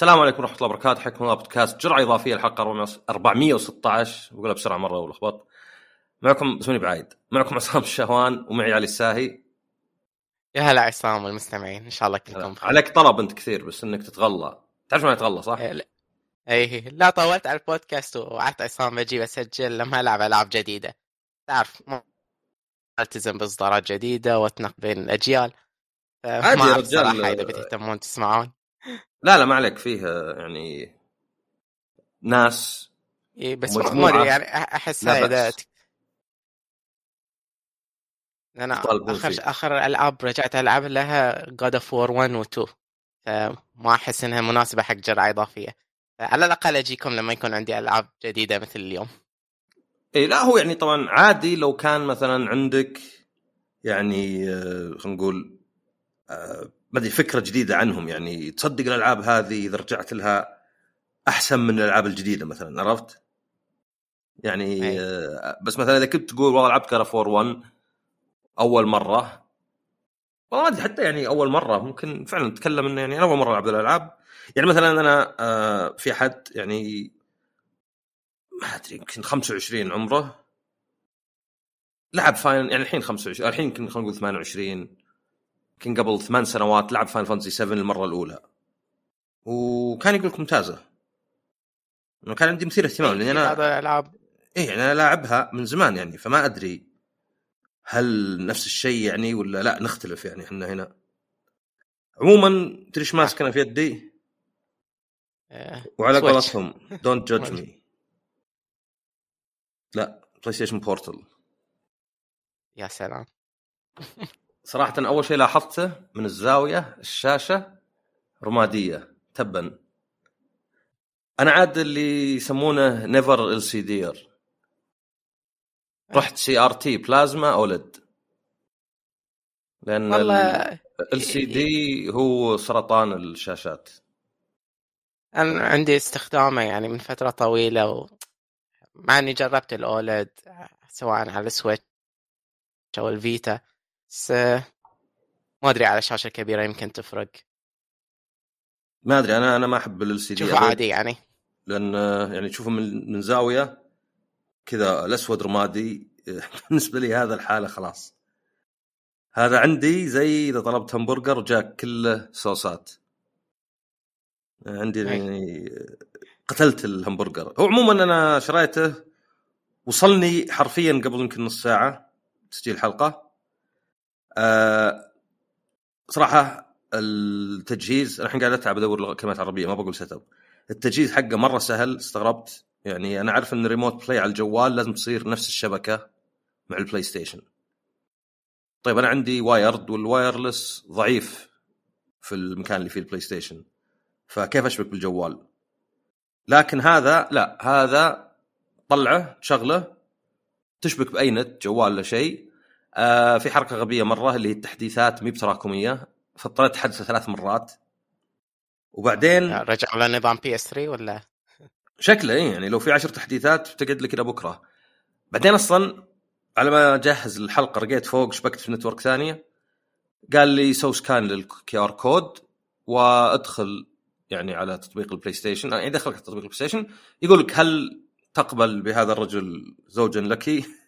السلام عليكم ورحمة الله وبركاته. حياكم الله. بودكاست جرعة إضافية الحلقة 416 بقولها بسرعة مرة ولخبط. معكم اسموني بعايد. معكم عصام الشهوان ومعي علي الساهي. يا هلا عصام والمستمعين. إن شاء الله كلكم بخير. عليك طلب أنت كثير بس إنك تتغلى. تعرف ما يتغلى صح؟ إيه، لا. اي لا طولت على البودكاست ووعدت عصام بجي بسجل لما ألعب ألعاب جديدة. تعرف ما ألتزم بإصدارات جديدة واتنق بين الأجيال. عادي يا رجال. إذا بتهتمون تسمعون. لا لا ما عليك. فيه يعني ناس اي بس ادري يعني احس إذا أنا آخر آخر ألعاب رجعت ألعب لها God of War 1 و 2 فما أحس إنها مناسبة حق جرعة إضافية. على الأقل أجيكم لما يكون عندي ألعاب جديدة مثل اليوم. اي لا هو يعني طبعا عادي لو كان مثلا عندك يعني آه، خلينا نقول آه، ما أدري فكرة جديدة عنهم يعني تصدق الألعاب هذه إذا رجعت لها أحسن من الألعاب الجديدة مثلا عرفت؟ يعني أي. آه، بس مثلا إذا كنت تقول والله لعبت كارا 4 1 أول مرة والله ما أدري حتى يعني أول مرة ممكن فعلا نتكلم إنه يعني أنا أول مرة ألعب الألعاب يعني مثلا أنا آه، في أحد يعني ما أدري يمكن 25 عمره لعب Final يعني الحين 25 الحين يمكن خلينا نقول 28 يمكن قبل ثمان سنوات لعب Final Fantasy 7 المرة الأولى. وكان يقول لك ممتازة. انه كان عندي مثير اهتمام لأني أنا هذا الالعاب اي يعني أنا لاعبها من زمان يعني فما أدري هل نفس الشيء يعني ولا لا نختلف يعني إحنا هنا. عموما تدري إيش ماسك أنا في يدي؟ آه، وعلى قولتهم don't judge me لا PlayStation Portal يا سلام. صراحة أول شيء لاحظته من الزاوية الشاشة رمادية تبا. أنا عاد اللي يسمونه never LCDer رحت CRT بلازما OLED لأن LCD هو سرطان الشاشات. أنا عندي استخدامه يعني من فترة طويلة و... مع إني جربت ال OLED سواء على ال Switch أو ال Vita. بس ما أدري على شاشة كبيرة يمكن تفرق. ما أدري أنا أنا ما أحب LCD شوف عادي يعني. لأن يعني تشوفه من من زاوية كذا الأسود رمادي بالنسبة لي هذا الحالة خلاص. هذا عندي زي إذا طلبت همبرجر وجاك كله صوصات. عندي يعني قتلت الهمبرجر. هو عموما أنا شريته وصلني حرفيا قبل يمكن نص ساعة تسجيل الحلقة أه صراحة التجهيز الحين قاعد أتعب أدور كلمات عربية ما بقول setup التجهيز حقه مرة سهل استغربت. يعني أنا أعرف إن remote play على الجوال لازم تصير نفس الشبكة مع ال PlayStation طيب أنا عندي wired وال wireless ضعيف في المكان اللي فيه ال PlayStation فكيف أشبك بالجوال؟ لكن هذا لا هذا طلعه تشغله تشبك بأي نت جوال ولا شيء. آه في حركة غبية مرة اللي هي التحديثات مي بتراكمية. فاضطريت احدثه ثلاث مرات. وبعدين رجع على نظام PS 3 ولا؟ شكله إيه يعني لو في عشر تحديثات تقعد لك إلى بكرة. بعدين أصلا على ما اجهز الحلقة رقيت فوق شبكت في network ثانية. قال لي سوي scan لل QR code وادخل يعني على تطبيق ال PlayStation. يعني دخلك على تطبيق ال PlayStation يقول لك هل تقبل بهذا الرجل زوجا لك؟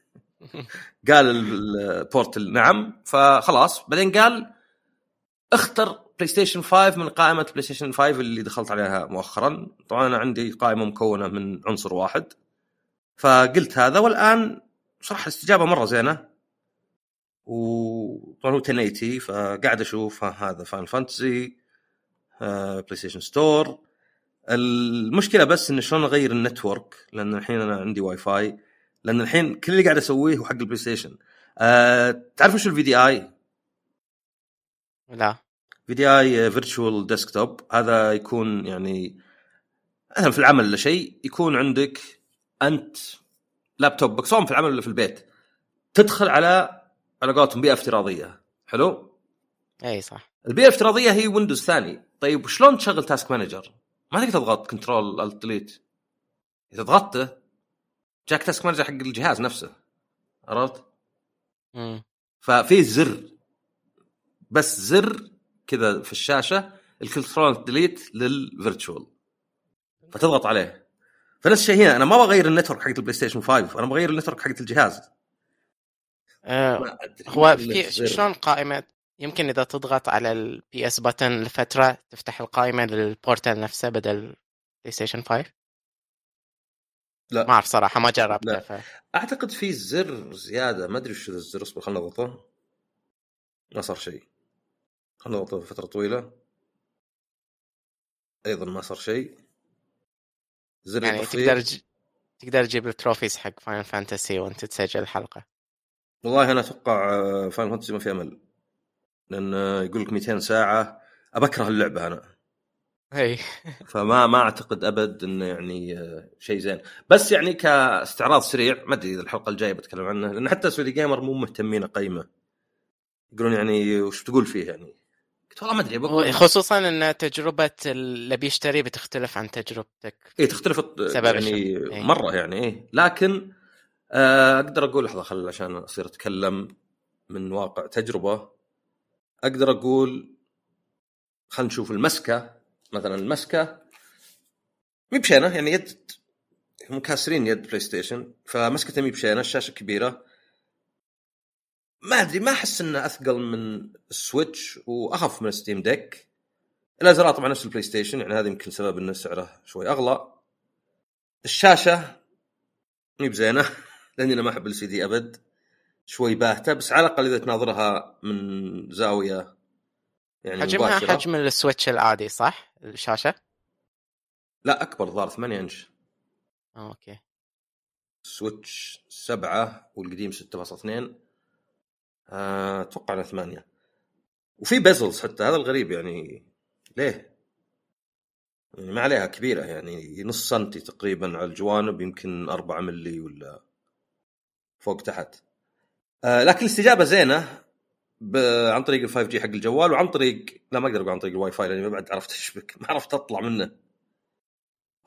قال ال Portal نعم فخلاص. بعدين قال اختر PlayStation 5 من قائمة PlayStation 5 اللي دخلت عليها مؤخرا. طبعا أنا عندي قائمة مكونة من عنصر واحد. فقلت هذا والآن صراحة الاستجابه مرة زينة. وطبعا هو 1080 فقاعد أشوف هذا Final Fantasy PlayStation Store المشكلة بس انه شلون أغير ال network؟ لأن الحين أنا عندي واي فاي لأن الحين كل اللي قاعد أسويه هو حق ال PlayStation أه تعرف وش ال VDI؟ لا. VDI virtual desktop هذا يكون يعني مثلا في العمل ولا شيء يكون عندك أنت لابتوبك سواء في العمل ولا في البيت تدخل على على قولتهم بيئة افتراضية. حلو؟ إي صح. البيئة الافتراضية هي Windows ثاني. طيب شلون تشغل task manager؟ ما تقدر تضغط control alt delete إذا ضغطته جاك task manager حق الجهاز نفسه. عرفت؟ ففي زر. بس زر كذا في الشاشة ال control delete لل virtual فتضغط عليه. فنفس الشيء هنا أنا ما بغير ال network حقت البلاي ستيشن 5 أنا بغير ال network حقت الجهاز. أدري. هو في. شلون قائمة؟ يمكن إذا تضغط على ال PS button لفترة تفتح القائمة للبورتال نفسه بدل بلاي ستيشن 5 لا. ما أعرف صراحة ما جربته لا. ف... أعتقد في زر زيادة ما أدري شو الزر اصبر خلنا نضغطه. ما صار شيء. خلنا نضغطه فتره طويلة. أيضا ما صار شيء. زر يعني. تقدر ج... تقدر تجيب ال trophies حق فاينل فانتسي وأنت تسجل الحلقة والله أنا أتوقع فاينل فانتسي ما في أمل. لأن آه، يقول لك 200 ساعة. أبكره اللعبة أنا. إي. فما ما أعتقد أبد إنه يعني آه، شيء زين. بس يعني كاستعراض سريع ما أدري إذا الحلقة الجاية بتكلم عنه لأن حتى سعودي جيمر مو مهتمين أقيمه. يقولون يعني وش تقول فيه يعني؟ قلت والله ما أدري خصوصا إن تجربة اللي بيشتري بتختلف عن تجربتك. إي تختلف سبب يعني. إيه. مرة يعني إيه لكن آه، أقدر أقول لحظة خل عشان أصير أتكلم من واقع تجربة. أقدر أقول خلينا نشوف المسكة. مثلا المسكة. مي بشينه يعني يد هم كاسرين يد بلاي ستيشن فمسكته مي بشينه الشاشة كبيرة. ما أدري ما أحس إنه أثقل من السويتش وأخف من ستيم ديك. الأزرار طبعا نفس البلاي ستيشن يعني هذا يمكن سبب إنه سعره شوي أغلى. الشاشة مي بزينة لأني أنا ما أحب ال LCD أبد. شوي باهتة بس على الأقل إذا تناظرها من زاوية يعني حجمها مباشرة. حجم السويتش العادي صح؟ الشاشة؟ لا أكبر ظهر 8 إنش. أوكي. سويتش 7 والقديم 6.2 آه، أتوقع إنه 8 وفي bezels حتى هذا الغريب يعني. ليه؟ يعني ما عليها كبيرة يعني نص سنتي تقريبا على الجوانب يمكن 4 ملي ولا فوق تحت. آه لكن الاستجابة زينة. ب... عن طريق ال 5G حق الجوال وعن طريق لا ما أقدر أقول عن طريق الواي فاي لأني ما بعد عرفت اشبك ما عرفت أطلع منه.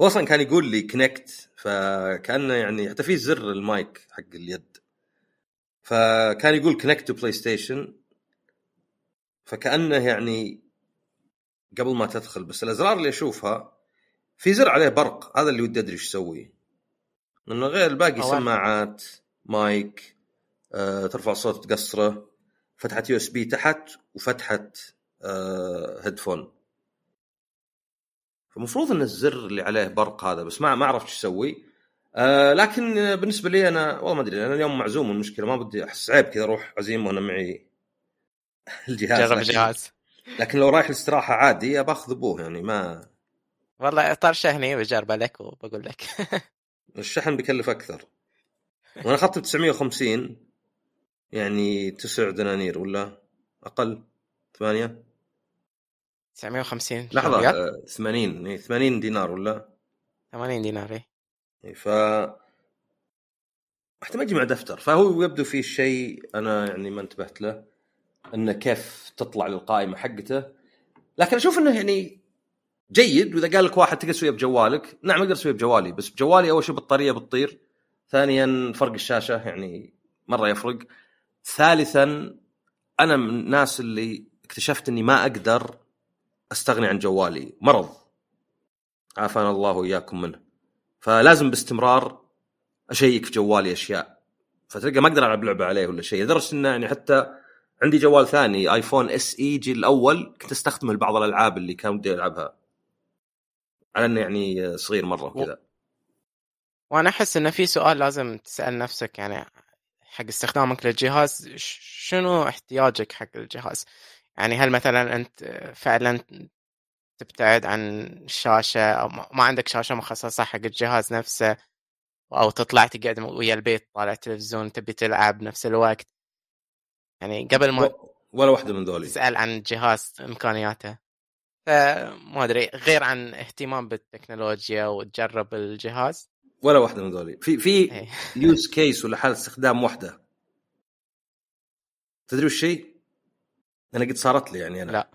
هو أصلا كان يقول لي connect فكأنه يعني حتى في زر المايك حق اليد. فكان يقول connect to PlayStation فكأنه يعني قبل ما تدخل بس الأزرار اللي أشوفها في زر عليه برق هذا اللي ودي أدري إيش يسوي. لأنه غير الباقي. سماعات مايك آه، ترفع الصوت تقصره. فتحة USB تحت وفتحة آه، هيدفون فالمفروض إن الزر اللي عليه برق هذا بس ما ما عرفت إيش يسوي. آه لكن آه، بالنسبة لي أنا والله ما أدري أنا اليوم معزوم المشكلة ما بدي أحس عيب كذا أروح عزيمه وأنا معي الجهاز. جرب الجهاز. لكن لو رايح الاستراحة عادي باخذ أبوه يعني ما والله طرشهني بجربه لك وبقول لك. الشحن بيكلف أكثر. وأنا اخذت ب 950 يعني تسع دنانير ولا أقل؟ ثمانية؟ 950 لحظة ريال؟ آه، 80 إيه، 80 دينار ولا؟ 80 دينار إيه. إيه، ف حتى ما يجي مع دفتر. فهو يبدو في شيء أنا يعني ما انتبهت له إنه كيف تطلع للقائمة حقته. لكن أشوف إنه يعني جيد وإذا قال لك واحد تقدر تسويها بجوالك. نعم أقدر اسويها بجوالي بس بجوالي أول شيء بطارية بتطير. ثانيا فرق الشاشة يعني مرة يفرق. ثالثا أنا من الناس اللي اكتشفت إني ما أقدر أستغني عن جوالي. مرض. عافانا الله وإياكم منه. فلازم باستمرار أشيك في جوالي أشياء. فتلقى ما أقدر ألعب لعبة عليه ولا شيء. لدرجة انه يعني حتى عندي جوال ثاني آيفون SE ال جي الأول كنت أستخدمه لبعض الألعاب اللي كان ودي ألعبها. على إنه يعني صغير مرة وكذا وأنا أحس إنه في سؤال لازم تسأل نفسك يعني حق استخدامك للجهاز شنو احتياجك حق الجهاز؟ يعني هل مثلا أنت فعلا تبتعد عن الشاشه أو ما عندك شاشة مخصصة حق الجهاز نفسه أو تطلع تقعد ويا البيت طالع تلفزيون تبي تلعب نفس الوقت؟ يعني قبل ما ولا واحدة من ذولي تسأل عن الجهاز إمكانياته. فما أدري غير عن اهتمام بالتكنولوجيا وتجرب الجهاز؟ ولا واحدة من ذولي في في إيه. use case ولا حالة استخدام واحدة. تدري وش الشيء؟ أنا قد صارت لي يعني أنا. لا.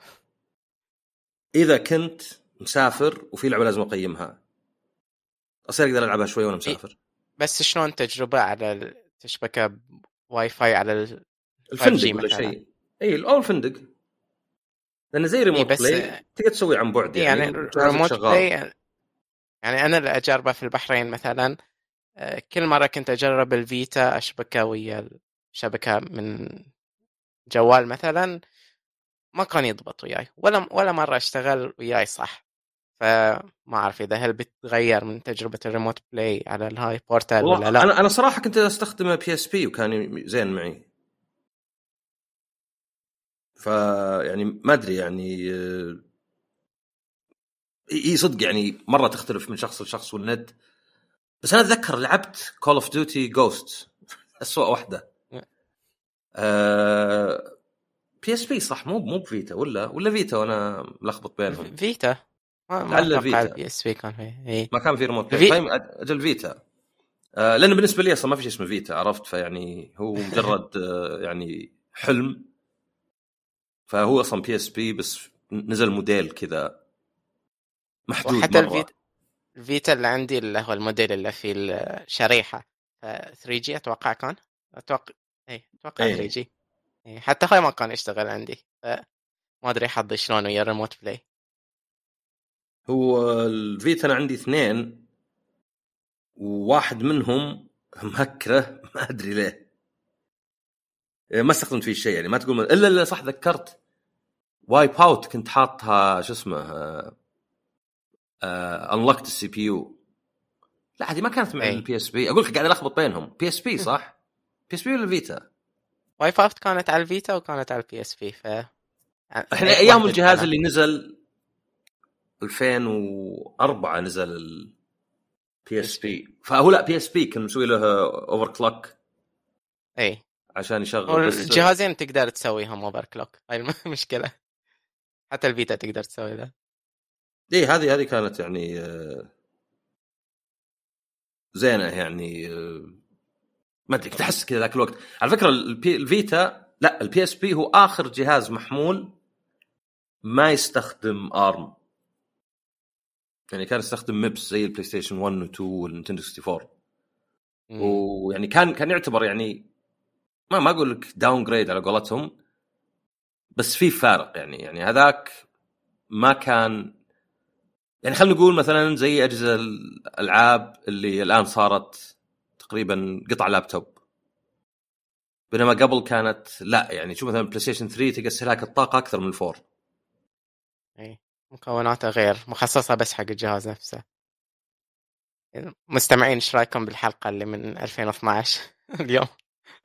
إذا كنت مسافر وفي لعبة لازم أقيمها. أصير أقدر ألعبها شوي وأنا مسافر. بس شلون تجربة على تشبكه واي فاي على ال... 5G الفندق ولا. شيء. اي أو الفندق. لأنه زي ريموت بس- play تقدر تسويه عن بعد يعني, يعني الريموت شغال. play يعني أنا اللي أجربه في البحرين مثلا آه، كل مرة كنت أجرب الفيتا أشبكه ويا الشبكه من جوال مثلا ما كان يضبط وياي ولا ولا مرة أشتغل وياي صح. فما أعرف إذا هل بتغير من تجربة ال remote play على الهاي بورتال ولا لا. أنا أنا صراحة كنت استخدم بي اس بي وكان زين معي. فيعني ما أدري يعني آه، إي صدق يعني مرة تختلف من شخص لشخص والنت بس أنا أتذكر لعبت كول اوف ديوتي جوست اسوء واحدة. بي اس بي صح مو مو بفيتا ولا ولا فيتا وأنا ملخبط بينهم. فيتا؟ لعل فيتا. البي اس بي كان فيه ما كان في ريموت في- play طيب أجل فيتا. آه لأنه بالنسبة لي أصلا ما في شيء اسمه فيتا عرفت؟ فيعني هو مجرد آه يعني حلم. فهو أصلا بي اس بي بس نزل موديل كذا محدود وحتى مرة. الفيتا الفيتا اللي عندي اللي هو الموديل اللي فيه الشريحة 3G أتوقع كان أتوقع اي أتوقع إيه. 3G إيه، حتى هاي ما كان يشتغل عندي ما أدري حظي شلون ويا ال remote play هو الفيتا أنا عندي اثنين وواحد منهم مهكره ما أدري ليه إيه، ما استخدمت فيه شيء يعني ما تقول إلا إلا صح ذكرت Wipeout كنت حاطها شو اسمه unlocked ال CPU لا هذه ما كانت مع أي. ال PSP أقول لك قاعد ألخبط بينهم. بي اس بي صح؟ بي اس بي ولا فيتا؟ Wipeout كانت على الفيتا وكانت على ال PSP ف إحنا إيه، أيام الجهاز. اللي نزل 2004 نزل ال PSP فهو لا PSP كان مسوي له overclock اي عشان يشغل الجهازين تقدر تسويهم overclock هاي المشكلة. حتى الفيتا تقدر تسوي ذا. اي هذه هذه كانت يعني آه، زينة يعني آه، ما أدري كنت أحس كذا ذاك الوقت. على فكرة البي الفيتا لا ال PSP هو آخر جهاز محمول ما يستخدم ARM. يعني كان يستخدم MIPS زي البلاي ستيشن 1 و 2 والنينتندو 64 امم. ويعني كان كان يعتبر يعني ما ما أقول لك downgrade على قولتهم بس في فارق يعني. يعني هذاك ما كان يعني خلينا نقول مثلا زي أجهزة الألعاب اللي الآن صارت تقريبا قطع لابتوب. بينما قبل كانت لا يعني شوف مثلا بلاي ستيشن 3 تلقى استهلاك الطاقه أكثر من الفور إي مكوناته غير مخصصة بس حق الجهاز نفسه. مستمعين إيش رأيكم بالحلقة اللي من 2012 اليوم.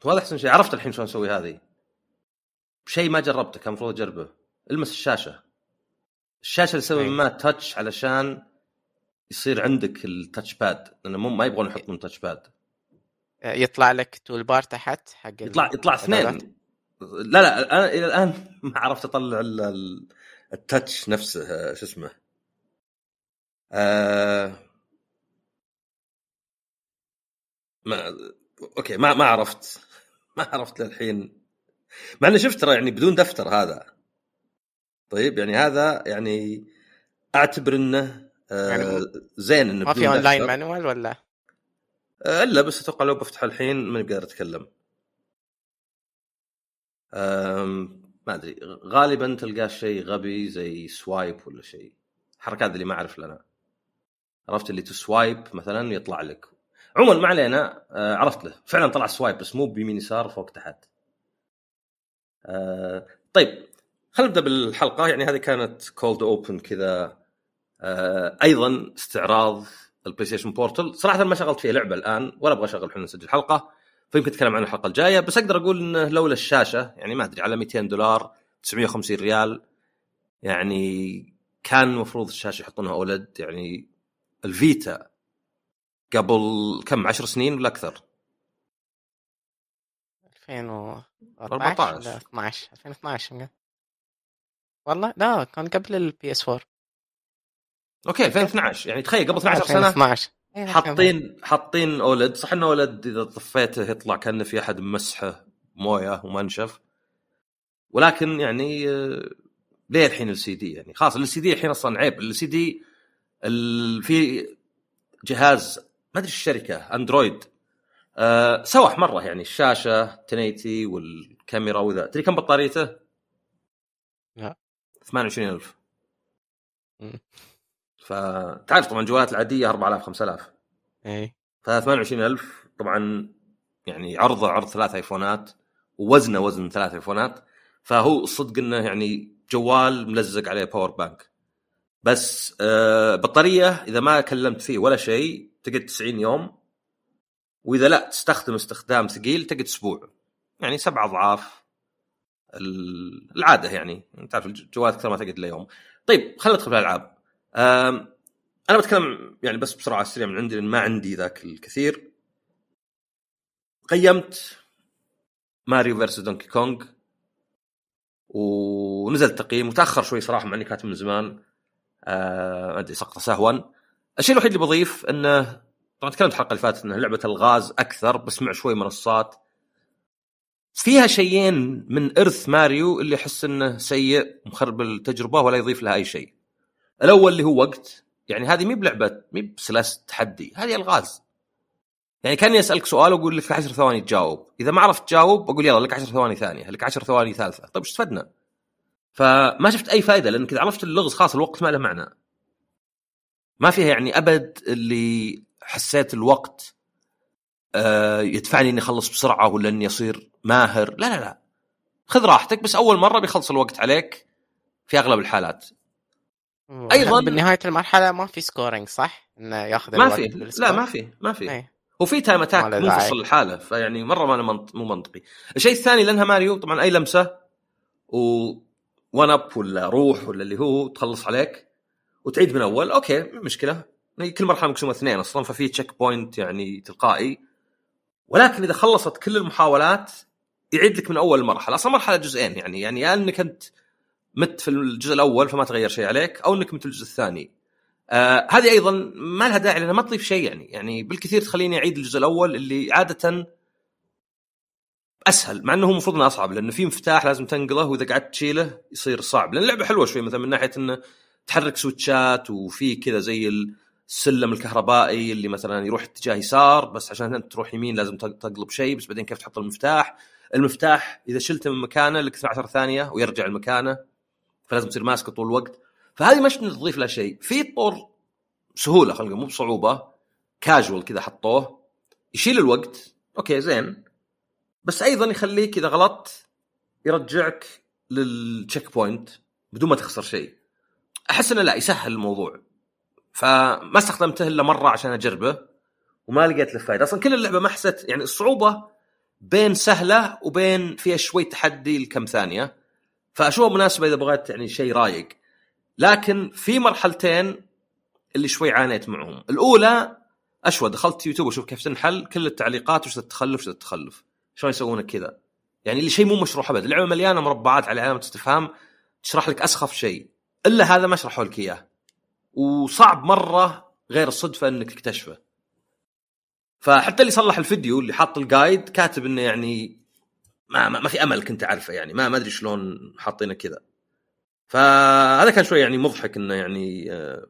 وهذا أحسن شيء عرفت الحين شلون أسوي هذه؟ شيء ما جربته كان المفروض أجربه. المس الشاشة. الشاشة اللي تسوي أي. ما تاتش علشان يصير عندك التاتش باد لأنه مو ما يبغون يحطون تاتش باد يطلع لك toolbar تحت حق يطلع يطلع. اثنين. لا لا أنا إلى الآن ما عرفت أطلع ال- ال- ال touch نفسه آه، شو اسمه. آه ما أوكي ما ما عرفت. ما عرفت للحين. مع إني شفت ترى يعني بدون دفتر هذا. طيب يعني هذا يعني أعتبر إنه آه يعني زين إنه ما في اونلاين. manual ولا؟ آه، الا بس أتوقع لو بفتح الحين ماني بقدر أتكلم. ما أدري غالبا تلقاه شيء غبي زي swipe ولا شيء. حركات اللي ما أعرف لنا. عرفت اللي ت swipe مثلا يطلع لك. عموما ما علينا آه، عرفت له. فعلا طلع swipe بس مو بيمين يسار فوق تحت. آه، طيب خلينا نبدأ بالحلقة. يعني هذه كانت cold open كذا آه، أيضا استعراض البلاي ستيشن Portal صراحة ما شغلت فيه لعبة الآن ولا أبغى أشغل الحين نسجل حلقة فيمكن نتكلم عن الحلقة الجاية. بس أقدر أقول إنه لولا الشاشة يعني ما أدري على 200 دولار 950 ريال يعني كان المفروض الشاشة يحطونها OLED. يعني الفيتا قبل كم؟ 10 سنين ولا أكثر؟ 2014 ولا 12 2012 يمكن. والله؟ لا كان قبل البي اس 4 أوكي 2012 يعني تخيل قبل 12 سنة 2012 إيه، حاطين حاطين أولد. صح إنه أولد إذا طفيته يطلع كأنه في أحد مسحه موية ومنشف. ولكن يعني آه، ليه الحين السي دي يعني خلاص السي دي الحين أصلا عيب. السي دي في جهاز ما أدري الشركة اندرويد آه سوح مرة يعني. الشاشة 1080 والكاميرا وذا. تدري كم بطاريته؟ لا. 28000 امم. فتعرف طبعا الجوالات العادية 4000 5000 اي ف 28000 طبعا يعني عرضه عرض ثلاث آيفونات ووزنه وزن ثلاث آيفونات. فهو الصدق إنه يعني جوال ملزق عليه power bank بس آه بطارية إذا ما كلمت فيه ولا شيء تقعد 90 يوم وإذا لا تستخدم استخدام ثقيل تقعد أسبوع. يعني سبع اضعاف العادة يعني. تعرف الجوالات أكثر ما تقعد إلا يوم. طيب خلينا ندخل في الألعاب. أنا بتكلم يعني بس بسرعة السريع من عندي لأن ما عندي ذاك الكثير. قيمت ماريو versus دونكي كونغ ونزل التقييم وتأخر شوي صراحة مع إني كاتب من زمان. آه، ما أدري سقطه سهوا. الشيء الوحيد اللي بضيف إنه طبعا تكلمت الحلقة اللي فاتت انها لعبة الغاز أكثر بس مع شوي منصات. فيها شيئين من إرث ماريو اللي احس إنه سيء مخرب التجربة ولا يضيف لها أي شيء. الأول اللي هو وقت يعني هذه مي بلعبة مي بسلاسه تحدي هذه ألغاز. يعني كاني اسالك سؤال وأقول لك 10 ثواني تجاوب، إذا ما عرفت تجاوب أقول يلا لك 10 ثواني ثانية، لك 10 ثواني ثالثة، طيب إيش استفدنا؟ فما شفت أي فائده لأنك إذا عرفت اللغز خلاص الوقت ما له معنى. ما فيها يعني أبد اللي حسيت الوقت آه، يدفعني إني أخلص بسرعة ولا إني أصير ماهر. لا لا لا. خذ راحتك بس أول مرة بيخلص الوقت عليك في أغلب الحالات. أيضاً- بنهايه المرحلة ما في scoring صح؟ إنه ياخذ ما في؟ لا ما في ما في. إيه. وفي time attack. منفصل الحالة فيعني مرة ما منط... مو منطقي. الشيء الثاني لأنها ماريو طبعا أي لمسة و one up ولا روح ولا اللي هو تخلص عليك وتعيد من أول أوكي مشكلة. هي كل مرحلة مقسومه اثنين أصلا ففي checkpoint يعني تلقائي. ولكن إذا خلصت كل المحاولات يعيد لك من أول المرحله أصلا مرحلة جزئين يعني يعني يا إنك أنت مت في الجزء الأول فما تغير شيء عليك أو إنك مت في الجزء الثاني. آه هذه أيضا ما لها داعي لأنها ما تضيف شيء يعني. يعني بالكثير تخليني أعيد الجزء الأول اللي عادة أسهل مع إنه هو المفروض إنه أصعب لأنه في مفتاح لازم تنقله وإذا قعدت تشيله يصير صعب. لأن اللعبة حلوة شوي مثلا من ناحية إنه تحرك سويتشات وفي كذا زي السلم الكهربائي اللي مثلا يروح اتجاه يسار بس عشان أنت تروح يمين لازم تق- تقلب شيء بس بعدين كيف تحط المفتاح. المفتاح إذا شلته من مكانه لك 12 ثانية ويرجع لمكانه فلازم تصير ماسكه طول الوقت. فهذه مش تضيف لها شيء. في طور سهولة خلينا مو بصعوبة كاجوال كذا حطوه يشيل الوقت. okay زين. بس أيضا يخليك إذا غلطت يرجعك لل checkpoint بدون ما تخسر شيء. أحس إنه لا يسهل الموضوع. فما استخدمته إلا مرة عشان أجربه وما لقيت له فائده أصلا كل اللعبة ما حسيت يعني الصعوبة بين سهلة وبين فيها شوي تحدي لكم ثانية. فاشوفها مناسبة إذا بغيت يعني شيء رايق. لكن في مرحلتين اللي شوي عانيت معهم. الأولى أشوى دخلت يوتيوب أشوف كيف تنحل كل التعليقات وش التخلف وش التخلف. شلون يسوون كذا. يعني اللي شيء مو مشروح أبد. اللعبة مليانة مربعات على علامة استفهام تشرح لك أسخف شيء. إلا هذا ما شرحوا لك إياه. وصعب مرة غير الصدفة إنك تكتشفه. فحتى اللي صلح الفيديو اللي حاط الجايد كاتب إنه يعني ما ما, ما في أمل كنت أعرفه يعني. ما ما أدري شلون حاطينه كذا. فهذا كان شوي يعني مضحك إنه يعني آه،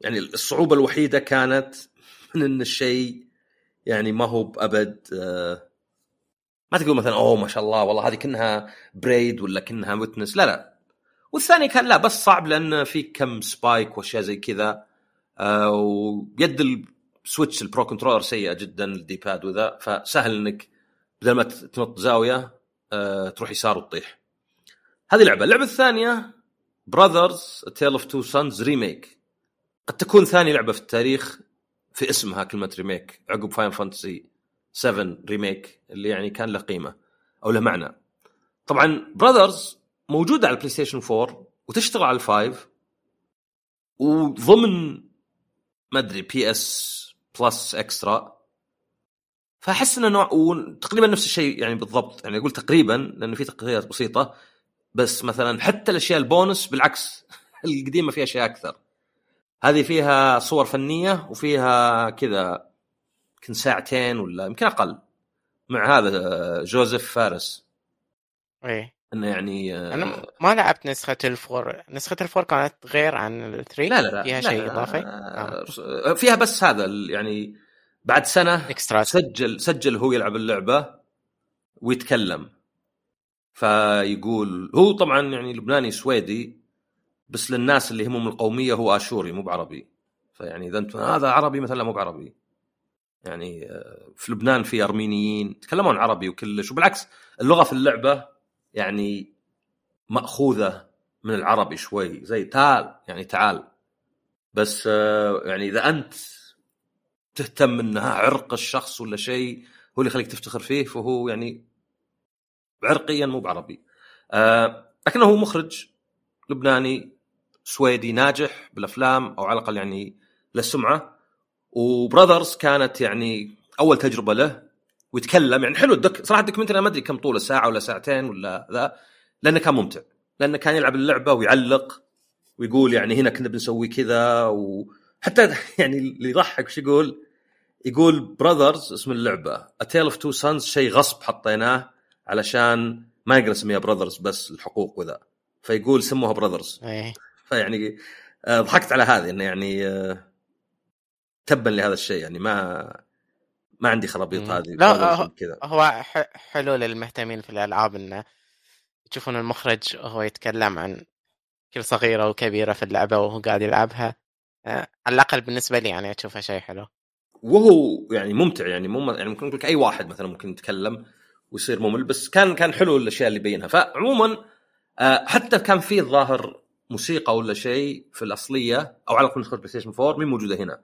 يعني الصعوبة الوحيدة كانت من إن الشيء يعني ما هو بأبد آه، ما تقول مثلا أوه ما شاء الله والله هذه كأنها بريد ولا كأنها ويتنس لا لا. والثاني كان لا بس صعب لأن في كم spikes وأشياء زي كذا آه، ويد السويتش ال Pro Controller سيئة جدا ال D-pad وذا. فسهل إنك بدل ما تنط زاوية آه، تروح يسار وتطيح. هذه لعبة. اللعبة الثانية Brothers: A Tale of Two Sons Remake قد تكون ثاني لعبة في التاريخ في اسمها كلمة remake عقب Final Fantasy 7 Remake اللي يعني كان له قيمة أو له معنى. طبعا Brothers موجوده على البلاي ستيشن 4 وتشتغل على ال five وضمن ما أدري PS Plus Extra فأحس إنه نوع تقريبا نفس الشيء يعني بالضبط. يعني أقول تقريبا لأنه في تغييرات بسيطة. بس مثلا حتى الأشياء البونس بالعكس القديمة فيها أشياء أكثر. هذه فيها صور فنية وفيها كذا يمكن ساعتين ولا يمكن أقل. مع هذا جوزيف فارس. إيه. إنه يعني آه، أنا ما لعبت نسخة ال four نسخة ال four كانت غير عن ال three لا لا لا فيها شيء إضافي؟ آه، فيها بس هذا يعني بعد سنة اكسترا سجل سجل هو يلعب اللعبة ويتكلم. فيقول هو طبعا يعني لبناني سويدي بس للناس اللي هم من القومية هو آشوري مو بعربي. فيعني إذا أنت هذا عربي مثلا مو بعربي. يعني آه، في لبنان في أرمينيين يتكلمون عربي وكلش. وبالعكس اللغة في اللعبة يعني مأخوذة من العربي شوي زي تعال يعني تعال. بس آه، يعني إذا أنت تهتم إنها عرق الشخص ولا شيء هو اللي يخليك تفتخر فيه فهو يعني عرقيا مو بعربي. آه لكنه هو مخرج لبناني سويدي ناجح بالأفلام أو على الأقل يعني للسمعة. وبراذرز كانت يعني أول تجربة له ويتكلم. يعني حلو ال doc صراحة ال documentary ما أدري كم طوله ساعة ولا ساعتين ولا ذا لأنه كان ممتع. لأنه كان يلعب اللعبة ويعلق ويقول يعني هنا كنا بنسوي كذا وحتى يعني اللي يضحك وش يقول؟ يقول Brothers اسم اللعبة. A Tale of Two Sons شيء غصب حطيناه علشان ما نقدر نسميها Brothers بس الحقوق وذا. فيقول سموها Brothers إيه. فيعني آه، ضحكت على هذه إنه يعني آه، تبا لهذا الشيء. يعني ما ما عندي خرابيط. هذه لا، براذرز هو- كذا. هو حلو للمهتمين في الألعاب إنه يشوفون المخرج وهو يتكلم عن كل صغيرة وكبيرة في اللعبة وهو قاعد يلعبها. آه، على الأقل بالنسبة لي يعني اشوفها شيء حلو. وهو يعني ممتع يعني مو يعني ممكن نقول لك أي واحد مثلا ممكن يتكلم ويصير ممل بس كان كان حلو الأشياء اللي بينها فعموما آه، حتى كان في الظاهر موسيقى ولا شيء في الأصلية أو على الأقل نسخه بلاي ستيشن 4 مين موجودة هنا؟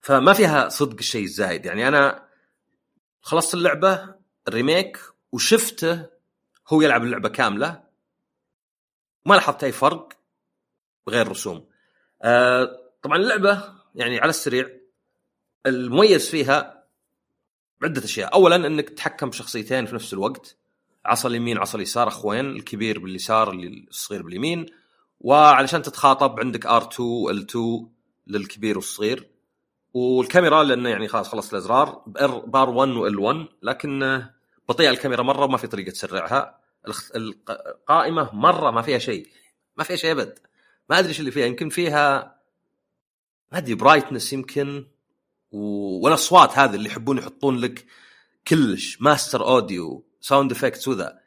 فما فيها صدق الشيء الزايد يعني أنا خلصت اللعبة ال remake وشفته هو يلعب اللعبة كاملة. ما لاحظت أي فرق غير رسوم آه، طبعا اللعبة يعني على السريع المميز فيها عدة أشياء. اولا إنك تتحكم بشخصيتين في نفس الوقت عصا اليمين عصا اليسار أخوين الكبير باليسار الصغير باليمين. وعلشان تتخاطب عندك R2 L2 للكبير والصغير. والكاميرا لأنه يعني خلاص خلصت الأزرار ب R1 و L1 لكن آه، بطيئه الكاميرا مرة وما في طريقة تسرعها. القائمة مرة ما فيها شيء. ما فيها شيء أبد. ما أدري إيش اللي فيها. يمكن فيها ما أدري brightness يمكن. و... والأصوات هذه اللي يحبون يحطون لك كلش master audio sound effects وذا.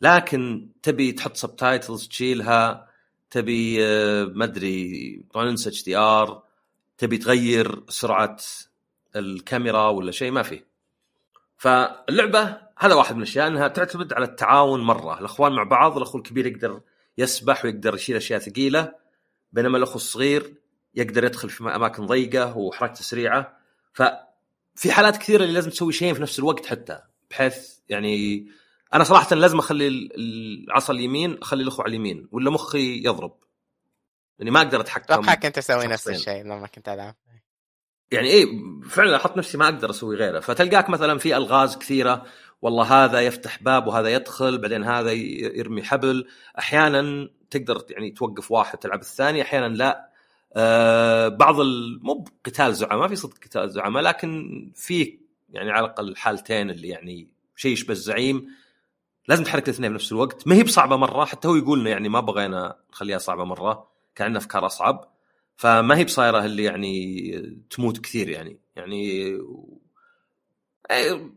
لكن تبي تحط subtitles تشيلها تبي آه، ما أدري طبعا انسى HDR. تبي تغير سرعة الكاميرا ولا شيء؟ ما في. فاللعبة هذا واحد من الأشياء إنها تعتمد على التعاون مرة. الأخوان مع بعض الأخو الكبير يقدر يسبح ويقدر يشيل أشياء ثقيلة بينما الأخو الصغير يقدر يدخل في أماكن ضيقة وحركته سريعة. ففي حالات كثيرة اللي لازم تسوي شيئين في نفس الوقت حتى بحيث يعني أنا صراحة لازم أخلي ال- العصا اليمين أخلي الأخو على اليمين ولا مخي يضرب. يعني ما أقدر أتحكم أتوقع كنت أسوي نفس. الشيء لما كنت ألعب. يعني إيه فعلا أحط نفسي ما أقدر أسوي غيره. فتلقاك مثلا في ألغاز كثيرة والله هذا يفتح باب وهذا يدخل بعدين هذا يرمي حبل. أحيانا تقدر يعني توقف واحد تلعب الثاني أحيانا لا. آه بعض. مو قتال زعماء ما في صدق قتال زعماء لكن في يعني على الأقل حالتين اللي يعني شيء يشبه الزعيم. لازم تحرك الاثنين في نفس الوقت. ما هي بصعبة مرة حتى هو يقول لنا يعني ما بغينا نخليها صعبة مرة. كان عندنا أفكار أصعب. فما هي بصايره اللي يعني تموت كثير يعني. يعني إيه،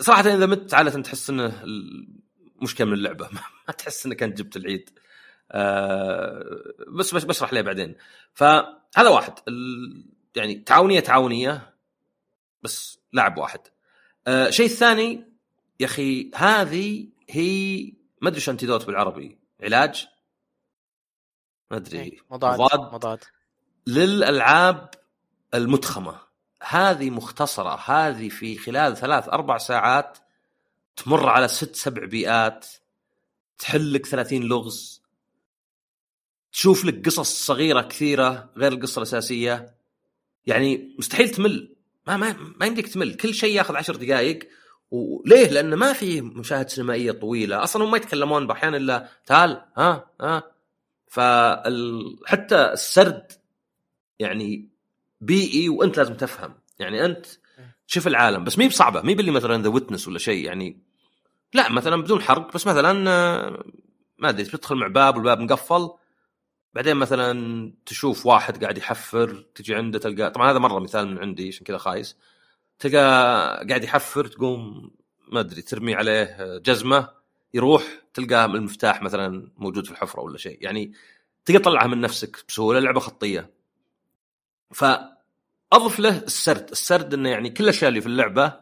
صراحة إذا مت عادة تحس إنه مشكله من اللعبة. ما تحس إنك أنت جبت العيد. آه، بس بس بشرح ليه بعدين. فهذا واحد. يعني تعاونية تعاونية بس لاعب واحد. آه، شيء الثاني يا أخي هذه هي ما أدري إيش انتيدوت بالعربي. علاج. ما أدري. إيه، مضاد مضاد. مضاد. للألعاب المتخمة. هذه مختصرة. هذه في خلال ثلاث أربع ساعات تمر على ست سبع بيئات تحل لك 30 لغز تشوف لك قصص صغيرة كثيرة غير القصة الأساسية. يعني مستحيل تمل. ما ما ما يمديك تمل. كل شيء ياخذ عشر دقائق وليه؟ لأنه ما في مشاهد سينمائية طويلة، أصلا هم ما يتكلمون باحيان الا تعال. ها ها. فال... حتى السرد يعني بيئي وأنت لازم تفهم، يعني أنت شوف العالم بس مي بصعبة مي باللي مثلا ذا ويتنس ولا شيء يعني لا مثلا بدون حرق بس مثلا آه، ما أدري تدخل مع باب والباب مقفل بعدين مثلا تشوف واحد قاعد يحفر تجي عنده تلقى طبعا هذا مرة مثال من عندي عشان كذا خايس تلقى قاعد يحفر تقوم ما أدري ترمي عليه جزمة يروح تلقاه المفتاح مثلا موجود في الحفرة ولا شيء. يعني تقدر تطلعها من نفسك بسهولة لعبة خطية. فأضف له السرد. السرد إنه يعني كل الأشياء اللي في اللعبة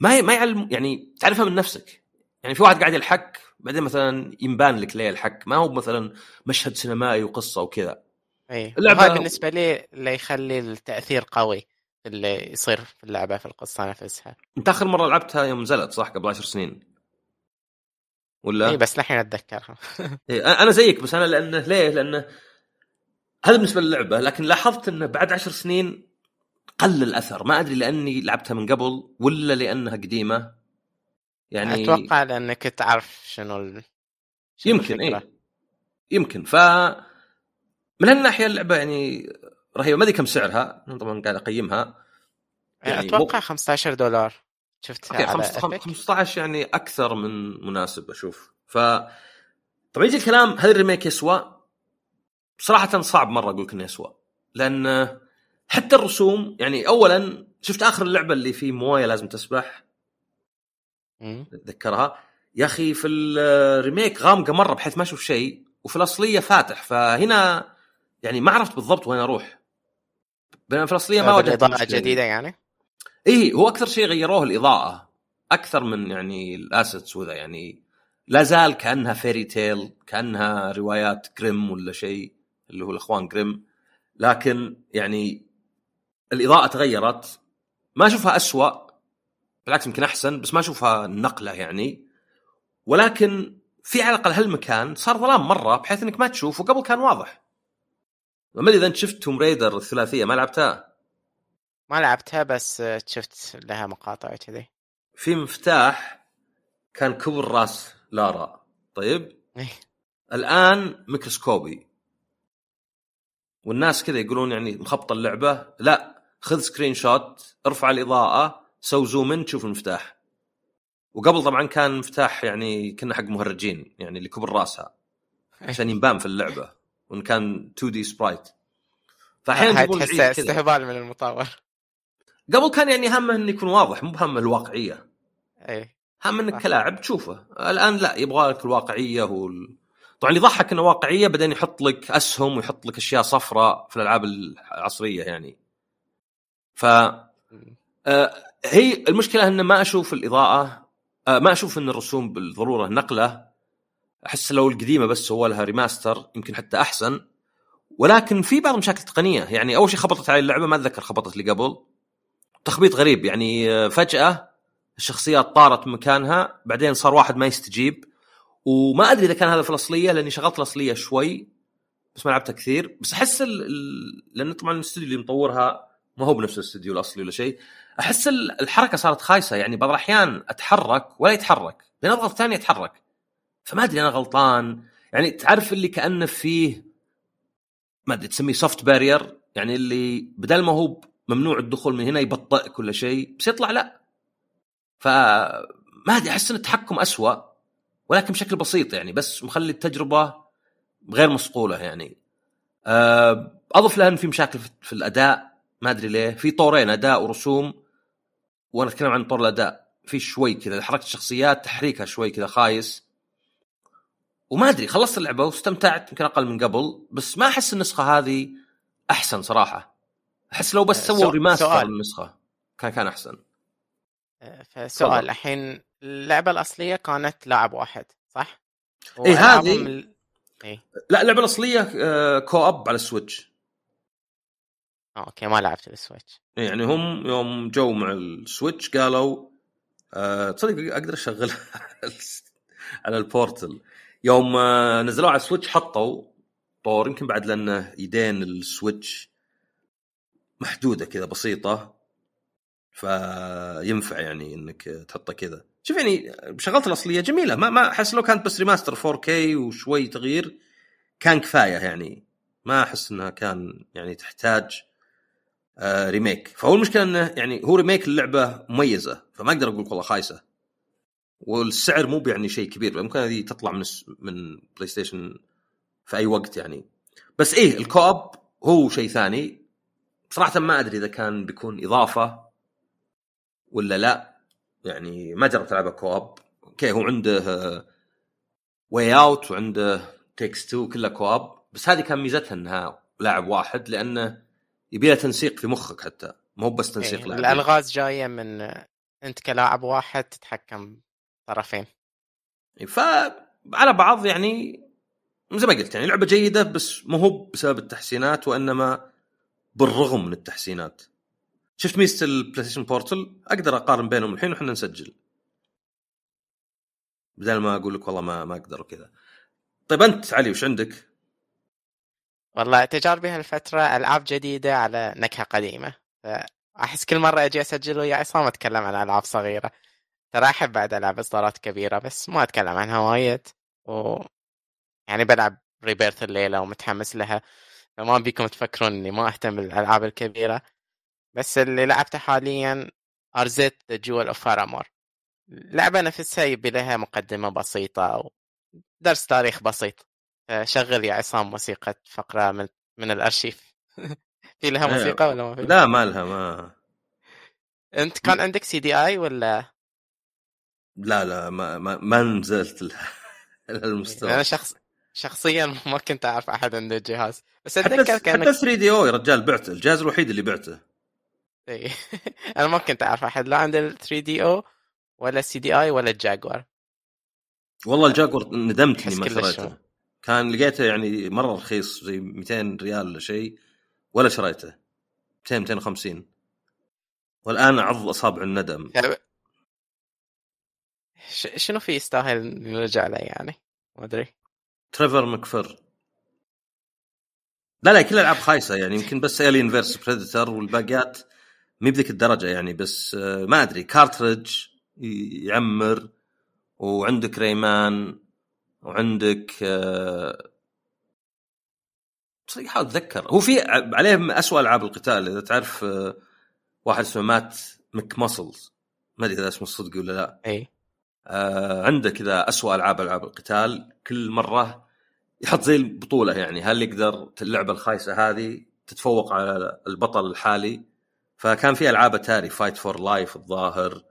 ما ما يعلم يعني تعرفها من نفسك. يعني في واحد قاعد يلحق بعدين مثلا ينبان لك ليه الحق ما هو مثلا مشهد سينمائي وقصة وكذا. اي هذا بالنسبة لي اللي يخلي التأثير قوي اللي يصير في اللعبة في القصة نفسها. أنت آخر مرة لعبتها يوم نزلت صح؟ قبل عشر سنين. ولا؟ اي بس الحين اتذكرها إيه، أنا زيك بس أنا لأنه ليه؟ لأنه هذا بالنسبة للعبة لكن لاحظت إنه بعد عشر سنين قل الأثر. ما أدري لأني لعبتها من قبل ولا لأنها قديمة. يعني أتوقع لأنك تعرف شنو ال... شنو يمكن. إيه. يمكن. ف من هالناحية اللعبة يعني رهيبة. ما أدري كم سعرها طبعا قاعد أقيمها. يعني أتوقع مو- 15 دولار. شفتها okay على 15 Epic. 15 يعني أكثر من مناسب أشوف ف طبعا يجي الكلام هل الريميك يسوى؟ صراحة صعب مرة أقول لك إنه يسوى لأن حتى الرسوم يعني اولا شفت آخر اللعبة اللي في مويه لازم تسبح. اتذكرها يا أخي في الريميك غامقه مره بحيث ما أشوف شيء وفي الأصلية فاتح فهنا يعني ما عرفت بالضبط وين أروح بينما في الأصلية ما بالاضاءه المشكلة دي. جديدة يعني إيه هو أكثر شيء غيروه الإضاءة. أكثر من يعني ال assets وذا يعني لا زال كأنها fairy tale كأنها روايات جريم ولا شيء اللي هو الأخوان جريم لكن يعني الإضاءة تغيرت. ما أشوفها أسوأ بالعكس يمكن أحسن بس ما أشوفها نقلة يعني. ولكن في على الأقل هالمكان صار ظلام مرة بحيث إنك ما تشوف وقبل كان واضح. ما أدري إذا أنت شفت Tomb Raider الثلاثية ما لعبتها؟ ما لعبتها بس شفت لها مقاطع كذي في مفتاح كان كبر راس لارا. طيب؟ إيه. الآن microscopic. والناس كذا يقولون يعني مخبطه اللعبة. لا خذ screenshot ارفع الإضاءة سو zoom in تشوف المفتاح. وقبل طبعا كان مفتاح يعني كنا حق مهرجين يعني اللي كبر راسها. عشان ينبان في اللعبة. وإن كان 2 دي سبرايت فاحيانا كذا. استهبال من المطور. قبل كان يعني همه إنه يكون واضح مو همه الواقعية. اي هم إنك. كلاعب تشوفه. الآن لا يبغى لك الواقعية وال... طبعا اللي يضحك إنه واقعية بعدين يحط لك أسهم ويحط لك أشياء صفراء في الألعاب العصرية يعني. ف آه، هي المشكلة ان ما أشوف الإضاءة آه، ما أشوف إن الرسوم بالضرورة نقلة. أحس لو القديمة بس سووا لها ريماستر يمكن حتى أحسن. ولكن في بعض المشاكل التقنيه يعني أول شيء خبطت علي اللعبة ما أتذكر خبطت لي قبل. تخبيط غريب. يعني آه، فجأة الشخصيات طارت مكانها بعدين صار واحد ما يستجيب. وما أدري إذا كان هذا في الأصلية لأني شغلت الأصلية شوي بس ما لعبتها كثير. بس أحس ال... لأن طبعا الاستوديو اللي مطورها ما هو بنفس الاستوديو الأصلي ولا شيء. أحس ال- الحركة صارت خايسة. يعني بعض الأحيان أتحرك ولا يتحرك بين أضغط ثاني يتحرك فما أدري أنا غلطان. يعني تعرف اللي كأنه فيه ما أدري تسميه سوفت بارير يعني اللي بدل ما هو ممنوع الدخول من هنا يبطئك ولا شيء. بس يطلع لا. فما أدري أحس إن التحكم أسوأ ولكن بشكل بسيط يعني بس مخلي التجربة غير مصقوله يعني. آه، أضف لها إن في مشاكل في الأداء ما أدري ليه. في طورين أداء ورسوم وأنا أتكلم عن طور الأداء. في شوي كذا حركة الشخصيات تحريكها شوي كذا خايس. وما أدري خلصت اللعبة واستمتعت يمكن أقل من قبل بس ما أحس النسخة هذه أحسن صراحة. أحس لو بس سووا سو- remaster سؤال. للنسخه كان كان أحسن آه، فسؤال. الحين اللعبة الأصلية كانت لاعب واحد صح؟ إيه، هذه- ال- إيه. لا اللعبة الأصلية آه، co-op على ال Switch آه، okay ما لعبت ال Switch يعني هم يوم جو مع ال Switch قالوا أه تصدق أقدر اشغلها على ال Portal يوم آه، نزلوها على ال Switch حطوا طور يمكن بعد لأنه يدين ال Switch محدودة كذا بسيطة فينفع يعني إنك تحطه كذا. شوف يعني شغلت الأصلية جميلة ما ما أحس لو كانت بس remaster 4K وشوي تغيير كان كفاية يعني. ما أحس إنها كان يعني تحتاج آه remake فهو المشكلة إنه يعني هو remake اللعبه مميزة فما أقدر أقول والله خايسة. والسعر مو يعني شيء كبير ممكن هذه تطلع من من PlayStation في أي وقت يعني. بس إيه ال co-op هو شيء ثاني. صراحة ما أدري إذا كان بيكون إضافة ولا لا. يعني ما جربت العبها co-op okay هو عنده Way Out وعنده Takes 2 كلها co-op. بس هذه كان ميزتها إنها لاعب واحد لأنه يبي تنسيق في مخك حتى. مو بس تنسيق إيه. الألغاز جاية من أنت كلاعب واحد تتحكم طرفين. فعلى بعض يعني زي ما قلت يعني لعبة جيدة بس مو هو بسبب التحسينات وإنما بالرغم من التحسينات. شفت ميزة ال PlayStation Portal أقدر أقارن بينهم الحين وإحنا نسجل. بدل ما أقول لك والله ما ما أقدر وكذا. طيب أنت علي وش عندك؟ والله تجاربي هالفتره ألعاب جديدة على نكهة قديمة. احس كل مرة أجي أسجل ويا عصام أتكلم عن ألعاب صغيرة. ترى أحب بعد العب إصدارات كبيرة بس ما أتكلم عنها وايد. و يعني بلعب Rebirth الليلة ومتحمس لها. فما بيكم تفكرون إني ما أهتم بالألعاب الكبيرة بس اللي لعبته حاليا Arzette The Jewel of Faramore لعبة نفسها يبي لها مقدمة بسيطة ودرس تاريخ بسيط. شغل يا عصام موسيقى فقرة من من الأرشيف. في لها موسيقى ولا ما في؟ لا ما لها ما. أنت كان عندك CD-i ولا؟ لا لا ما ما, ما نزلت لها المستوى أنا شخص شخصيا ما كنت أعرف أحد عنده جهاز. بس أتذكر كان حتى 3 DO يا رجال بعته. الجهاز الوحيد اللي بعته. إيه. أنا ما كنت أعرف أحد. لا عنده ال 3DO ولا CD-i ولا الجاكوار. والله الجاكور ندمت اني ما شريته. كان لقيته يعني مرة رخيص زي 200 ريال ولا شيء ولا شريته. 200 250 والآن اعض اصابع الندم. شنو في يستاهل نرجع له يعني؟ ما أدري. Trevor McFur. لا لا كل الألعاب خايسة يعني يمكن بس Alien versus Predator والباقيات مي بذيك الدرجة يعني بس آه، ما أدري cartridge ي- يعمر وعندك Rayman وعندك آه، بس احاول أتذكر. هو في عليه اسوء ألعاب القتال إذا تعرف آه، واحد اسمه Matt McMuscles. ما أدري إذا اسمه الصدق ولا لا. اي آه عنده كذا أسوأ ألعاب ألعاب القتال كل مرة يحط زي البطولة يعني هل يقدر اللعبة الخايسة هذه تتفوق على البطل الحالي؟ فكان في ألعاب اتاري Fight for Life الظاهر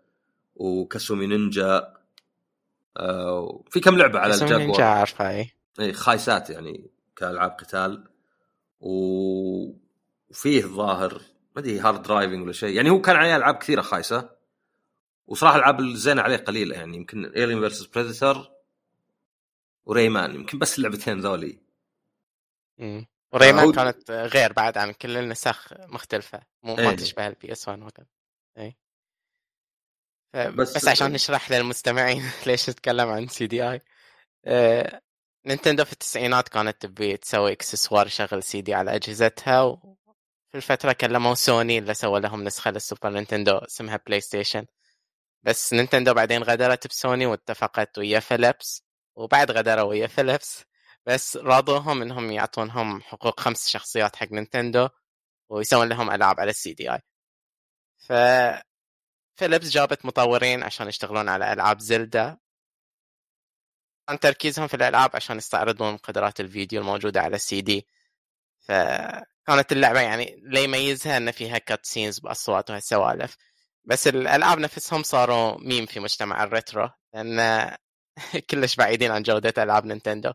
و Kasumi Ninja آه في كم لعبة على اسم نينجا عارفها اي إيه، خايسات يعني كألعاب قتال. و- وفيه الظاهر ما أدري Hard Drivin' ولا شيء يعني هو كان عليه ألعاب كثيرة خايسة. وصراحة الالعاب الزينه عليه قليله يعني يمكن Alien versus Predator و Rayman يمكن بس اللعبتين ذولي. مم. و Rayman كانت غير بعد عن كل النسخ مختلفة مو ما إيه. تشبه ال PS 1 وكذا. اي بس- بس, عشان نشرح للمستمعين ليش نتكلم عن CD-i آه، نينتندو في التسعينات كانت تبي تسوي إكسسوار يشغل سي دي على أجهزتها وفي الفترة كلموا سوني اللي سووا لهم نسخة لل Super Nintendo اسمها PlayStation بس نينتندو بعدين غدرت بسوني واتفقت ويا فيليبس وبعد غدروا ويا فيليبس بس راضوهم إنهم يعطونهم حقوق خمس شخصيات حق نينتندو ويسوون لهم ألعاب على ال CD-i. ف فيليبس جابت مطورين عشان يشتغلون على ألعاب Zelda كان تركيزهم في الألعاب عشان يستعرضون قدرات الفيديو الموجودة على السي دي. فكانت اللعبة يعني اللي يميزها إن فيها cutscenes بأصوات وهالسوالف. بس الألعاب نفسهم صاروا ميم في مجتمع ال retro لأن كلش بعيدين عن جودة ألعاب نينتندو.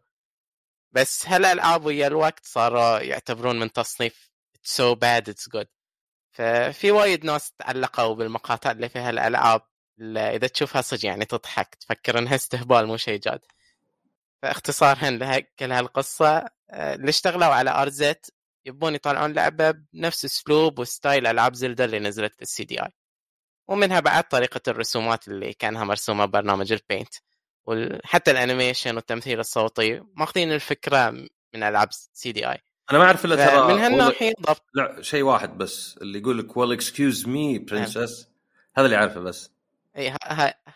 بس هالألعاب ويا الوقت صاروا يعتبرون من تصنيف so bad it's good. ففي وايد ناس تعلقوا بالمقاطع اللي فيها الألعاب اللي إذا تشوفها صدق يعني تضحك تفكر إنها استهبال مو شيء جاد. فاختصارا لها كل هالقصة آه، اللي اشتغلوا على Arzette يبون يطلعون لعبة بنفس أسلوب و style ألعاب زلدا اللي نزلت في ال CD-i ومنها بعد طريقة الرسومات اللي كأنها مرسومة ببرنامج ال Paint وحتى ال animation والتمثيل الصوتي ماخذين الفكرة من ألعاب CD-i أنا ما أعرف إلا ترى من هالناحيه ضبط لا شيء واحد بس اللي يقول لك well excuse me princess هذا اللي عارفه بس. إي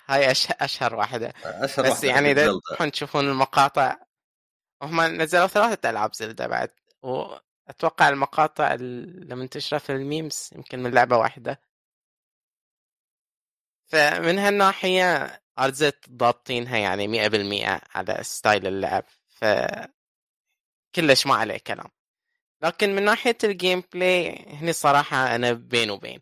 هاي أشهر واحدة. أشهر بس واحدة يعني إذا تشوفون المقاطع هم نزلوا ثلاثة ألعاب زلدة بعد وأتوقع المقاطع اللي منتشرة في ال memes يمكن من لعبة واحدة. فمن هالناحية Arzette ضابطينها يعني مئة بالمئة على style اللعب ف كلش ما عليه كلام. لكن من ناحية ال gameplay هني صراحة أنا بين وبين.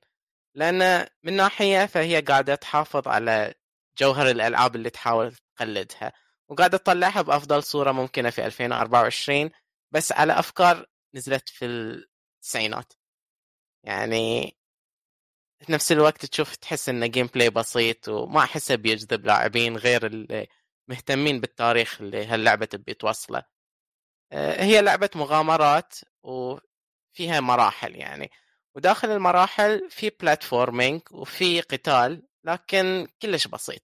لأن من ناحية فهي قاعدة تحافظ على جوهر الألعاب اللي تحاول تقلدها وقاعدة تطلعها بأفضل صورة ممكنة في 2024 بس على أفكار نزلت في التسعينات. يعني في نفس الوقت تشوف تحس انه gameplay بسيط وما احسه بيجذب لاعبين غير اللي مهتمين بالتاريخ اللي هاللعبة تبي توصله. آه، هي لعبة مغامرات وفيها مراحل يعني. وداخل المراحل في platforming وفي قتال لكن كلش بسيط.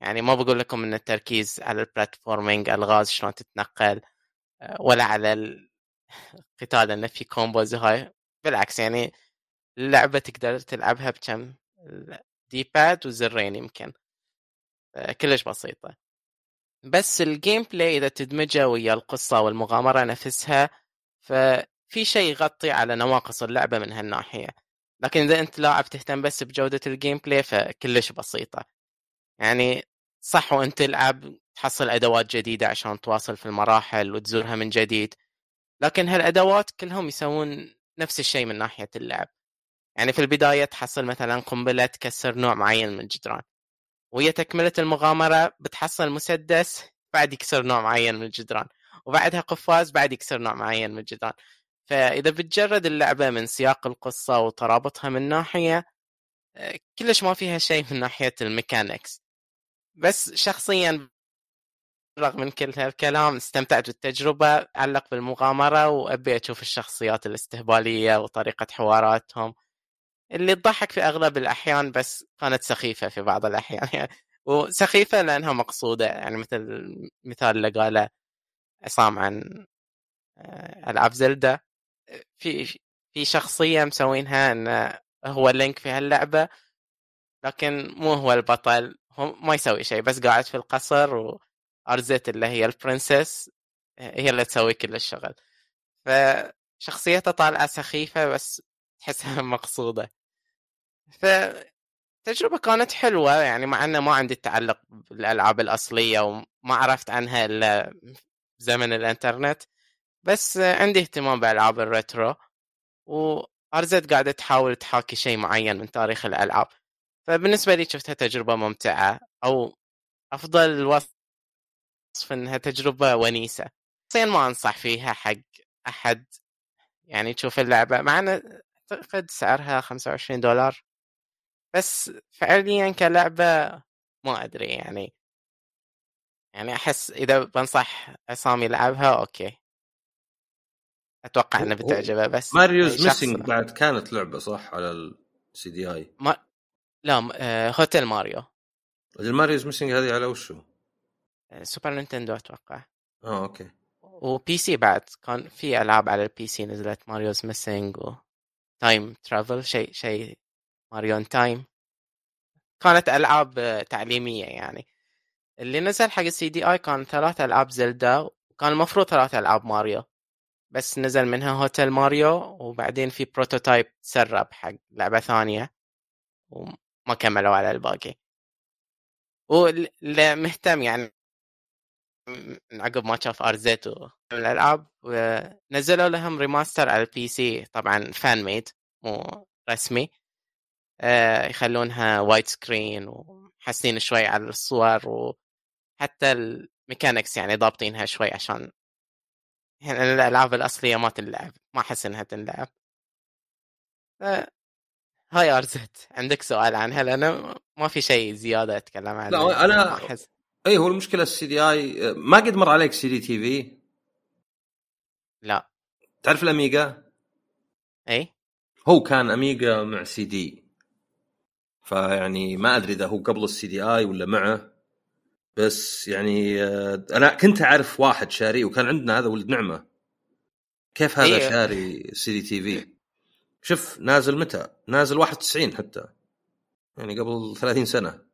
يعني ما بقول لكم إن التركيز على ال platforming ألغاز شلون تتنقل آه، ولا على القتال انه في combos هاي. بالعكس يعني اللعبة تقدر تلعبها بكم؟ D-pad وزرين يمكن. آه، كلش بسيطة. بس ال gameplay إذا تدمجه ويا القصة والمغامرة نفسها ففي شيء يغطي على نواقص اللعبة من هالناحية. لكن إذا أنت لاعب تهتم بس بجودة ال gameplay فكلش بسيطة. يعني صح وأنت تلعب تحصل أدوات جديدة عشان تواصل في المراحل وتزورها من جديد. لكن هالأدوات كلهم يسوون نفس الشيء من ناحية اللعب. يعني في البداية تحصل مثلا قنبلة تكسر نوع معين من الجدران وهي تكملة المغامرة بتحصل مسدس بعد يكسر نوع معين من الجدران وبعدها قفاز بعد يكسر نوع معين من الجدران. فإذا بتجرد اللعبة من سياق القصة وترابطها من ناحية آه، كلش ما فيها شيء من ناحية الميكانكس. بس شخصيا رغم من كل هالكلام استمتعت بالتجربة علق بالمغامرة وأبي أشوف الشخصيات الاستهبالية وطريقة حواراتهم. اللي تضحك في أغلب الأحيان بس كانت سخيفة في بعض الأحيان يعني. وسخيفة لأنها مقصودة يعني مثل المثال اللي قاله عصام عن آه، ألعاب زلدة. في في شخصية مسوينها انه هو لينك في هاللعبه لكن مو هو البطل هو ما يسوي شيء بس قاعد في القصر وأرزت اللي هي البرنسس هي اللي تسوي كل الشغل. فشخصيته طالعة سخيفة بس تحسها مقصودة. فتجربة كانت حلوة يعني مع إنه ما عندي التعلق بالألعاب الأصلية وما عرفت عنها إلا زمن الإنترنت. بس عندي اهتمام بالالعاب الريترو وارزت قاعدة تحاول تحاكي شيء معين من تاريخ الألعاب. فبالنسبة لي شفتها تجربة ممتعة أو أفضل الوصف إنها تجربة ونيسة. شخصيا ما أنصح فيها حق أحد يعني تشوف اللعبة مع ان اعتقد سعرها 25 دولار. بس فعليا كلعبة ما أدري يعني. يعني أحس إذا بنصح عصام يلعبها okay. أتوقع أنه بتعجبه بس Mario's Missing بعد كانت لعبة صح على ال CD-i؟ ما... لا آه، Hotel Mario. ال Mario's Missing هذه على وشو؟ آه، Super Nintendo أتوقع. آه okay. و PC بعد كان في ألعاب على ال PC نزلت Mario's Missing و time travel شيء شيء Mario time كانت ألعاب تعليمية يعني. اللي نزل حق ال CD-i كان ثلاث ألعاب زلدا وكان المفروض ثلاث ألعاب ماريو. بس نزل منها Hotel Mario وبعدين في prototype تسرب حق لعبة ثانية وما كملوا على الباقي. واللي مهتم يعني عقب ما شاف Arzette الألعاب نزلوا لهم remaster على ال PC طبعا fan made مو رسمي. آه، يخلونها widescreen وحاسين شوي على الصور وحتى ال mechanics يعني ضابطينها شوي عشان يعني الألعاب الأصلية ما تنلعب ما أحس إنها تنلعب. آه، هاي Arzette عندك سؤال عنها؟ لأن ما في شيء زيادة أتكلم عنه لا أنا أحس... اي هو المشكلة ال CD-i ما قد مر عليك CDTV؟ لا. تعرف ال Amiga؟ اي هو كان Amiga مع سي دي. فيعني ما أدري إذا هو قبل ال CD-i ولا معه. بس يعني آه، أنا كنت أعرف واحد شاري وكان عندنا هذا ولد نعمة. كيف هذا إيه. شاري CDTV؟ شوف نازل متى؟ نازل 91 حتى. يعني قبل 30 سنة.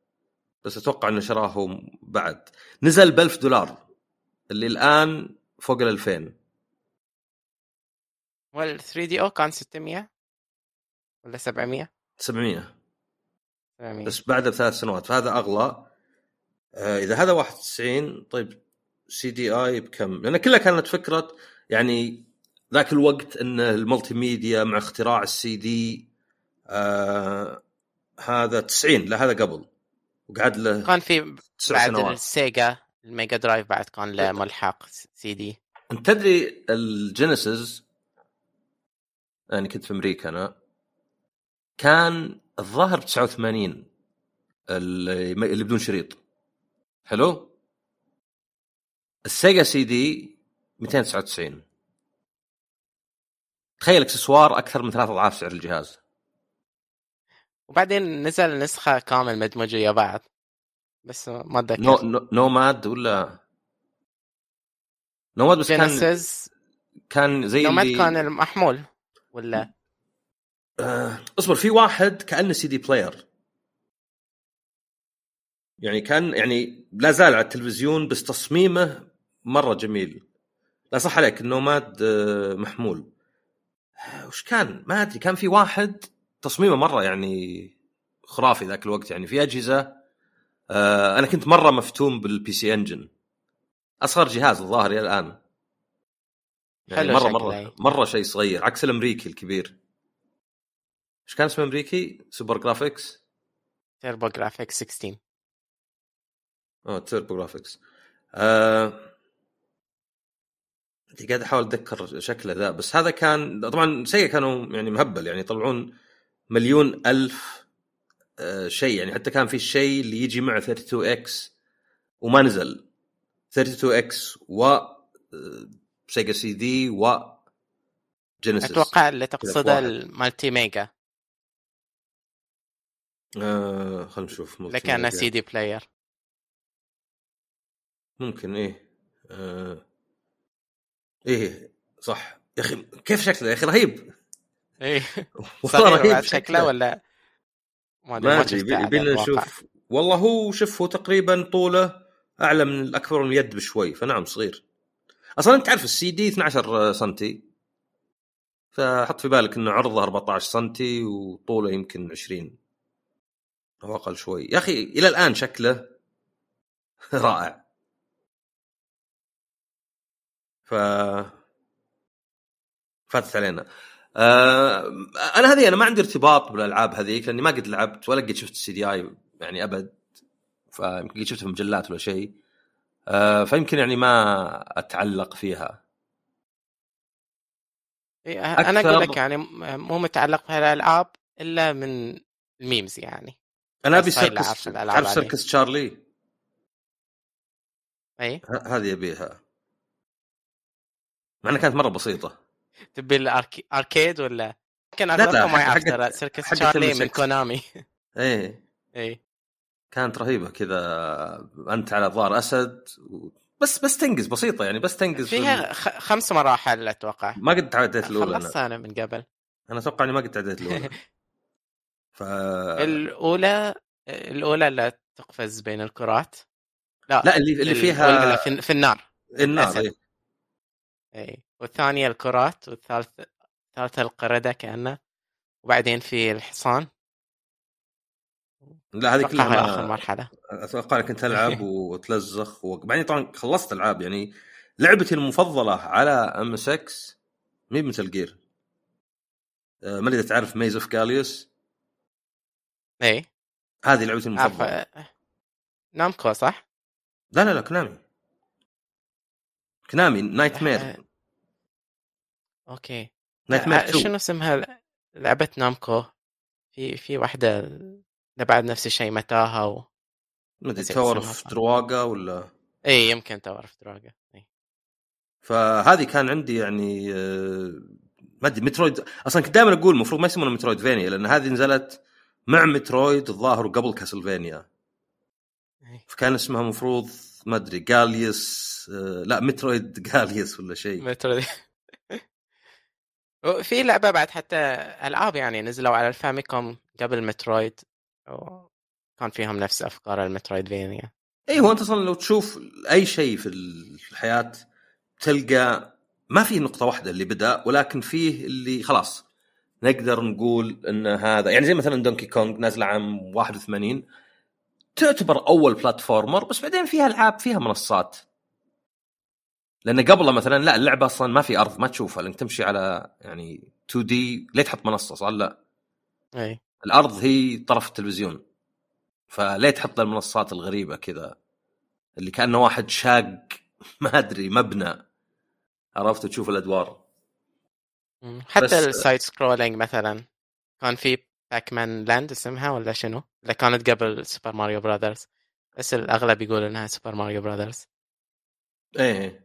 بس أتوقع إنه شراه بعد. نزل ب 1000 دولار. اللي الآن فوق ال 2000 وال 3DO كان 600 ولا 700 700 بس بعد بثلاث سنوات. فهذا أغلى. آه إذا هذا 91 طيب CD-i بكم؟ لأن كلها كانت فكرة يعني ذاك الوقت إن ال multimedia مع اختراع السي دي آه هذا 90 لا هذا قبل. وقعد له كان في بعد ال Sega ال Mega Drive بعد كان له ملحق سي دي أنت تدري ال Genesis يعني كنت في أمريكا أنا كان الظاهر ب 89 اللي اللي بدون شريط. حلو؟ ال Sega CD 299 تخيل إكسسوار أكثر من ثلاث أضعاف سعر الجهاز. وبعدين نزل نسخة كامل مدمجة ويا بعض. بس ما أتذكر. No No Nomad ولا؟ Nomad بس كان Genesis كان زي Nomad اللي كان المحمول ولا؟ آه، اصبر في واحد كأنه CD player يعني كان يعني لا زال على التلفزيون بس تصميمه مرة جميل. لا صح عليك ال Nomad آه، محمول. آه، وش كان؟ ما أدري كان في واحد تصميمه مرة يعني خرافي ذاك الوقت. يعني في أجهزة آه، أنا كنت مرة مفتون بال PC Engine أصغر جهاز الظاهر إلى الآن. يعني حلو مرة مرة يعني. مرة شيء صغير عكس الأمريكي الكبير. إيش كان اسمه أمريكي؟ SuperGrafx TurboGrafx 16 آه TurboGrafx آه... قاعد أحاول أتذكر شكله ذا بس هذا كان طبعا سيئ كانوا يعني مهبل يعني يطلعون مليون ألف آه شيء. يعني حتى كان في الشيء اللي يجي مع 32X وما نزل. 32X و آه، Sega CD و Genesis. أتوقع اللي تقصده. ال Multi-Mega. آه خلينا نشوف كان CD player. ممكن إيه. آه... إيه صح. يا أخي كيف شكله يا أخي؟ رهيب. إيه. صغير شكله ولا؟ ما أدري ما ادري. نشوف. والله هو شوف هو تقريبا طوله أعلى من الأكبر من اليد بشوي فنعم صغير. أصلا أنت تعرف السي دي 12 سنتي؟ فحط في بالك إنه عرضه 14 سنتي وطوله يمكن 20 أو أقل شوي. يا أخي إلى الآن شكله رائع. ف فاتت علينا. آه أنا هذه أنا ما عندي ارتباط بالألعاب هذيك لأني ما قد لعبت ولا قد شفت ال CD-i يعني أبد فيمكن قد شفتها في مجلات ولا شيء. آه فيمكن يعني ما أتعلق فيها. إيه، أنا أقول لك يعني مو متعلق بهالالعاب إلا من ال memes يعني. أنا أبي Circus تعرف. Circus Charlie اي هذه أبيها. مع إنها كانت مرة بسيطة. تبي ال arcade ولا؟ يمكن لا، أغلبكم ما حق- يعرف حق- ترى Circus Charlie. من Konami. إيه. اي كانت رهيبة كذا أنت على ظهر أسد و... بس بس تنقز بسيطة يعني بس تنقز فيها خ- خمس مراحل أتوقع. ما قد تعديت الأولى أنا خلصتها أنا من قبل. أنا أتوقع إني ما قد تعديت الأولى. ف الأولى الأولى اللي تقفز بين الكرات. لا لا اللي اللي ال- فيها في, في النار النار الأسد. إيه. اي والثانية الكرات والثالثه الثالثه القردة كأنه وبعدين في الحصان. لا هذه كلها آخر ما... مرحلة. أتوقع إنك كنت العب وتلزخ وبعدين طبعا خلصت ألعاب يعني لعبتي المفضلة على MSX مي Metal Gear. ما أدري تعرف Maze of Galious اي هذه لعبتي عارف المفضلة. Namco صح؟ لا لا لا Konami Konami Knightmare آه، okay. Knightmare آه، 2 شنو اسمها؟ لعبة Namco. في في اللي بعد نفس الشيء متاهة و... ما أدري Tower of. Druaga ولا؟ إي يمكن Tower Druaga إي. فهذه كان عندي يعني آه، ما أدري Metroid أصلا كنت دائما أقول المفروض ما يسمونها Metroidvania لأن هذه نزلت مع Metroid الظاهر قبل Castlevania. فكان اسمها المفروض ما أدري Galious آه، لا Metroid Galious ولا شيء. مترو دي. في لعبة بعد حتى ألعاب يعني نزلوا على ال Famicom قبل مترويد كان فيهم نفس أفكار ال Metroidvania اي هو أنت أصلا لو تشوف أي شيء في الحياة تلقى ما في نقطة واحدة اللي بدأ ولكن فيه اللي خلاص نقدر نقول إن هذا يعني زي مثلا Donkey Kong نازله عام 81 تعتبر أول platformer بس بعدين فيها ألعاب فيها منصات. لأن قبلها مثلا لا اللعبة أصلا ما في أرض ما تشوفها لأنك تمشي على يعني 2D ليه تحط منصة صار لا. أي. الأرض هي طرف التلفزيون. فليه تحط المنصات الغريبة كذا؟ اللي كأنه واحد شاق ما أدري مبنى. عرفت؟ تشوف الأدوار. حتى ال side scrolling مثلا. كان في Pac-Man Land اسمها ولا شنو؟ اللي كانت قبل Super Mario Brothers بس الأغلب يقول إنها Super Mario Brothers إيه.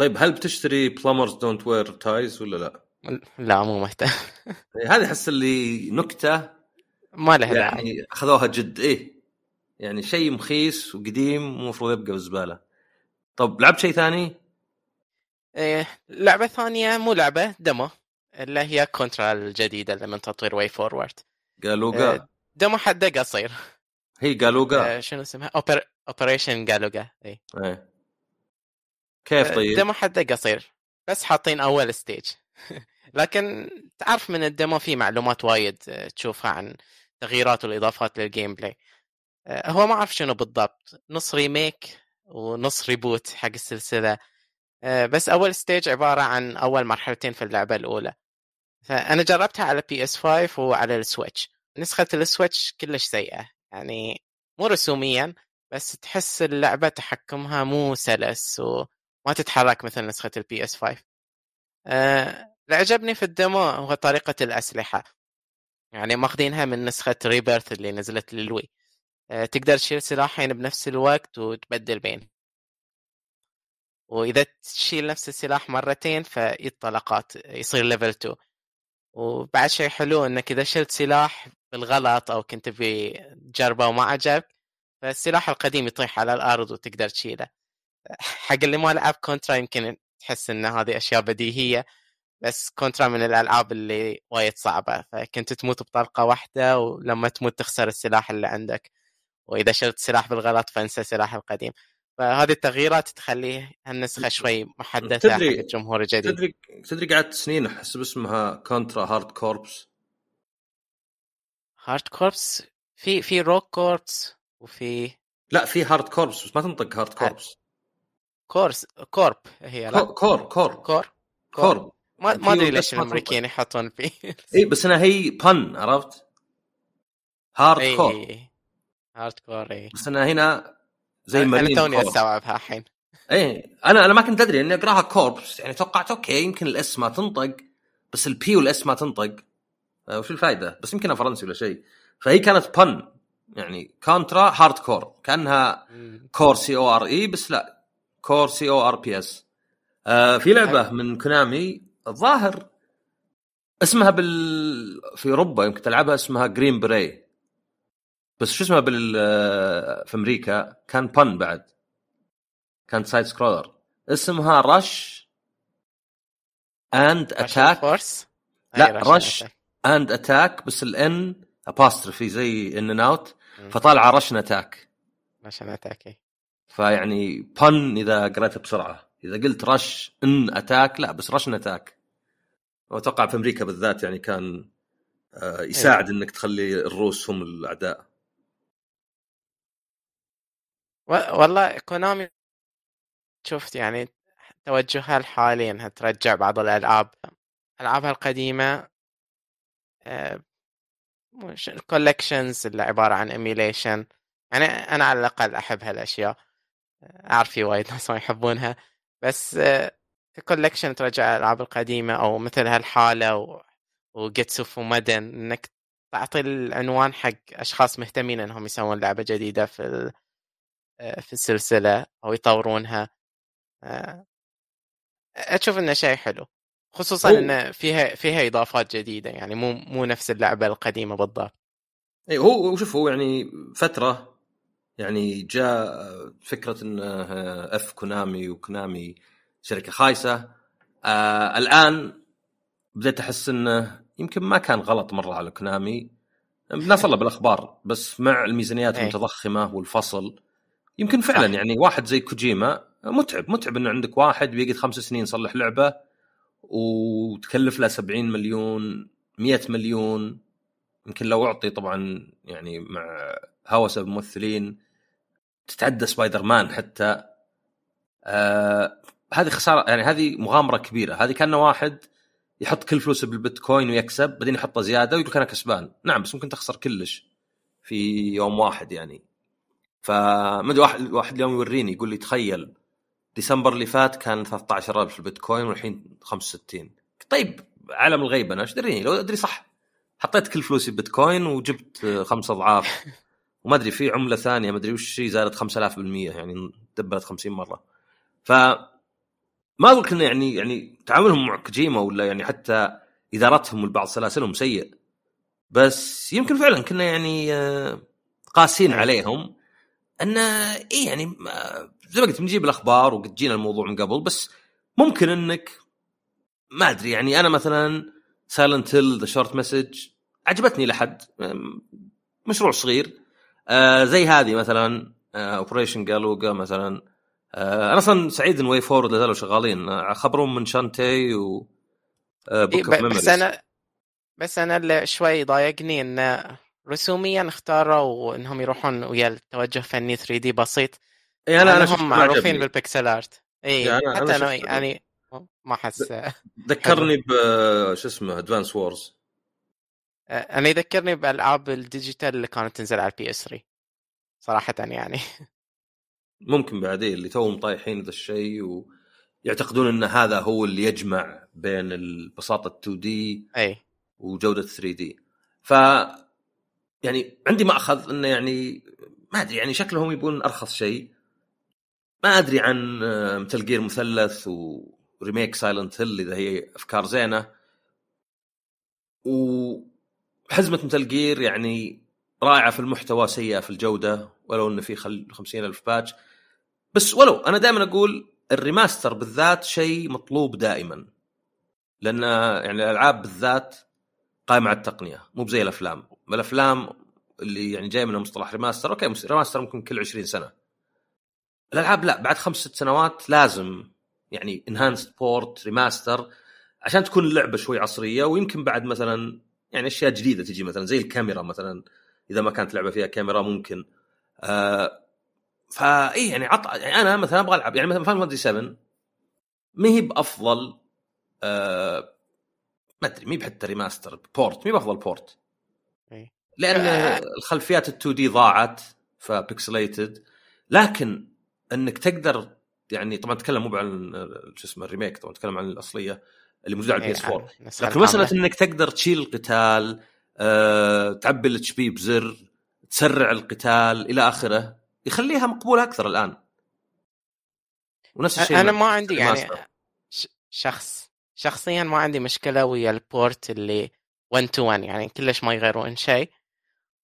طيب هل بتشتري Plumbers Don't Wear Ties ولا لا؟ لا مو مهتم إيه، هذه احس اللي نكتة ما له داعي يعني أخذوها جد إيه يعني شيء مخيس وقديم ومفروض يبقى بالزباله طب لعبت شيء ثاني؟ إيه لعبة ثانية مو لعبة demo اللي هي Contra الجديدة اللي من تطوير WayForward Galuga إيه. demo حده قصير هي Galuga آه، شنو اسمها؟ Oper... Operation Galuga اي إيه كيف طيب؟ الديمو حدة قصير بس حاطين أول stage لكن تعرف من ال demo في معلومات وايد آه، تشوفها عن تغييرات والإضافات لل gameplay آه، هو ما أعرف شنو بالضبط. نص remake ونص reboot حق السلسلة. آه، بس أول stage عبارة عن أول مرحلتين في اللعبة الأولى. فأنا جربتها على PS 5 وعلى ال Switch نسخة ال Switch كلش سيئة. يعني مو رسوميا بس تحس اللعبة تحكمها مو سلس وما تتحرك مثل نسخة ال PS 5 أه اللي عجبني في ال demo هو طريقة الأسلحة. يعني ماخذينها من نسخة Rebirth اللي نزلت لل Wii. أه تقدر تشيل سلاحين بنفس الوقت وتبدل بين وإذا تشيل نفس السلاح مرتين فيطلقات يصير level 2 وبعد شيء حلو إنك إذا شلت سلاح بالغلط أو كنت تبي تجربه وما عجبك فالسلاح القديم يطيح على الأرض وتقدر تشيله. حق اللي ما لعب Contra يمكن تحس إن هذه أشياء بديهية بس Contra من الألعاب اللي وايد صعبة فكنت تموت بطلقة واحدة ولما تموت تخسر السلاح اللي عندك وإذا شلت سلاح بالغلط فانسى السلاح القديم. فهذه التغييرات تخليه النسخه شوي محدثة حق تدري- الجمهور الجديد. تدري تدري قعدت سنين أحس اسمها Contra Hard Corps؟ Hard Corps؟ في في Rogue Corps وفي لا في Hard Corps بس ما تنطق Hard Corps. cors corp هي لا؟ core core. core, core. core. ما ما أدري ليش ما الأمريكيين يحطون فيه E بس أنا هي pun عرفت؟ hard core اي hard core اي بس أنا هنا زي أنا مارين توني. أستوعبها الحين. إيه أنا أنا ما كنت أدري إني أقراها corps يعني توقعت أوكي يمكن ال S ما تنطق بس ال P وال S ما تنطق. آه، وش الفائده؟ بس يمكنها فرنسي ولا شيء. فهي كانت pun يعني Contra Hard Corps كأنها core C O R E بس لا corps C O R P S آه في لعبة من Konami الظاهر اسمها بال في أوروبا يمكن تلعبها اسمها Green Beret بس شو اسمها بال آه، في أمريكا؟ كان pun بعد. كانت side scroller اسمها Rush and Attack force لا، Rush. and Attack بس ال N apostrophe زي In-N-Out فطالعة Russian attack عشان attacky فيعني pun إذا قريتها بسرعة. إذا قلت Rush'n Attack لا بس Russian attack وأتوقع في أمريكا بالذات يعني كان آه، يساعد إنك تخلي الروس هم الأعداء. والله Konami شفت يعني توجهها الحالي إنها ترجع بعض الألعاب. ألعابها القديمة آه، مش ال collections اللي عبارة عن emulation يعني أنا على الأقل أحب هالأشياء. آه، أعرف في وايد ناس ما يحبونها بس collection ترجع الألعاب القديمة أو مثل هالحالة و... و Getsu Fuma Den إنك تعطي العنوان حق أشخاص مهتمين إنهم يسوون لعبة جديدة في ال... آه، في السلسلة أو يطورونها. آه، أشوف إنه شيء حلو خصوصا هو- إنه فيها فيها إضافات جديدة يعني مو مو نفس اللعبة القديمة بالضبط. اي هو شوف هو يعني فترة يعني جاء فكرة إن اف كونامي وكونامي شركة خايسة آه الآن بديت أحس انه يمكن ما كان غلط مرة على Konami الناس الله بالأخبار بس مع الميزانيات إيه. المتضخمة والفصل يمكن فعلا. يعني واحد زي كوجيما متعب متعب إنه عندك واحد بيقعد خمس سنين يصلح لعبة وتكلف له 70 مليون 100 مليون يمكن لو أعطي طبعا يعني مع هوسه بممثلين تتعدى سبايدر مان حتى آه هذه خسارة يعني هذه مغامرة كبيرة. هذه كان واحد يحط كل فلوسه بالبيتكوين ويكسب بعدين يحطه زيادة ويقول أنا كسبان. نعم بس ممكن تخسر كلش في يوم واحد يعني. فما أدري واحد واحد اليوم يوريني يقول لي تخيل ديسمبر اللي فات كان 13000 في البيتكوين والحين 65 طيب عالم الغيب أنا إيش دريني؟ لو أدري صح. حطيت كل فلوسي بيتكوين وجبت خمس أضعاف. وما أدري في عملة ثانية ما أدري وش هي زادت 5000% يعني دبلت 50 مرة. ف ما أقول كنا يعني يعني تعاملهم مع كوجيما ولا يعني حتى إدارتهم لبعض سلاسلهم سيء. بس يمكن فعلا كنا يعني آه، قاسين عليهم إن اي يعني زي ما قلت بنجيب الأخبار وقد جينا الموضوع من قبل بس ممكن إنك ما أدري يعني أنا مثلا Silent Hill The Short Message عجبتني لحد مشروع صغير. آه زي هذه مثلا Operation آه جالوجا مثلا. آه أنا أصلا سعيد إن WayForward زالوا شغالين. آه، خبرهم من Shantae و بوك إيه بس أنا بس أنا اللي شوي ضايقني إن رسوميا اختاروا إنهم يروحون ويا التوجه فني 3D بسيط. اي أنا أنا هم معروفين بال pixel art اي أنا حتى أنا يعني ما احس ذكرني ب شو اسمه Advance Wars أنا يذكرني بألعاب ال digital اللي كانت تنزل على ال PS 3 صراحة يعني. ممكن بعدين اللي توهم طايحين ذا الشيء ويعتقدون إن هذا هو اللي يجمع بين البساطة 2D أي. وجودة 3D ف يعني عندي مأخذ إنه يعني ما أدري يعني شكلهم يبون أرخص شيء. ما أدري عن Metal Gear مثلث و remake Silent Hill إذا هي أفكار زينة. وحزمه Metal Gear يعني رائعة في المحتوى سيئة في الجودة ولو إنه في خل... 50 ألف patch بس ولو أنا دائما أقول ال remaster بالذات شيء مطلوب دائما. لأن يعني الألعاب بالذات قائمة على التقنية مو بزي الأفلام. الأفلام اللي يعني جاي منها مصطلح remaster أوكي remaster ممكن كل 20 سنة. الألعاب لا بعد خمس ست سنوات لازم يعني enhanced port remaster عشان تكون اللعبة شوي عصرية ويمكن بعد مثلا يعني أشياء جديدة تجي مثلا زي الكاميرا مثلا إذا ما كانت لعبة فيها كاميرا ممكن. آه فاي يعني عط يعني أنا مثلا أبغى ألعب يعني مثلا Final Fantasy 7 ما هي بأفضل آه ما أدري ما هي بحتى remaster port ما هي بافضل port لأن آه. الخلفيات ال 2D ضاعت ف pixelated لكن إنك تقدر يعني طبعا أتكلم مو عن شو اسمه ال remake طبعا أتكلم عن الأصلية. اللي موجوده على ال PS 4 لكن مساله إنك تقدر تشيل القتال أه، تعبي ال HP بزر تسرع القتال إلى آخره يخليها مقبولة أكثر الآن. ونفس الشيء أنا ما عندي يعني شخص شخصيا ما عندي مشكلة ويا ال port اللي 1 to 1 يعني كلش ما يغيرون شيء.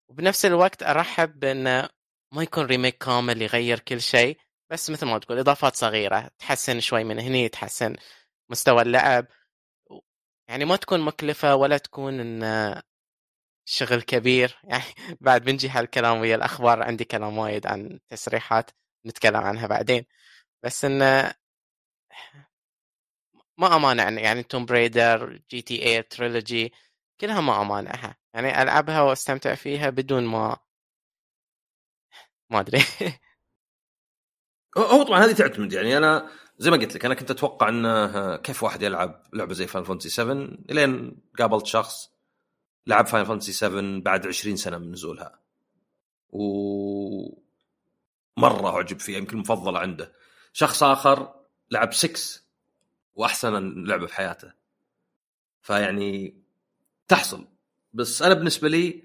وبنفس الوقت أرحب بانه ما يكون remake كامل يغير كل شيء. بس مثل ما تقول إضافات صغيرة تحسن شوي من هني تحسن مستوى اللعب. يعني ما تكون مكلفة ولا تكون إن شغل كبير. يعني بعد بنجي هالكلام ويا الأخبار عندي كلام وايد عن تسريحات نتكلم عنها بعدين. بس انه ما أمانع يعني Tomb Raider GTA Trilogy كلها ما أمانعها. يعني ألعبها وأستمتع فيها بدون ما ما أدري. هو طبعا هذه تعتمد. يعني أنا زي ما قلت لك أنا كنت أتوقع إنه كيف واحد يلعب لعبة زي Final Fantasy 7 إلين قابلت شخص لعب Final Fantasy 7 بعد 20 سنة من نزولها. و مرة أعجب فيها يمكن مفضلة عنده. شخص آخر لعب 6 وأحسن لعبة في حياته. فيعني تحصل. بس أنا بالنسبة لي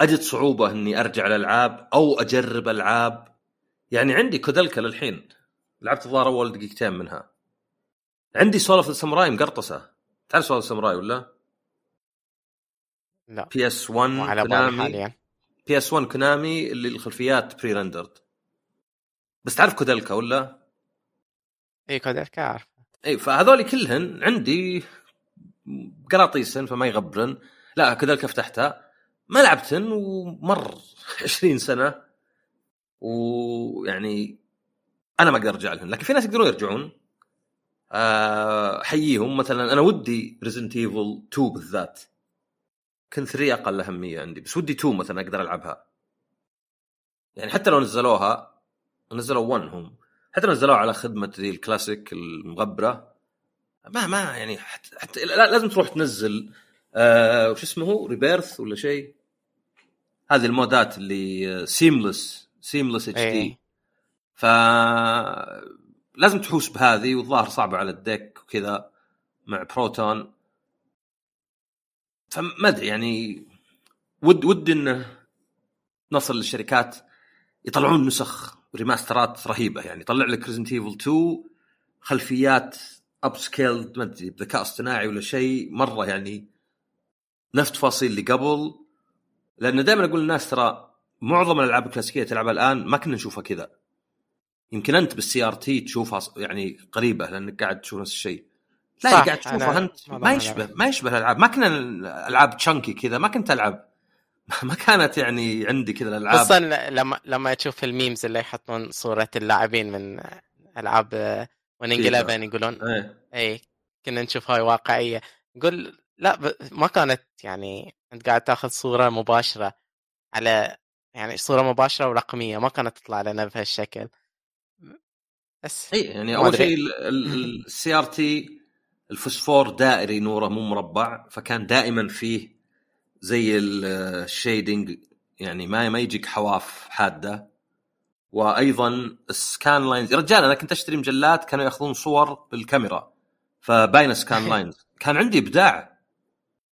أجد صعوبة إني أرجع الالعاب أو أجرب ألعاب. يعني عندي كودلكا للحين. لعبت الظاهر أول دقيقتين منها. عندي سولف الساموراي مقرطسة. تعرف سولف الساموراي ولا؟ لا. بي اس 1 على كونامي بي اس 1 كونامي اللي الخلفيات pre-rendered بس تعرف Koudelka ولا؟ اي Koudelka اعرف اي فهذول كلهن عندي قراطيسن فما يغبرن. لا Koudelka فتحتها. ما لعبتن ومر 20 سنة. ويعني أنا ما أقدر أرجع لهم. لكن في ناس يقدرون يرجعون. احييهم آه مثلا أنا ودي Resident Evil 2 بالذات. كنت 3 أقل أهمية عندي. بس ودي 2 مثلا أقدر ألعبها. يعني حتى لو نزلوها نزلوا 1 هم. حتى لو نزلوها على خدمة ذي الكلاسيك المغبرة. ما ما يعني حتى, حتى لازم تروح تنزل آه وش اسمه rebirth ولا شيء؟ هذه المودات اللي seamless seamless HD. ف لازم تحوس بهذه والظاهر صعبة على ال Deck وكذا مع بروتون. فما أدري يعني ود ود إنه نصل للشركات يطلعون نسخ ريماسترات رهيبة يعني. يطلع لك Resident Evil 2 خلفيات upscaled ما أدري بذكاء اصطناعي ولا شيء مرة يعني نفس تفاصيل اللي قبل. لأن دائما أقول للناس ترى معظم الألعاب الكلاسيكية تلعبها الآن ما كنا نشوفها كذا. يمكن أنت بال CRT تشوفها يعني قريبة لأنك قاعد تشوف نفس الشيء. لا صح، قاعد تشوفها أنا أنت. ما. يشبه ما يشبه الألعاب. ما كنا العاب chunky كذا ما كنت ألعب. ما كانت يعني عندي كذا الألعاب. خصوصا لما لما تشوف ال memes اللي يحطون صورة اللاعبين من ألعاب. 11 يقولون إيه. اي كنا نشوف هاي واقعية. نقول لا ب... ما كانت يعني أنت قاعد تأخذ صورة مباشرة على يعني صورة مباشرة ورقمية ما كانت تطلع لنا بهالشكل. بس. إي يعني أول. شيء ال CRT الفوسفور دائري نوره مو مربع فكان دائما فيه زي ال shading يعني ما ما يجيك حواف حادة. وأيضا ال scan lines يا رجال أنا كنت أشتري مجلات كانوا يأخذون صور بالكاميرا فباينه scan lines كان عندي إبداع.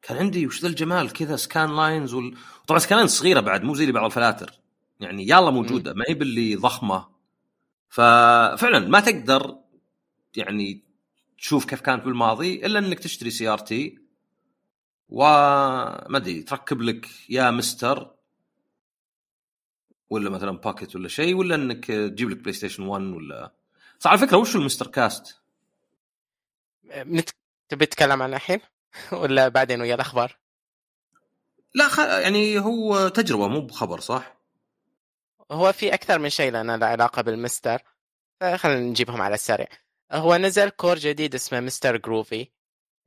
كان عندي وش ذا الجمال كذا scan lines وال... طبعا scan lines صغيرة بعد مو زي اللي بعض الفلاتر. يعني يلا موجودة ما هي باللي ضخمة. ففعلا ما تقدر يعني تشوف كيف كانت بالماضي إلا إنك تشتري CRT وما أدري تركب لك يا مستر ولا مثلا Pocket ولا شيء ولا إنك تجيب لك بلاي ستيشن 1 ولا صح على فكرة وش ال MiSTerCast؟ تبي تتكلم عنه الحين ولا بعدين ويا الأخبار؟ لا خ... يعني هو تجربة مو بخبر صح؟ هو في أكثر من شيء لأنه له علاقة بالمستر فخلينا نجيبهم على السريع. هو نزل core جديد اسمه MiSTer Groovy.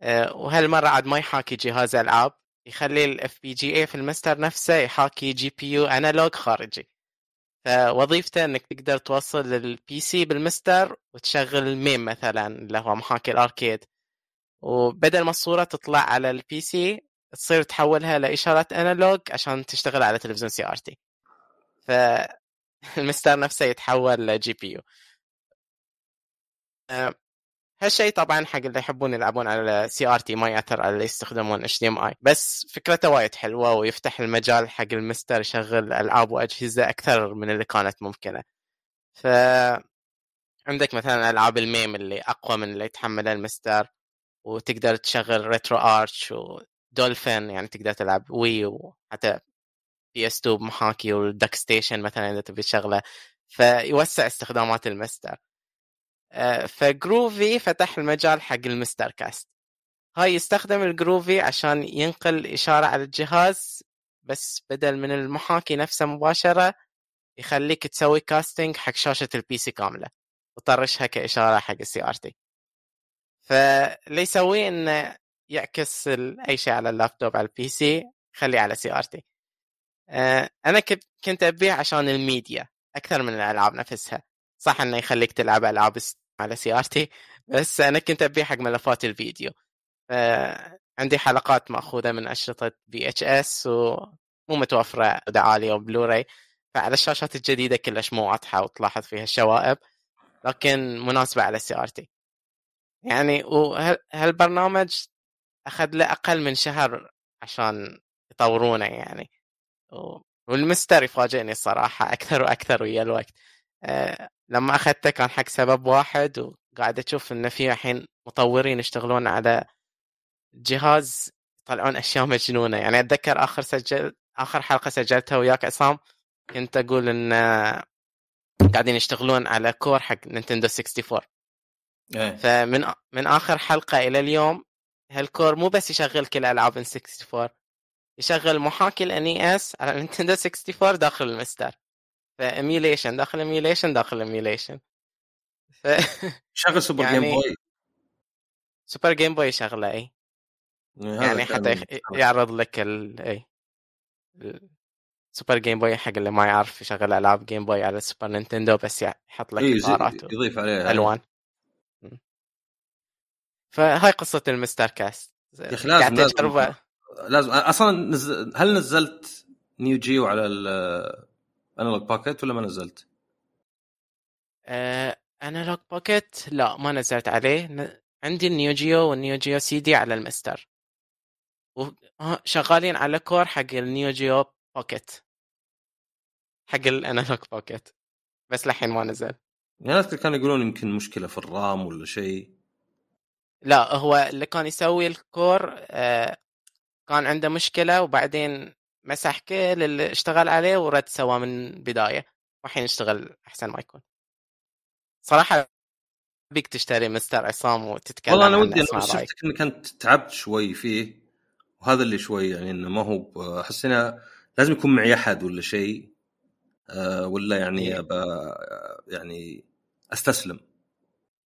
أه، وهالمرة عاد ما يحاكي جهاز ألعاب يخلي ال FPGA في المستر نفسه يحاكي GPU analog خارجي. فوظيفته إنك تقدر توصل لل PC بال MiSTer وتشغل MAME مثلا اللي هو محاكي ال arcade. وبدل ما الصورة تطلع على ال PC تصير تحولها لإشارات analog عشان تشتغل على تلفزيون CRT. فالمستر نفسه يتحول ل GPU أه، هالشيء طبعا حق اللي يحبون يلعبون على CRT ما ياثر على اللي يستخدمون HDMI بس فكرته وايد حلوة ويفتح المجال حق المستر يشغل ألعاب وأجهزة أكثر من اللي كانت ممكنة. ف عندك مثلا ألعاب ال MAME اللي أقوى من اللي يتحملها المستر وتقدر تشغل RetroArch و Dolphin يعني تقدر تلعب Wii وحتى PS2 بمحاكي وال DuckStation مثلا إذا تبي تشغله فيوسع استخدامات المستر. آه، ف Groovy فتح المجال حق ال MiSTerCast هاي يستخدم ال Groovy عشان ينقل إشارة على الجهاز بس بدل من المحاكي نفسه مباشرة يخليك تسوي casting حق شاشة ال PC كاملة وطرشها كإشارة حق ال CRT فاللي يسويه إنه يعكس أي شيء على اللابتوب على ال PC يخليه على CRT أنا كنت أبيه عشان الميديا أكثر من الألعاب نفسها. صح إنه يخليك تلعب ألعاب على CRT بس أنا كنت أبيه حق ملفات الفيديو. عندي حلقات مأخوذة من أشرطة VHS ومو متوفرة جودة عاليه وبلوراي فعلى الشاشات الجديدة كلش مو واضحة وتلاحظ فيها الشوائب لكن مناسبة على ال CRT يعني وهالبرنامج أخذ له أقل من شهر عشان يطورونه يعني. والمستر يفاجئني الصراحة أكثر وأكثر ويا الوقت. أه لما أخذته كان حق سبب واحد وقاعد أشوف إنه في الحين مطورين يشتغلون على جهاز يطلعون أشياء مجنونة. يعني أتذكر آخر سجل آخر حلقة سجلتها وياك عصام كنت أقول إن قاعدين يشتغلون على core حق نينتندو 64 إيه. فمن من آخر حلقة إلى اليوم هال core مو بس يشغل كل ألعاب ال 64 يشغل محاكي ال NES على نينتندو 64 داخل المستر. ف emulation داخل emulation داخل emulation ف... شغل سوبر يعني Game Boy Super Game Boy شغله إي يعني حتى يخ... يعرض لك ال إي. Super Game Boy حق اللي ما يعرف يشغل ألعاب Game Boy على ال Super Nintendo بس يحط لك اطارات يضيف عليها ألوان. فهاي قصة ال MiSTer Cast. يا أخي لازم. تجربة لازم أصلا نزل... هل نزلت Neo Geo على ال Analogue Pocket ولا ما نزلت؟ آه Analogue Pocket لا ما نزلت عليه. ن- عندي ال Neo Geo وال Neo Geo CD على المستر. وشغالين على core حق ال Neo Geo Pocket حق ال Analogue Pocket بس لحين ما نزل. يعني ناس كانوا يقولون يمكن مشكلة في ال RAM ولا شيء. لا هو اللي كان يسوي ال core كان عنده مشكلة وبعدين مسح كل اللي اشتغل عليه ورد سواه من بداية والحين يشتغل أحسن ما يكون صراحة بيك تشتري مستر عصام وتتكلم والله أنا ودي أنا شفتك انك انت تعبت شوي فيه وهذا اللي شوي يعني إنه ما هو أحس إنه لازم يكون معي أحد ولا شيء آه، ولا يعني إيه. أبا يعني أستسلم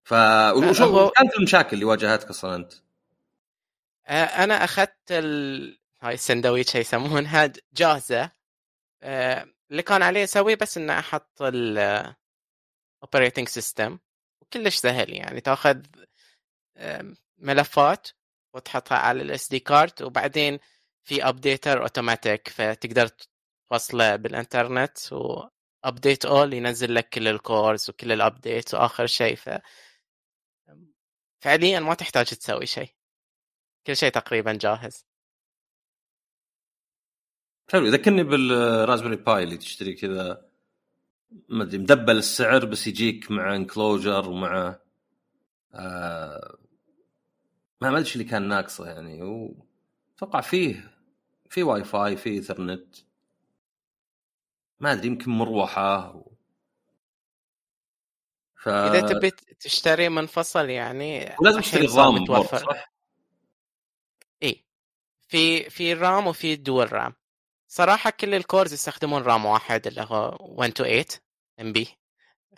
ف وشو كانت المشاكل اللي واجهتك أصلا أنت؟ آه، أنا أخذت ال... هاي السندويتش يسمونها جاهزة. آه، اللي كان عليه أسويه بس إن أحط ال operating system. وكلش سهل يعني تأخذ ملفات وتحطها على ال SD card وبعدين في updater automatic فتقدر توصله بالإنترنت و update all ينزل لك كل ال cores وكل ال update وآخر شيء. ف فعليا ما تحتاج تسوي شيء. كل شيء تقريبا جاهز. حلو يذكرني بال Raspberry Pi اللي تشتري كذا ما أدري مدبل السعر بس يجيك مع enclosure ومع آه ما أدري اللي كان ناقصه يعني واتوقع فيه في واي فاي في إيثرنت. ما أدري يمكن مروحة و... ف... إذا تبي تشتري منفصل يعني الحين تشتري ال RAM برضه صح؟ في في RAM وفي dual RAM. صراحة كل ال cores يستخدمون RAM واحد اللي هو 1 to 8 ام بي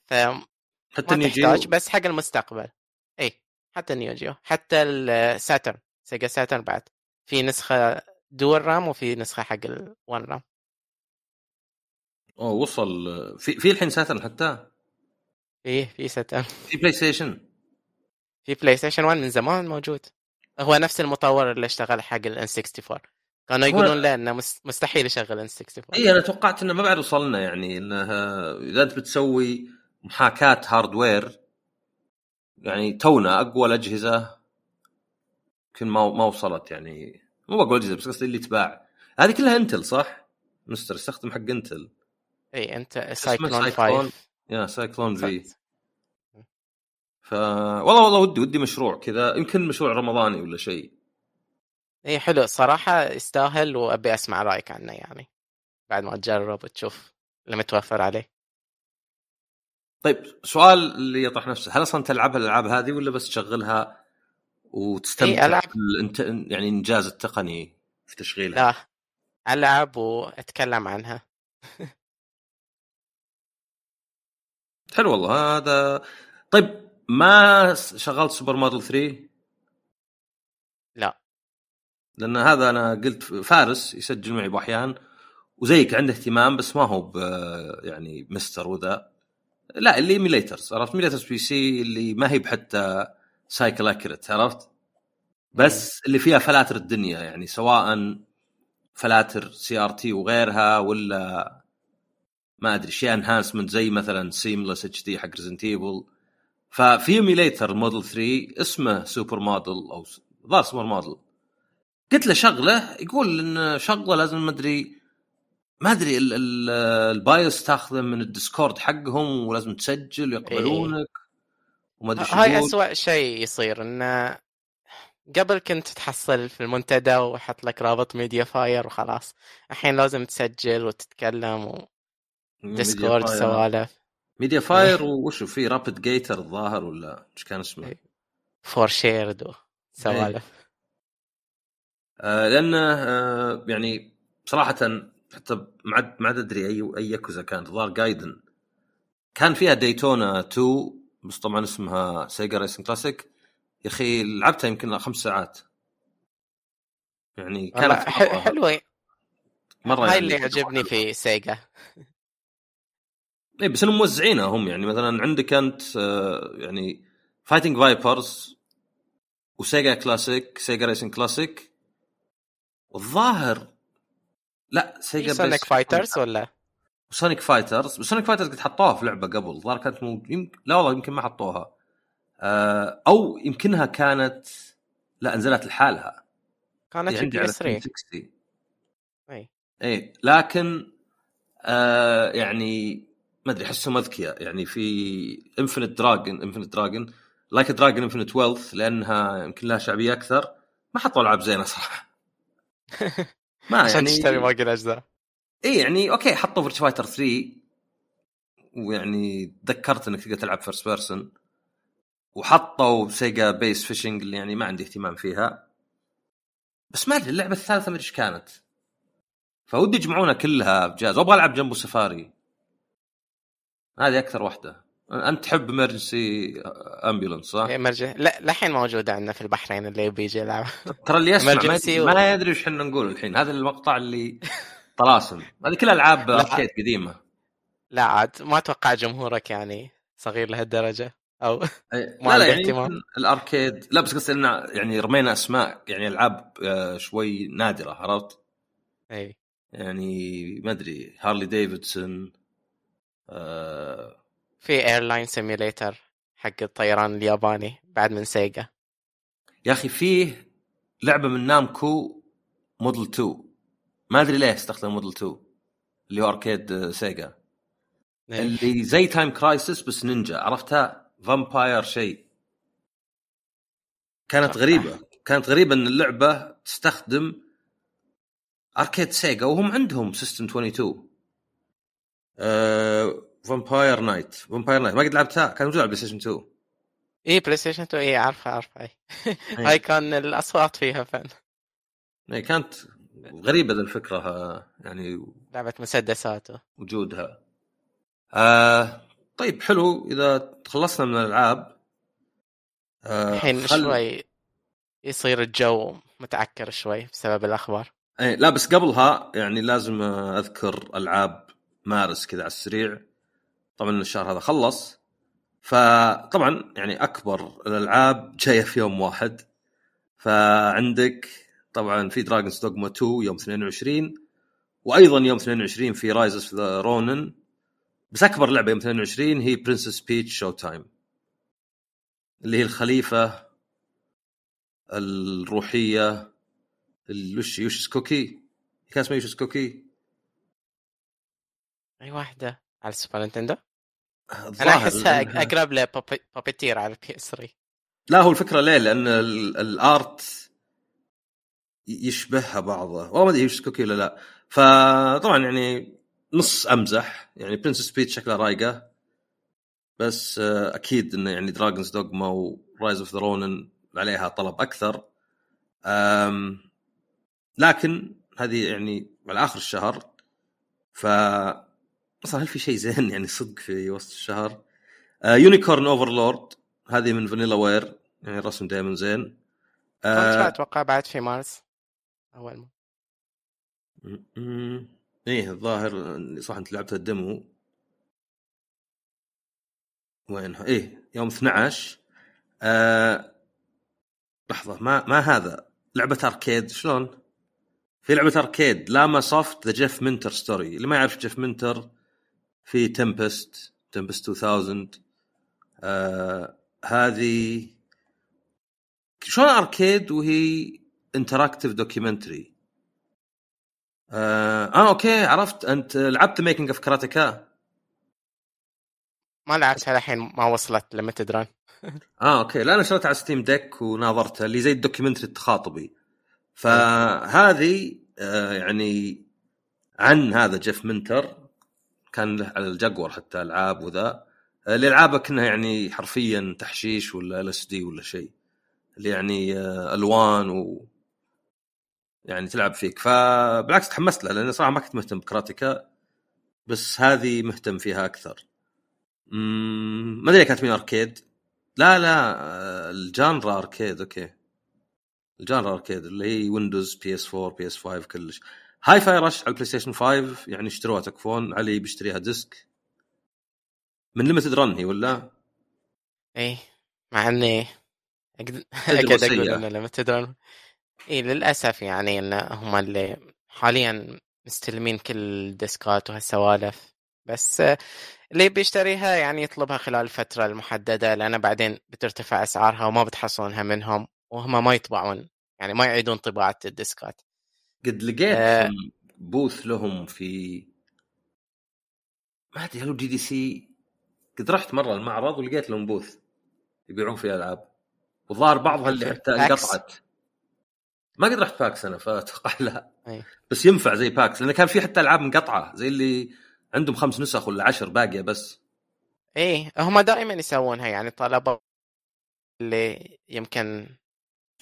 فما حتى Neo تحتاج Geo بس حق المستقبل. إي حتى Neo Geo. حتى ال Saturn Sega Saturn بعد. في نسخة dual RAM وفي نسخة حق ال one RAM. أوه وصل. في في الحين Saturn حتى؟ في في Saturn في PlayStation في PlayStation 1 من زمان موجود. هو نفس المطور اللي اشتغل حق ال N64 كانوا يقولون لا إنه مس- مستحيل يشغل N64 اي أنا توقعت إنه ما بعد وصلنا يعني انه إذا أنت بتسوي محاكاة hardware يعني تونا أقوى الأجهزة يمكن ما ما وصلت يعني مو بقول اجهزه بس قصدي اللي تباع. هذه كلها Intel صح؟ مستر يستخدم حق Intel اي أنت Cyclone 5 يا سايكلون في ف والله والله ودي ودي مشروع كذا يمكن مشروع رمضاني ولا شيء. اي حلو. صراحة يستاهل وأبي أسمع رأيك عنه يعني بعد ما تجرب وتشوف اللي متوفر عليه. طيب سؤال اللي يطرح نفسه هل أصلا تلعب الألعاب هذه ولا بس تشغلها وتستمتع إيه، ألعب. بالإنت... يعني الانجاز التقني في تشغيلها؟ لا. ألعب وأتكلم عنها. حلو والله هذا طيب ما شغلت سوبر موديل 3 لا. لأن هذا أنا قلت فارس يسجل معي بأحيان وزيك عنده اهتمام بس ما هو يعني مستر وذا. لا اللي ايميليترز عرفت؟ ايميليترز بي سي اللي ما هي بحتى سايكل اكيرت عرفت؟ بس اللي فيها فلاتر الدنيا يعني سواء فلاتر CRT وغيرها ولا ما أدري شيء enhancement زي مثلا Seamless HD حق Resident Evil ففي emulator Model 3 اسمه Super Model أو ظهر Super Model قلت له شغلة يقول إن شغلة لازم ما ادري ما أدري ال- ال- ال BIOS تاخذه من ال Discord حقهم ولازم تسجل ويقبلونك وما أدري شو هاي. أسوأ شيء يصير إنه قبل كنت تحصل في المنتدى وحط لك رابط MediaFire وخلاص. الحين لازم تسجل وتتكلم و Discord سوالف. MediaFire وشو في RapidGator الظاهر ولا إيش كان اسمه؟ إيه. 4shared وسوالف آه لأنه آه يعني صراحة حتى ما عاد ما أدري اي أي ياكوزا كانت الظاهر Gaiden كان فيها Daytona 2 بس طبعا اسمها Sega Racing Classic يا أخي لعبتها يمكن خمس ساعات. يعني كانت ح- مره, حلوة مرة هاي يعني اللي يعجبني في سيجا اي بس إنهم موزعينها هم. يعني مثلا عندك أنت آه، يعني Fighting Vipers و Sega Classic Sega Racing Classic والظاهر لا Sega Sonic Fighters ولا؟ Sonic Fighters بس Sonic Fighters قد حطوها في لعبة قبل. الظاهر كانت مو... يم... لا والله يمكن ما حطوها. آه أو يمكنها كانت لا نزلت لحالها. كانت في PS3 اي اي لكن آه يعني ما أدري احسهم اذكياء يعني في Infinite Dragon Infinite Dragon Like a Dragon Infinite Wealth لأنها يمكن لها شعبية أكثر. ما حطوا ألعاب زينة صراحة. ما عشان يعني تشتري باقي الاجزاء اي يعني okay حطوا Virtua Fighter 3 ويعني تذكرت إنك تقدر تلعب first person وحطوا Sega Bass Fishing اللي يعني ما عندي اهتمام فيها. بس ما أدري اللعبة الثالثة ما أدري إيش كانت. فودي يجمعونها كلها بجهاز وأبغى ألعب Jambo Safari هذه أكثر واحدة. أنت تحب Emergency Ambulance صح؟ Emergency لا للحين موجودة عندنا في البحرين اللي يبي يجي يلعب ترى اللي يسمع ما, و... ما يدري إيش إحنا نقول الحين. هذا المقطع اللي طلاسم. هذه كلها ألعاب arcade قديمة. لا عاد ما أتوقع جمهورك يعني صغير لهالدرجة أو ما لا يعني ال arcade لا بس قصدي انه يعني رمينا أسماء يعني ألعاب آه، شوي نادرة عرفت؟ اي يعني ما أدري Harley Davidson آه في Airline Simulator حق الطيران الياباني بعد من Sega. يا أخي فيه لعبة من Namco Model 2 ما أدري ليه استخدم موديل 2 اللي هو arcade Sega. إيه. اللي زي Time Crisis بس نينجا عرفتها؟ Vampire شيء. كانت غريبة كانت غريبة إن اللعبة تستخدم arcade Sega وهم عندهم System 22 أه Vampire Night Vampire Night ما قد لعبتها. كان موجود على PlayStation 2 اي PlayStation 2 اي عارفه عارفه اي هاي كان الأصوات فيها فن. اي كانت غريبة الفكرة يعني لعبة مسدسات وجودها. آه طيب حلو. إذا تخلصنا من الألعاب آه، الحين آه خل... شوي يصير الجو متعكر شوي بسبب الأخبار. اي لا بس قبلها يعني لازم أذكر ألعاب مارس كذا على السريع. طبعا الشهر هذا خلص. فطبعا يعني أكبر الألعاب جاية في يوم واحد. فعندك طبعا في Dragon's Dogma 2 يوم 22 وأيضا يوم 22 في Rise of the Ronin بس أكبر لعبة يوم 22 هي Princess Peach Showtime اللي هي الخليفة الروحية وش Yoshi's Cookie كان اسمها Yoshi's Cookie أي واحدة. على ال Super Nintendo؟ أنا أحسها أقرب ل Puppeteer على ال PS 3 لا هو الفكرة ليه؟ لأن ال art يشبهها بعضه والله ما أدري Yoshi's Cookie ولا لا. فطبعا يعني نص أمزح. يعني Princess Peach شكلها رايقة. بس آه، أكيد انه يعني Dragon's Dogma و Rise of the Ronin عليها طلب أكثر. لكن هذه يعني على آخر الشهر. ف أصلا هل في شيء زين يعني صدق في وسط الشهر؟ Unicorn Overlord هذه من Vanillaware يعني الرسم دائما زين. آه أتوقع بعد في مارس. أول ما. إيه الظاهر صح أنت لعبت ال demo. وينها؟ إيه يوم 12 آه... لحظة ما ما هذا؟ لعبة arcade شلون؟ في لعبة arcade Llamasoft The Jeff Minter Story اللي ما يعرف Jeff Minter في Tempest Tempest 2000 آه هذه شلون arcade وهي interactive documentary آه, آه okay عرفت. أنت لعبت Making of Karateka ما لعبتها الحين ما وصلت Limited Run آه okay. لا أنا شريتها على Steam Deck وناظرتها اللي زي ال documentary التخاطبي. فهذه آه يعني عن هذا Jeff Minter. كان على الجاكور حتى ألعاب وذا. الالعاب كانها يعني حرفيا تحشيش ولا LSD ولا شيء. اللي يعني آه، ألوان و يعني تلعب فيك. فبالعكس تحمست لها لأن صراحة ما كنت مهتم ب Karateka بس هذه مهتم فيها أكثر. ما أدري كانت من arcade. لا لا آه، ال genre arcade okay. ال genre arcade اللي هي Windows PS 4 PS 5 كلش. Hi-Fi Rush على ال PlayStation 5 يعني اشتروها تكفون. علي بيشتريها disc. من Limited Run هي ولا؟ إيه مع إني أقدر أقول إنه Limited Run اي للأسف يعني إن هم اللي حاليا مستلمين كل الديسكات وهالسوالف. بس اللي بيشتريها يعني يطلبها خلال الفترة المحددة لأن بعدين بترتفع أسعارها وما بتحصلونها منهم وهم ما يطبعون يعني ما يعيدون طباعة الديسكات. قد لقيت آه. booth لهم في ما أدري هل GDC قد رحت مرة المعرض ولقيت لهم booth يبيعون فيه ألعاب والظاهر بعضها اللي حتى؟ انقطعت ما قد رحت PAX أنا فأتوقع لا أي. بس ينفع زي PAX لأن كان في حتى ألعاب منقطعه زي اللي عندهم خمس نسخ ولا عشر باقية بس إيه هم دائما يسوونها يعني طلبوا اللي يمكن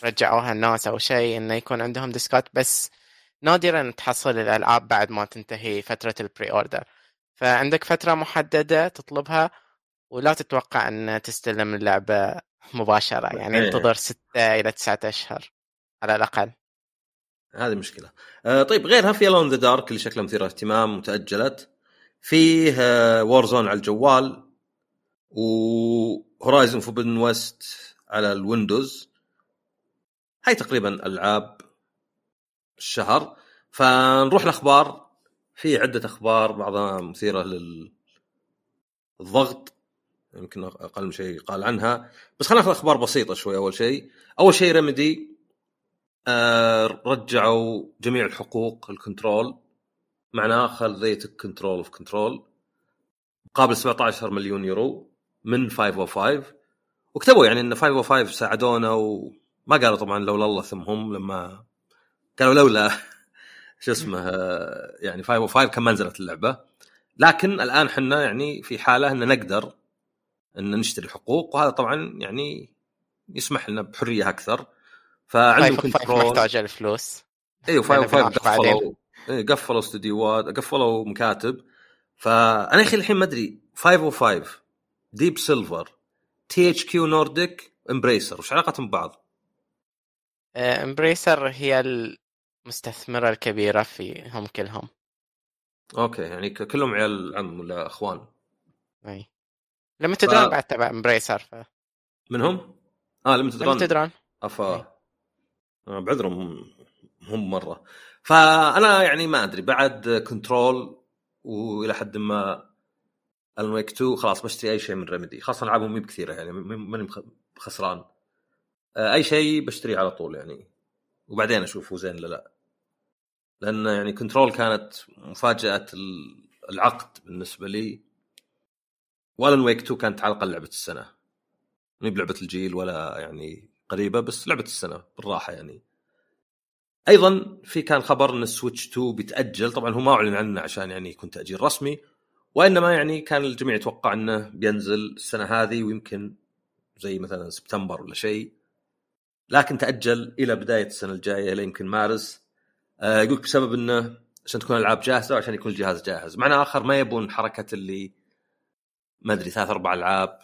رجعوها الناس أو شيء إنه يكون عندهم ديسكات بس نادرا تحصل الألعاب بعد ما تنتهي فترة ال pre-order فعندك فترة محددة تطلبها ولا تتوقع أن تستلم اللعبة مباشرة يعني إيه. انتظر ستة إلى تسعة أشهر على الأقل. هذه مشكلة. آه طيب غيرها في Alone in the Dark اللي شكلها مثير اهتمام وتأجلت فيه و Warzone على الجوال و Horizon Forbidden West على ال Windows. هاي تقريبا ألعاب الشهر. فنروح الأخبار. في عدة أخبار بعضها مثيرة للضغط يمكن أقل شيء قال عنها. بس خلينا ناخذ أخبار بسيطة شوي أول شيء. أول شيء Remedy آه رجعوا جميع الحقوق ال Control. معناه the control of Control مقابل 17 مليون يورو من 505 وكتبوا يعني إن 505 ساعدونا وما قالوا طبعا لولا الله ثم هم لما قالوا لولا شو اسمه آه، يعني 505 كان ما نزلت اللعبة. لكن الآن حنا يعني في حالة ان نقدر ان نشتري الحقوق وهذا طبعا يعني يسمح لنا بحرية أكثر. فعندهم Control محتاجه الفلوس إيوه 505 بنعرف بعدين. قفلوا. إيه، قفلوا استديوهات قفلوا مكاتب. فانا يا أخي الحين ما أدري 505 Deep Silver THQ Nordic Embracer وش علاقتهم ببعض؟ Embracer هي المستثمره الكبيرة فيهم كلهم. أوكي يعني كلهم عيال عم ولا أخوان؟ إي. لما تدرون ف- بعد تبع Embracer ف... منهم؟ آه لما تدرون لما تدرون أفا. آه، بعذرهم هم مرة. فأنا يعني ما أدري بعد Control وإلى حد ما Alan Wake 2 خلاص بشتري أي شيء من Remedy خاصة ألعابهم مي بكثيرة يعني ماني خسران. آه، أي شيء بشتريه على طول يعني. وبعدين أشوف هو زين ولا لا. لأن يعني Control كانت مفاجأة ال- العقد بالنسبة لي. و Alan Wake 2 كانت على الأقل لعبة السنة. مي بلعبة الجيل ولا يعني قريبة بس لعبة السنة بالراحة يعني. أيضا في كان خبر إن ال Switch 2 بيتاجل طبعا هو ما أعلن عنه عشان يعني يكون تأجيل رسمي وإنما يعني كان الجميع يتوقع إنه بينزل السنة هذه ويمكن زي مثلا سبتمبر ولا شيء. لكن تأجل إلى بداية السنة الجاية إلى يمكن مارس. يقولك بسبب إنه عشان تكون الالعاب جاهزة وعشان يكون الجهاز جاهز. معنى آخر ما يبون حركة اللي ما أدري ثلاث أربع ألعاب.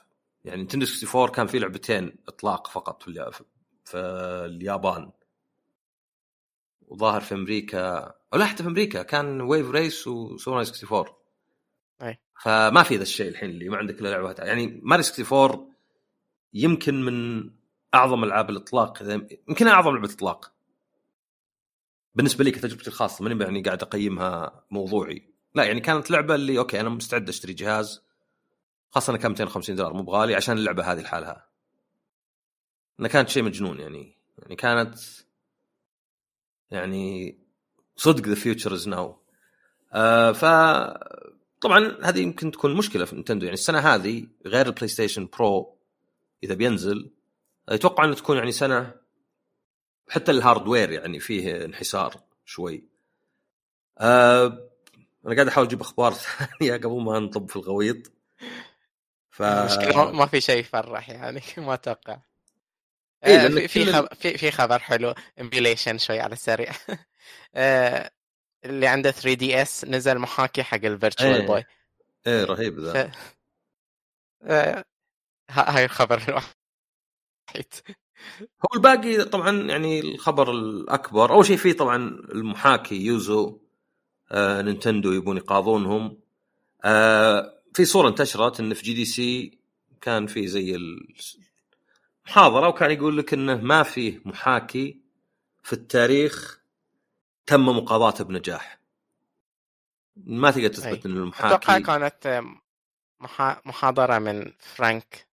يعني نتندو 64 كان في لعبتين إطلاق فقط في, اليا- في اليابان. وظاهر في أمريكا أو لا حتى في أمريكا كان ويف ريس وسوبر 64 أي. فما في ذا الشيء الحين اللي ما عندك إلا لعبة يعني ماري 64 يمكن من أعظم ألعاب الإطلاق يمكن أعظم لعبة إطلاق. بالنسبة لي كتجربتي الخاصة ماني يعني قاعد أقيمها موضوعي. لا يعني كانت لعبة اللي أوكي أنا مستعد أشتري جهاز خاصة انها كان 250 دولار مو بغالي عشان اللعبة هذه لحالها. انها كانت شيء مجنون يعني. يعني كانت يعني صدق the future is now ف طبعا هذه يمكن تكون مشكلة في Nintendo يعني السنة هذه غير ال PlayStation Pro إذا بينزل أتوقع إنه تكون يعني سنة حتى ال hardware يعني فيه انحسار شوي. أه أنا قاعد أحاول أجيب أخبار ثانية قبل ما نطب في الغويط. ف المشكلة ما- في شيء يفرح يعني ما أتوقع. إيه، آه، في في كل- خبر في في خبر حلو emulation شوي على السريع. آه، اللي عنده 3DS نزل محاكي حق ال Virtual إيه. Boy إيه رهيب ذا. ف... آه، ها- هاي الخبر الوحيد. هو الباقي طبعا يعني الخبر الأكبر أول شيء فيه طبعا المحاكي Yuzu آه Nintendo يبون يقاضونهم. آه في صورة انتشرت انه في GDC كان في زي المحاضره وكان يقول لك إنه ما فيه محاكي في التاريخ تم مقاضاته بنجاح. ما تقدر تثبت. إن أتوقع المحاكي كانت محا... محاضرة من Frank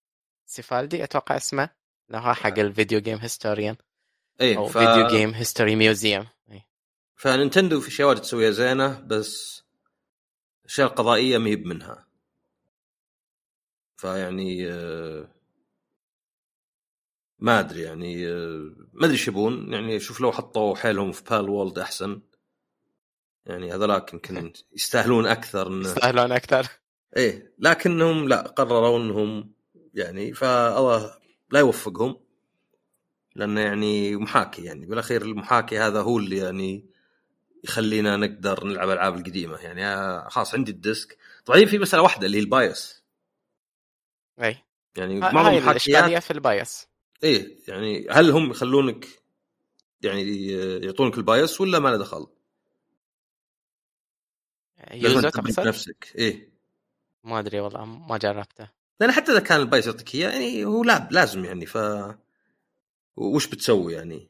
Cifaldi أتوقع اسمه. هو حق ال video game historian إيه أو ف... Video Game History Museum. ف Nintendo في اشياء واجد تسويها زينة بس الاشياء القضائيه ما هي منها فيعني آه، ما أدري يعني آه، ما أدري إيش يبون. يعني شوف لو حطوا حيلهم في بال وولد أحسن. يعني هذولاك يمكن يستاهلون أكثر انه يستاهلون أكثر. إيه لكنهم لا قرروا إنهم يعني فالله لا يوفقهم لأنه يعني محاكي يعني. بالأخير المحاكي هذا هو اللي يعني يخلينا نقدر نلعب الالعاب القديمة. يعني خلاص عندي ال disc. طبعا في مسألة واحدة اللي هي ال BIOS. أي. يعني معظم الإشكالية في ال BIOS. إيه يعني هل هم يخلونك يعني يعطونك ال BIOS ولا ما له دخل؟ لازم؟ بنفسك إيه. ما أدري والله ما جربته. لأن حتى إذا كان ال BIOS يعطيك إياه يعني هو لا لازم يعني ف وش بتسوي يعني؟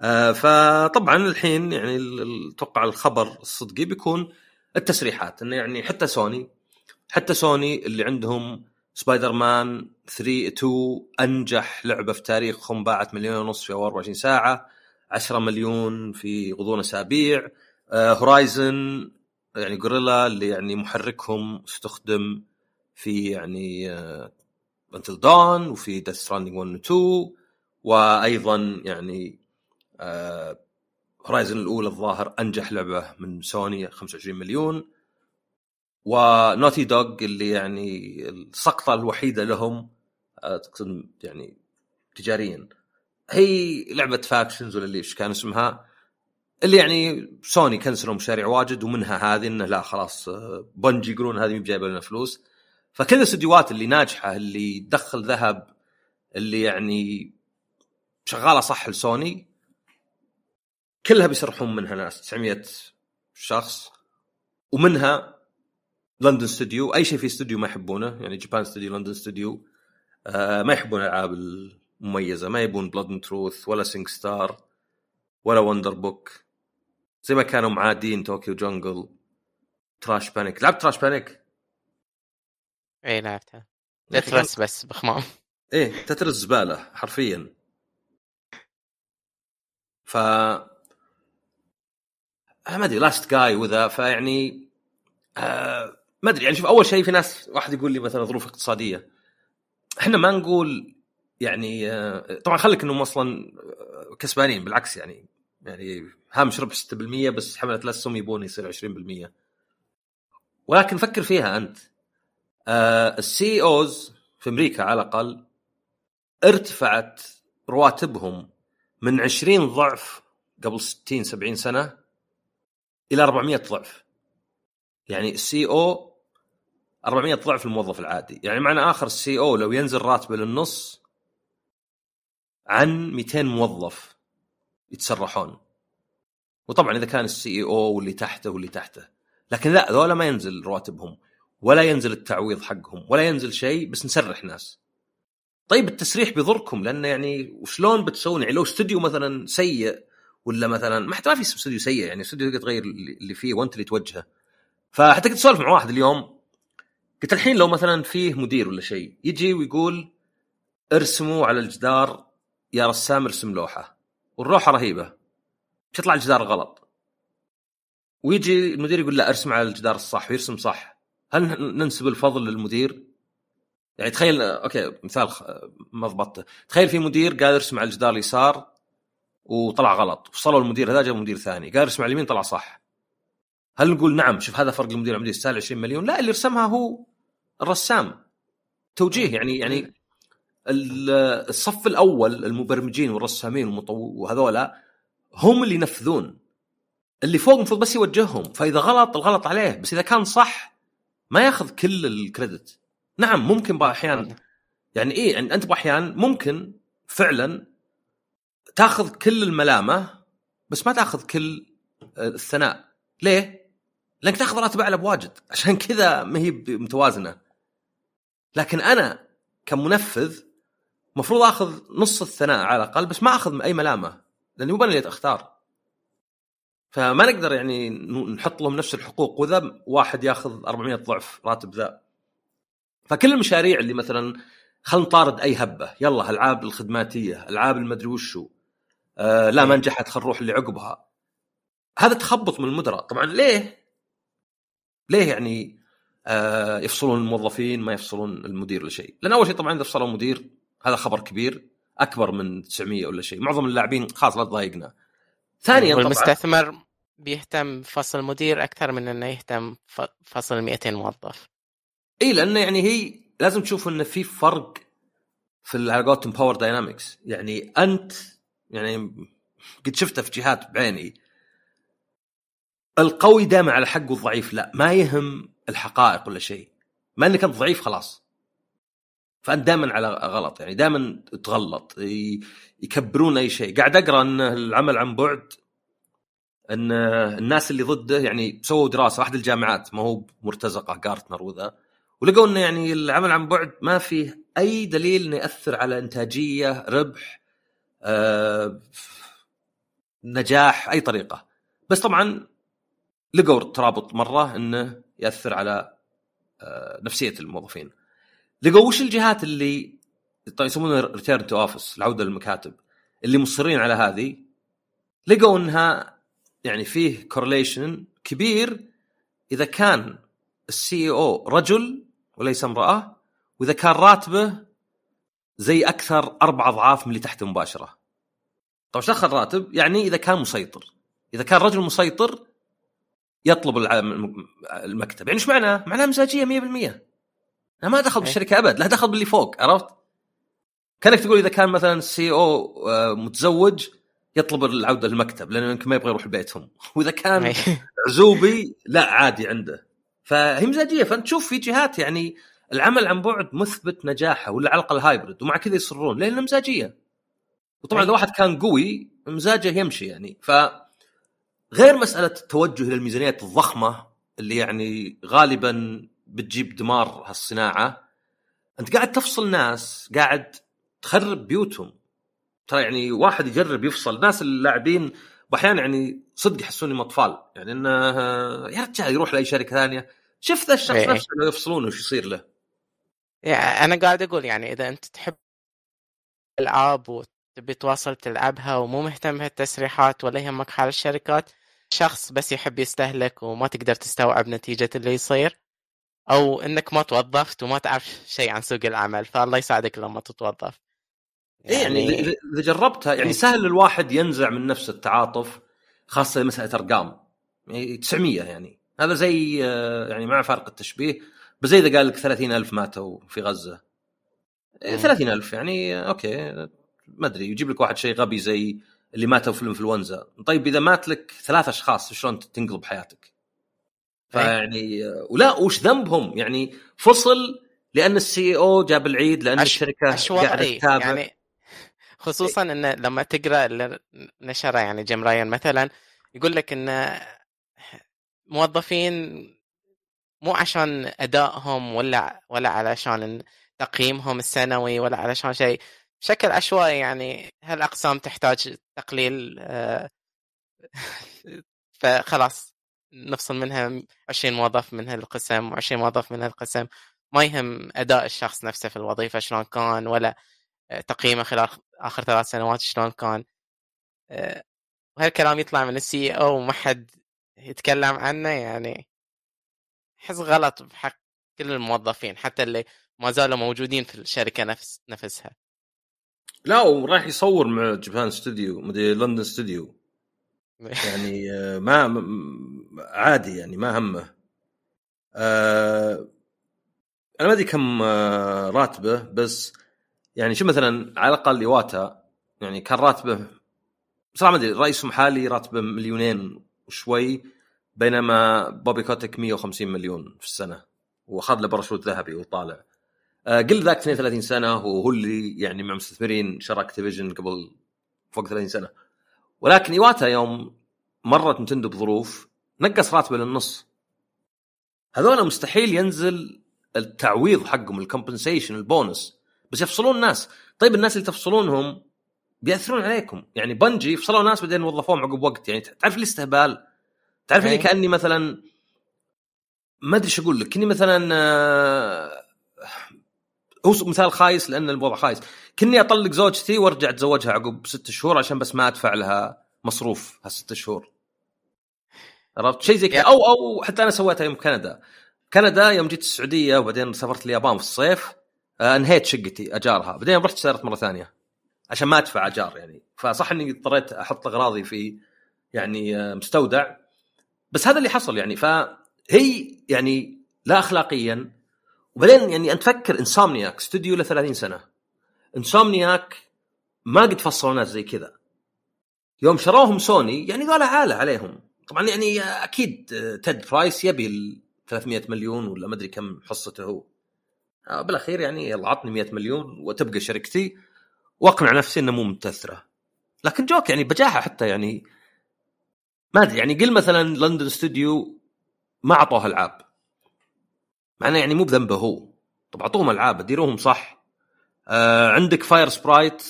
آه فطبعا الحين يعني أتوقع الخبر الصدقي بيكون التسريحات إنه يعني حتى سوني حتى سوني اللي عندهم سبايدر مان 3 2 أنجح لعبة في تاريخهم باعت مليون ونص في أول 24 ساعة 10 مليون في غضون أسابيع آه Horizon يعني Guerrilla اللي يعني محركهم استخدم في يعني Until Dawn وفي Death Stranding 1 و 2 وأيضا يعني Horizon الأولى الظاهر أنجح لعبة من سوني 25 مليون و Naughty Dog اللي يعني السقطة الوحيدة لهم آه، تقصد يعني تجاريا. هي لعبة Factions ولا اللي إيش كان اسمها اللي يعني سوني كنسلوا مشاريع واجد ومنها هذه إنه لا خلاص آه، بنجي يقولون هذه مي جايبه لنا فلوس. فكل الاستديوهات اللي ناجحة اللي تدخل ذهب اللي يعني شغالة صح لسوني كلها بيسرحون منها ناس 900 شخص ومنها لندن ستوديو. أي شيء في استوديو ما يحبونه يعني Japan Studio London Studio. آه ما يحبون الألعاب المميزة ما يبون Blood and Truth ولا SingStar ولا Wonderbook زي ما كانوا معادين Tokyo Jungle Trash Panic لعبت Trash Panic اي لعبتها. Tetris بس بخمام. إيه Tetris زبالة حرفيا. ف ما أدري Last Guy وذا فيعني آه ما أدري يعني شوف أول شيء في ناس واحد يقول لي مثلا ظروف اقتصادية. إحنا ما نقول يعني آه طبعا خليك إنهم أصلا آه، كسبانين بالعكس يعني يعني هامش ربح 6% بس حملة الاسهم يبون يصير 20% ولكن فكر فيها أنت. ال CEOs في أمريكا على الأقل ارتفعت رواتبهم من 20 ضعف قبل 60 70 سنة إلى 400 ضعف. يعني ال CEO 400 ضعف الموظف العادي. يعني معنى آخر ال CEO لو ينزل راتبه للنص عن 200 موظف يتسرحون. وطبعا إذا كان السي أو واللي تحته واللي تحته. لكن لا ذولا ما ينزل رواتبهم. ولا ينزل التعويض حقهم ولا ينزل شيء بس نسرح ناس طيب التسريح بيضركم لأنه يعني وشلون بتسوون؟ يعني لو استوديو مثلا سيء ولا مثلا ما حتى ما في استوديو سيء يعني استوديو تقدر تغير اللي فيه وانت اللي توجهه. فحتى كنت أسولف مع واحد اليوم قلت الحين لو مثلا فيه مدير ولا شيء يجي ويقول ارسموا على الجدار يا رسام ارسم لوحة. واللوحه رهيبة. تطلع الجدار غلط. ويجي المدير يقول لا ارسم على الجدار الصح ويرسم صح. هل ننسب الفضل للمدير؟ يعني تخيل أوكي مثال ما ضبطته تخيل في مدير ارسم على الجدار اليسار وطلع غلط وصلوا المدير هذا جاب مدير ثاني ارسم على اليمين طلع صح. هل نقول نعم شوف هذا فرق المدير والمدير يستاهل 20 مليون؟ لا اللي رسمها هو الرسام. توجيه يعني يعني ال- الصف الأول المبرمجين والرسامين وهذولا هم اللي ينفذون. اللي فوق المفروض بس يوجههم فإذا غلط الغلط عليه بس إذا كان صح ما ياخذ كل الكريدت. نعم ممكن بعض الاحيان يعني إيه يعني أنت باحيان ممكن فعلا تاخذ كل الملامة بس ما تاخذ كل الثناء. ليه؟ لأنك تاخذ راتب اعلى بواجد عشان كذا ما هي متوازنة. لكن أنا كمنفذ مفروض آخذ نص الثناء على الأقل بس ما آخذ أي ملامة لأني مو أنا اللي أختار. فما نقدر يعني نحط لهم نفس الحقوق وذا واحد ياخذ 400 ضعف راتب ذا. فكل المشاريع اللي مثلا خلينا نطارد أي هبة. يلا ألعاب الخدماتية ألعاب المدري وشو آه لا ما نجحت خلينا نروح اللي عقبها هذا تخبط من المدراء. طبعا ليه؟ ليه يعني آه يفصلون الموظفين ما يفصلون المدير لشيء؟ لأن أول شيء طبعا إذا فصلوا مدير هذا خبر كبير أكبر من 900 ولا شيء. معظم اللاعبين خلاص لا تضايقنا. ثانيا والمستثمر بيهتم فصل مدير أكثر من إنه يهتم فصل 200 موظف. إي لأنه يعني هي لازم تشوف انه في فرق في على قولتهم power dynamics يعني أنت يعني قد شفته في جهات بعيني. القوي دائما على حق والضعيف لا ما يهم الحقائق ولا شيء. ما انك انت ضعيف خلاص. فانت دائما على غلط يعني دائما تغلط يكبرون أي شيء. قاعد أقرأ إن العمل عن بعد إن الناس اللي ضده يعني سووا دراسة واحد الجامعات ما هو مرتزقة جارتنر وذا ولقوا إنه يعني العمل عن بعد ما فيه أي دليل إنه يأثر على إنتاجية ربح آه، نجاح أي طريقة. بس طبعا لقوا ترابط مرة إنه يأثر على آه، نفسية الموظفين. لقوا وش الجهات اللي يسمونها return to office العودة للمكاتب اللي مصرين على هذه لقوا إنها يعني فيه correlation كبير إذا كان السي أو رجل وليس امرأة وإذا كان راتبه زي أكثر أربع أضعاف من اللي تحته مباشرة. طيب إيش دخل راتب؟ يعني إذا كان مسيطر. إذا كان رجل مسيطر يطلب المكتب، يعني إيش معناه؟ معناه مزاجية 100%. أنا ما دخل بالشركة أبد، لا دخل باللي فوق، عرفت؟ كأنك تقول إذا كان مثلا سي أو آه، متزوج يطلب العودة للمكتب لأنه يمكن ما يبغى يروح لبيتهم، وإذا كان عزوبي لا عادي عنده. فهي مزاجية. فانت تشوف في جهات يعني العمل عن بعد مثبت نجاحه ولا على الأقل هايبرد ومع كذا يصرون لأنه مزاجية. وطبعا إذا واحد كان قوي مزاجه يمشي يعني. ف غير مسألة التوجه إلى الميزانيات الضخمة اللي يعني غالبا بتجيب دمار هالصناعة. أنت قاعد تفصل ناس قاعد تخرب بيوتهم. ترى يعني واحد يجرب يفصل. ناس اللاعبين وأحيانا يعني صدق يحسوني أطفال. يعني إنه يا رجال يروح لأي شركة ثانية. شفت الشخص إيه. نفسه إنه يفصلونه وش يصير له. يعني أنا قاعد أقول يعني إذا أنت تحب العاب وتبي تواصل تلعبها ومو مهتم بهالتسريحات ولا يهمك حال الشركات شخص بس يحب يستهلك وما تقدر تستوعب نتيجة اللي يصير. أو إنك ما توظفت وما تعرف شيء عن سوق العمل فالله يساعدك لما تتوظف. يعني, يعني إذا جربتها يعني إيه. سهل الواحد ينزع من نفسه التعاطف خاصة مسألة أرقام. يعني 900 يعني. هذا زي آه، يعني مع فارق التشبيه بس زي إذا قال لك 30000 ماتوا في غزة. 30000 إيه، يعني أوكي ما أدري يجيب لك واحد شيء غبي زي اللي ماتوا في الإنفلونزا. طيب إذا مات لك ثلاث أشخاص شلون تنقلب حياتك؟ إيه. فيعني ولا وش ذنبهم؟ يعني فصل لأن السي أو جاب العيد لأن أش... الشركة قاعدة تتابع. يعني خصوصا انه لما تقرأ نشرة يعني جيم راين مثلا يقول لك إن موظفين مو عشان أدائهم ولا ولا علشان تقييمهم السنوي ولا علشان شيء. بشكل عشوائي يعني هالاقسام تحتاج تقليل؟ آه، فخلاص. نفصل منها 20 موظف من هالقسم و20 موظف من هالقسم. ما يهم أداء الشخص نفسه في الوظيفة شلون كان ولا تقييمه خلال آخر ثلاث سنوات شلون كان. آه، وهالكلام يطلع من ال CEO وما حد يتكلم عنه يعني احس غلط بحق كل الموظفين حتى اللي ما زالوا موجودين في الشركة نفس نفسها. لا وراح يصور مع Japan Studio مدري London Studio يعني آه، ما عادي يعني ما همه. أه أنا ما أدري كم آه، راتبه بس يعني شو مثلا على الأقل ايواتا يعني كان راتبه بصراحه ما أدري رئيسهم حالي راتبه مليونين وشوي بينما بوبي كوتك 150 مليون في السنة وأخذ له باراشوت ذهبي وطالع. آه، قل ذاك 32 سنة وهو اللي يعني مع مستثمرين شرى Activision قبل فوق 30 سنة. ولكن إيواتا يوم مرت Nintendo بظروف نقص راتبه للنص. هذول مستحيل ينزل التعويض حقهم ال compensation ال bonus بس يفصلون الناس. طيب الناس اللي تفصلونهم بيأثرون عليكم. يعني Bungie فصلوا ناس بعدين وظفوهم عقب وقت. يعني تعرف الاستهبال؟ تعرف اللي إيه. كأني مثلا ما أدري إيش أقول لك. كني مثلا آه، هو مثال خايس لأن الوضع خايس. كني أطلق زوجتي وأرجع أتزوجها عقب ست شهور عشان بس ما أدفع لها مصروف هالست شهور. عرفت؟ شيء زي كذا. أو أو حتى أنا سويتها يوم كندا. كندا يوم جيت السعودية وبعدين سافرت اليابان في الصيف آه، انهيت شقتي أجارها. بعدين رحت اشتريت مرة ثانية عشان ما أدفع أجار يعني. فصح إني اضطريت أحط أغراضي في يعني آه، مستودع. بس هذا اللي حصل يعني. فهي يعني لا اخلاقيا وبعدين يعني أنت فكر Insomniac استوديو له 30 سنة. Insomniac ما قد فصلوا ناس زي كذا. يوم شروهم سوني يعني ذولا عالة عليهم. طبعا يعني أكيد تيد برايس يبي ال 300 مليون ولا ما أدري كم حصته هو. آه، بالأخير يعني يلا عطني 100 مليون وتبقى شركتي وأقنع نفسي إنه مو متاثره لكن joke يعني بجاحه حتى يعني ما أدري يعني قل مثلا لندن استوديو ما أعطوه ألعاب. مع انه يعني مو بذنبه هو. طب أعطوهم ألعاب ديروهم صح. آه عندك Firesprite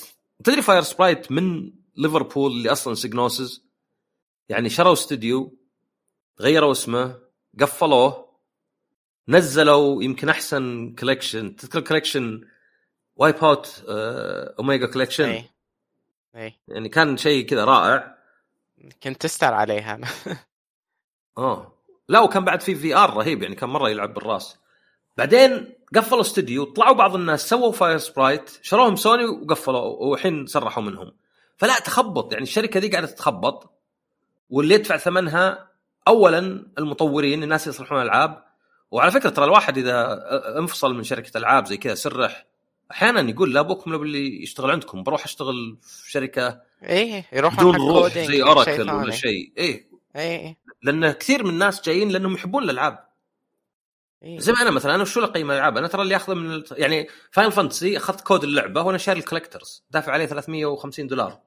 تدري Firesprite من ليفربول اللي أصلا Psygnosis يعني شروا استوديو غيروا اسمه قفلوه نزلوا يمكن أحسن collection تذكر collection Wipeout Omega Collection اي اي يعني كان شيء كذا رائع. كنت تستر عليها أنا. آه. لا وكان بعد في VR رهيب يعني كان مرة يلعب بالراس. بعدين قفلوا استوديو طلعوا بعض الناس سووا Firesprite شروهم سوني وقفلوا والحين سرحوا منهم. فلا تخبط يعني الشركة دي قاعدة تتخبط واللي يدفع ثمنها اولا المطورين الناس اللي يصلحون ألعاب. وعلى فكرة ترى الواحد إذا انفصل من شركة ألعاب زي كذا سرح. أحيانا يقول لا بكم لو اللي يشتغل عندكم بروح أشتغل في شركة إيه بدون حق روح زي Oracle ولا. شيء. إيه إيه. لأن كثير من الناس جايين لأنهم يحبون الألعاب. إيه. زي ما أنا مثلا أنا وشو لي قيمه الألعاب؟ أنا ترى اللي اخذه من يعني Final Fantasy أخذت كود اللعبة وأنا شاري ال collector's دافع عليه 350 دولار.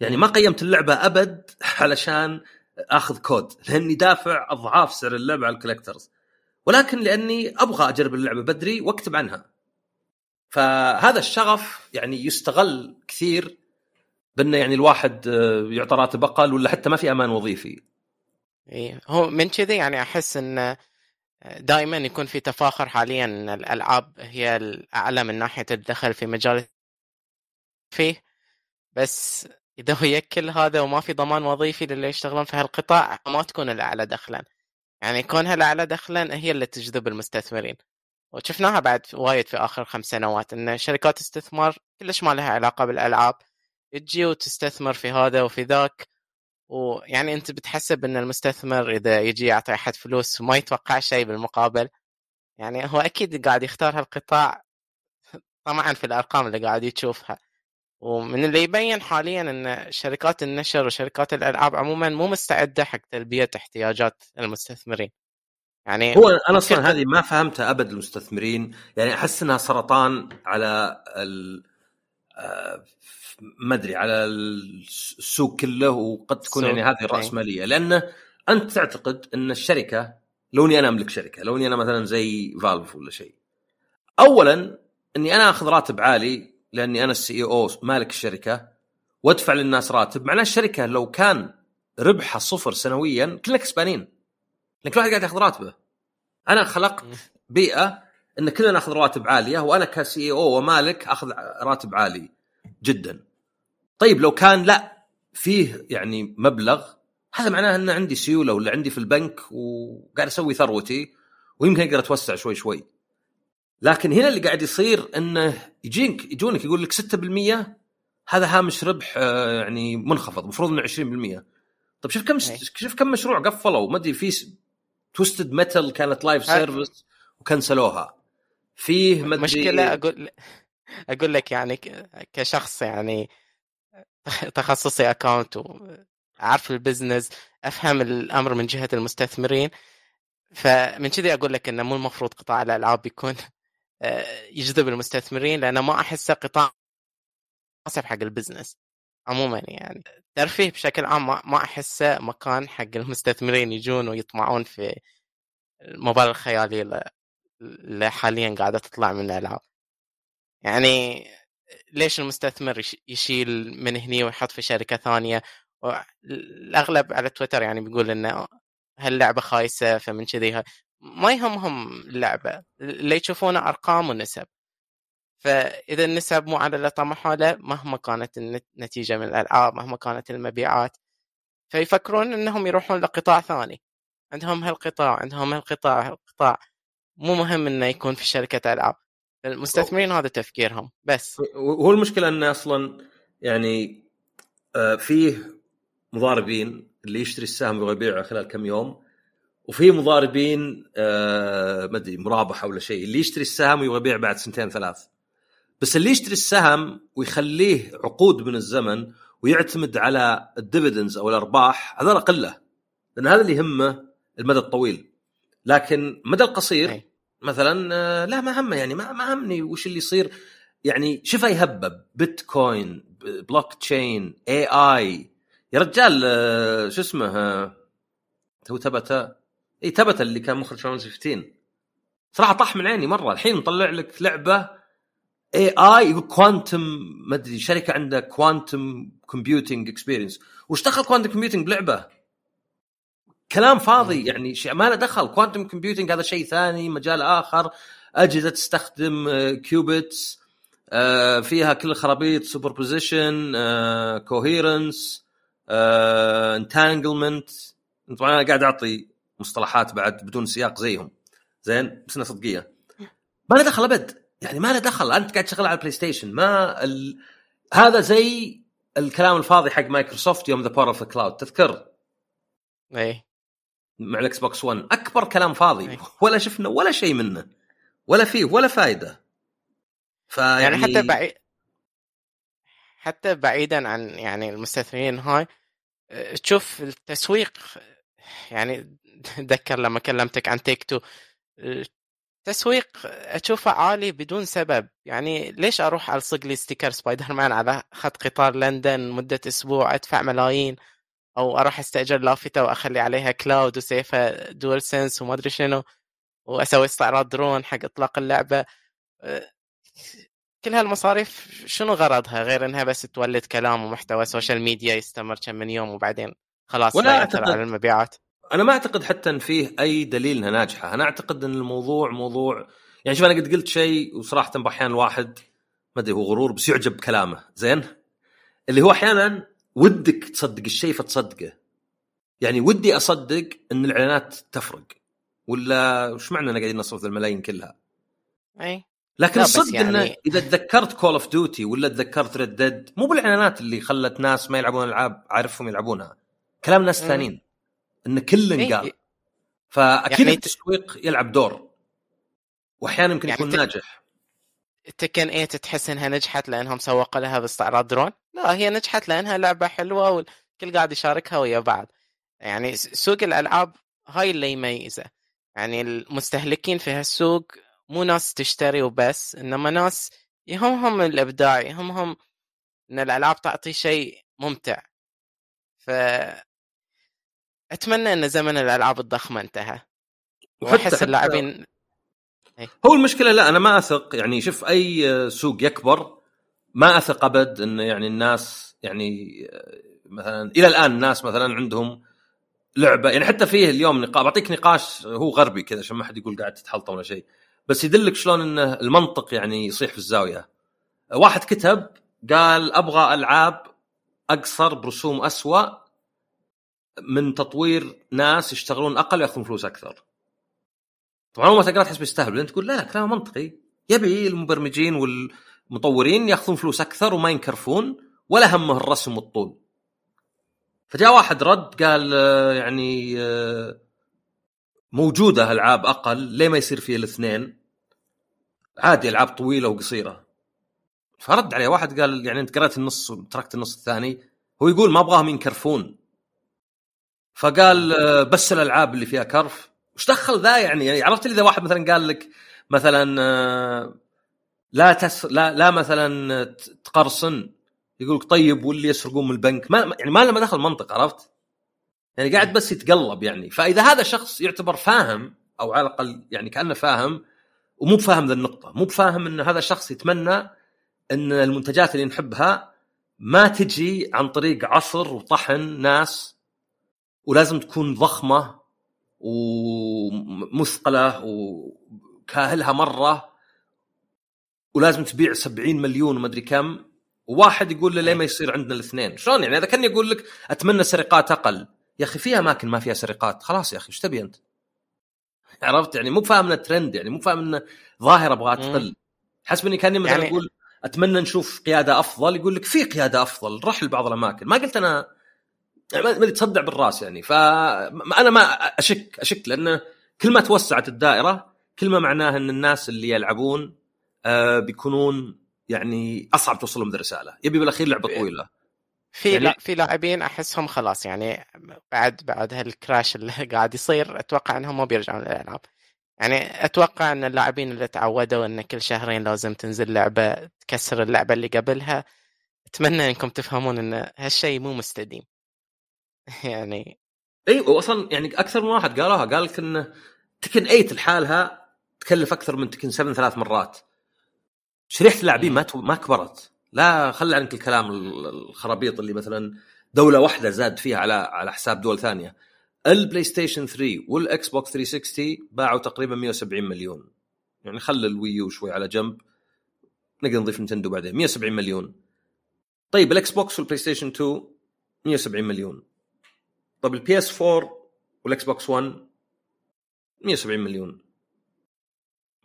يعني ما قيمت اللعبة أبد علشان أخذ كود لأني دافع أضعاف سعر اللعبة على ال collector's ولكن لأني أبغى أجرب اللعبة بدري وأكتب عنها. فهذا الشغف يعني يستغل كثير بأنه يعني الواحد آه، يعطى راتب أقل ولا حتى ما في أمان وظيفي. إيه. هو من كذي يعني أحس إن دائما يكون في تفاخر حاليا إن الألعاب هي الأعلى من ناحية الدخل في مجال فيه بس إذا هو يكل هذا وما في ضمان وظيفي للي يشتغلون في هالقطاع ما تكون الأعلى دخلا. يعني كونها الاعلى دخلا هي اللي تجذب المستثمرين. وشفناها بعد وايد في آخر خمس سنوات إن شركات استثمار كلش ما لها علاقة بالألعاب. تجي وتستثمر في هذا وفي ذاك ويعني أنت بتحسب إن المستثمر إذا يجي يعطي أحد فلوس وما يتوقع شيء بالمقابل. يعني هو أكيد قاعد يختار هالقطاع طمعا في الأرقام اللي قاعد يشوفها. ومن اللي يبين حاليا إن شركات النشر وشركات الألعاب عموما مو مستعدة حق تلبية احتياجات المستثمرين. يعني هو أنا أصلا هذه ما فهمتها أبد المستثمرين. يعني أحس إنها سرطان على ال ما أدري على السوق كله وقد تكون يعني هذه الراسماليه لأنه أنت تعتقد أن الشركة لو إني أنا أملك شركة لو إني أنا مثلا زي فالف ولا شيء اولا إني أنا آخذ راتب عالي لأني أنا السي أو مالك الشركة وأدفع للناس راتب. معناه الشركة لو كان ربحها صفر سنويا كلنا كسبانين. لأن كل واحد قاعد ياخذ راتبه. أنا خلقت بيئة إن كلنا ناخذ رواتب عالية وأنا كسي أو ومالك أخذ راتب عالي جدا. طيب لو كان لا فيه يعني مبلغ هذا معناه إن عندي سيولة ولا عندي في البنك وقاعد أسوي ثروتي ويمكن أقدر أتوسع شوي شوي. لكن هنا اللي قاعد يصير إنه يجينك يجونك يقول لك 6% هذا هامش ربح آه، يعني منخفض المفروض إنه 20% طيب شوف كم أي. شوف كم مشروع قفلوا ما أدري في Twisted Metal كانت live service وكنسلوها. فيه ما ادري مشكلة أقول أقول لك يعني كشخص يعني تخصصي account وأعرف البزنس أفهم الأمر من جهة المستثمرين. فمن كذي أقول لك إنه مو المفروض قطاع الألعاب يكون آه، يجذب المستثمرين لأنه ما أحسه قطاع مناسب حق البزنس عموما يعني. الترفيه بشكل عام ما أحسه مكان حق المستثمرين يجون ويطمعون في المبالغ الخيالية اللي- حاليا قاعدة تطلع من الألعاب يعني ليش المستثمر يشيل من هني ويحط في شركة ثانية؟ الأغلب على تويتر يعني بيقول إنه هاللعبة خايسة فمن كذي ما يهمهم اللعبة. اللي يشوفونه أرقام ونسب. فإذا النسب مو على اللي طمحوا له مهما كانت النتيجه من الألعاب مهما كانت المبيعات فيفكرون إنهم يروحون لقطاع ثاني. عندهم هالقطاع عندهم هالقطاع هالقطاع. مو مهم إنه يكون في شركة ألعاب. المستثمرين هذا تفكيرهم بس. هو المشكلة انه أصلا يعني آه، فيه مضاربين اللي يشتري السهم يبغى يبيعه خلال كم يوم وفي مضاربين آه ما أدري مرابحه ولا شيء اللي يشتري السهم ويبغى يبيع بعد سنتين ثلاث. بس اللي يشتري السهم ويخليه عقود من الزمن ويعتمد على الديفيدنز أو الأرباح هذول قله لأن هذا اللي يهمه المدى الطويل. لكن المدى القصير مثلا آه، لا ما همه يعني ما ما همني وش اللي يصير. يعني شوف يهبب بيتكوين بلوك تشين آي. اي يا رجال آه، شو اسمه آه، هو تبتا اي تبتا اللي كان مخرج Final 15 صراحة طاح من عيني مرة. الحين مطلع لك لعبة AI يقول quantum ما أدري شركة عندها quantum computing experience وش دخل quantum computing بلعبة؟ كلام فاضي يعني شيء ما له دخل. quantum computing هذا شيء ثاني مجال آخر. أجهزة تستخدم qubits آه، فيها كل الخرابيط superposition coherence entanglement طبعا أنا قاعد أعطي مصطلحات بعد بدون سياق زيهم. زين؟ بس إنها صدقية. ما له دخل أبد. يعني ما له دخل. أنت قاعد تشغل على ال PlayStation ما ال... هذا زي الكلام الفاضي حق مايكروسوفت يوم ذا power of the cloud تذكر؟ اي مع ال Xbox 1 أكبر كلام فاضي. أي. ولا شفنا ولا شيء منه. ولا فيه ولا فائده فيعني يعني حتى بعيد حتى بعيدا عن يعني المستثمرين هاي تشوف التسويق يعني اتذكر لما كلمتك عن تيك تو التسويق أشوفه عالي بدون سبب. يعني ليش أروح ألصق لي ستيكر سبايدر مان على خط قطار لندن مدة أسبوع أدفع ملايين؟ أو أروح أستأجر لافته وأخلي عليها كلاود وسيفها دول سنس وما ادري شنو وأسوي استعراض درون حق إطلاق اللعبة. كل هالمصاريف شنو غرضها غير إنها بس تولد كلام ومحتوى social media يستمر كم من يوم وبعدين خلاص ولا اعتقد على المبيعات؟ أنا ما أعتقد حتى إن فيه أي دليل إنها ناجحة. أنا أعتقد إن الموضوع موضوع يعني شوف أنا قد قلت شيء وصراحة باحيان الواحد ما أدري هو غرور بس يعجب بكلامه. زين؟ اللي هو أحيانا ودك تصدق الشيء فتصدقه. يعني ودي أصدق إن الإعلانات تفرق. ولا وش معنى ان قاعدين نصرف الملايين كلها؟ إي. لكن الصدق يعني... انه إذا تذكرت Call of Duty ولا تذكرت Red Dead مو بالإعلانات اللي خلت ناس ما يلعبون ألعاب عارفهم يلعبونها. كلام ناس ثانيين. إن كل إيه؟ قال. فأكيد يعني التسويق يلعب دور. وأحيانا يمكن يعني يكون ناجح. Tekken 8 تحس إنها نجحت لأنهم سوقوا لها باستعراض درون؟ لا هي نجحت لأنها لعبة حلوة والكل قاعد يشاركها ويا بعض. يعني سوق الألعاب هاي اللي يميزه. يعني المستهلكين في هالسوق مو ناس تشتري وبس إنما ناس يهمهم الإبداع يهمهم إن الألعاب تعطي شيء ممتع. ف أتمنى إن زمن الألعاب الضخمة انتهى. وأحس اللاعبين إيه. هو المشكلة لا أنا ما أثق يعني شوف أي سوق يكبر ما أثق أبد انه يعني الناس يعني مثلا إلى الآن الناس مثلا عندهم لعبة يعني حتى فيه اليوم نقاش بعطيك نقاش هو غربي كذا عشان ما حد يقول قاعد تتحلطم ولا شيء بس يدلك شلون إنه المنطق يعني يصيح في الزاوية. واحد كتب قال أبغى ألعاب أقصر برسوم اسوء من تطوير ناس يشتغلون أقل ويأخذون فلوس أكثر. طبعا اول ما تقرأ تحس بيستهبل أنت تقول لا لا كلام منطقي. يبي المبرمجين والمطورين ياخذون فلوس أكثر وما ينكرفون ولا همه الرسم والطول. فجاء واحد رد قال آه، يعني آه، موجودة ألعاب أقل ليه ما يصير فيها الاثنين؟ عادي ألعاب طويلة وقصيرة. فرد عليه واحد قال يعني أنت قرأت النص وتركت النص الثاني هو يقول ما أبغاهم ينكرفون. فقال آه، بس الألعاب اللي فيها كرف. وش دخل ذا يعني؟ يعني عرفت إذا واحد مثلا قال لك مثلا لا تس لا لا مثلا تقرصن. يقول لك طيب واللي يسرقون من البنك؟ ما يعني ما له ما دخل منطق عرفت؟ يعني قاعد بس يتقلب يعني. فإذا هذا شخص يعتبر فاهم أو على الأقل يعني كأنه فاهم ومو بفاهم ذا النقطة مو بفاهم إن هذا الشخص يتمنى إن المنتجات اللي نحبها ما تجي عن طريق عصر وطحن ناس ولازم تكون ضخمة ومثقله وكاهلها مرة. ولازم تبيع 70 مليون وما أدري كم. وواحد يقول له ليه ما يصير عندنا الاثنين؟ شلون يعني؟ هذا كان يقول لك أتمنى سرقات أقل. يا أخي في أماكن ما فيها سرقات. خلاص يا أخي إيش تبي أنت؟ عرفت يعني؟ مو فاهم إنه ترند يعني مو فاهم إنه ظاهرة أبغاها تقل. حسبني كأني مثلا يعني... أقول أتمنى نشوف قيادة أفضل يقول لك في قيادة أفضل روح لبعض الأماكن. ما قلت أنا ما تصدع بالرأس يعني. فانا ما اشك أشك لأنه كل ما توسعت الدائرة كل ما معناه إن الناس اللي يلعبون آه بيكونون يعني أصعب توصل لهم الرساله يبي بالأخير لعبة طويلة. في يعني... لا في لاعبين أحسهم خلاص يعني بعد بعد هالكراش اللي قاعد يصير أتوقع إنهم ما بيرجعون للألعاب. يعني أتوقع إن اللاعبين اللي تعودوا إن كل شهرين لازم تنزل لعبة تكسر اللعبة اللي قبلها أتمنى إنكم تفهمون إن هالشيء مو مستديم. يعني اي واصلا يعني أكثر من واحد قالوها قال لك إن Tekken 8 لحالها تكلف أكثر من Tekken 7 ثلاث مرات. شريحة اللاعبين ما ما كبرت. لا خلي عنك الكلام الخرابيط اللي مثلا دولة واحدة زاد فيها على على حساب دول ثانية. ال PlayStation 3 وال Xbox 360 باعوا تقريبا 170 مليون. يعني خلي ال Wii U شوي على جنب. نقدر نضيف Nintendo بعدين. 170 مليون. طيب ال Xbox وال PlayStation 2 170 مليون. طيب ال PS 4 وال Xbox 1 170 مليون.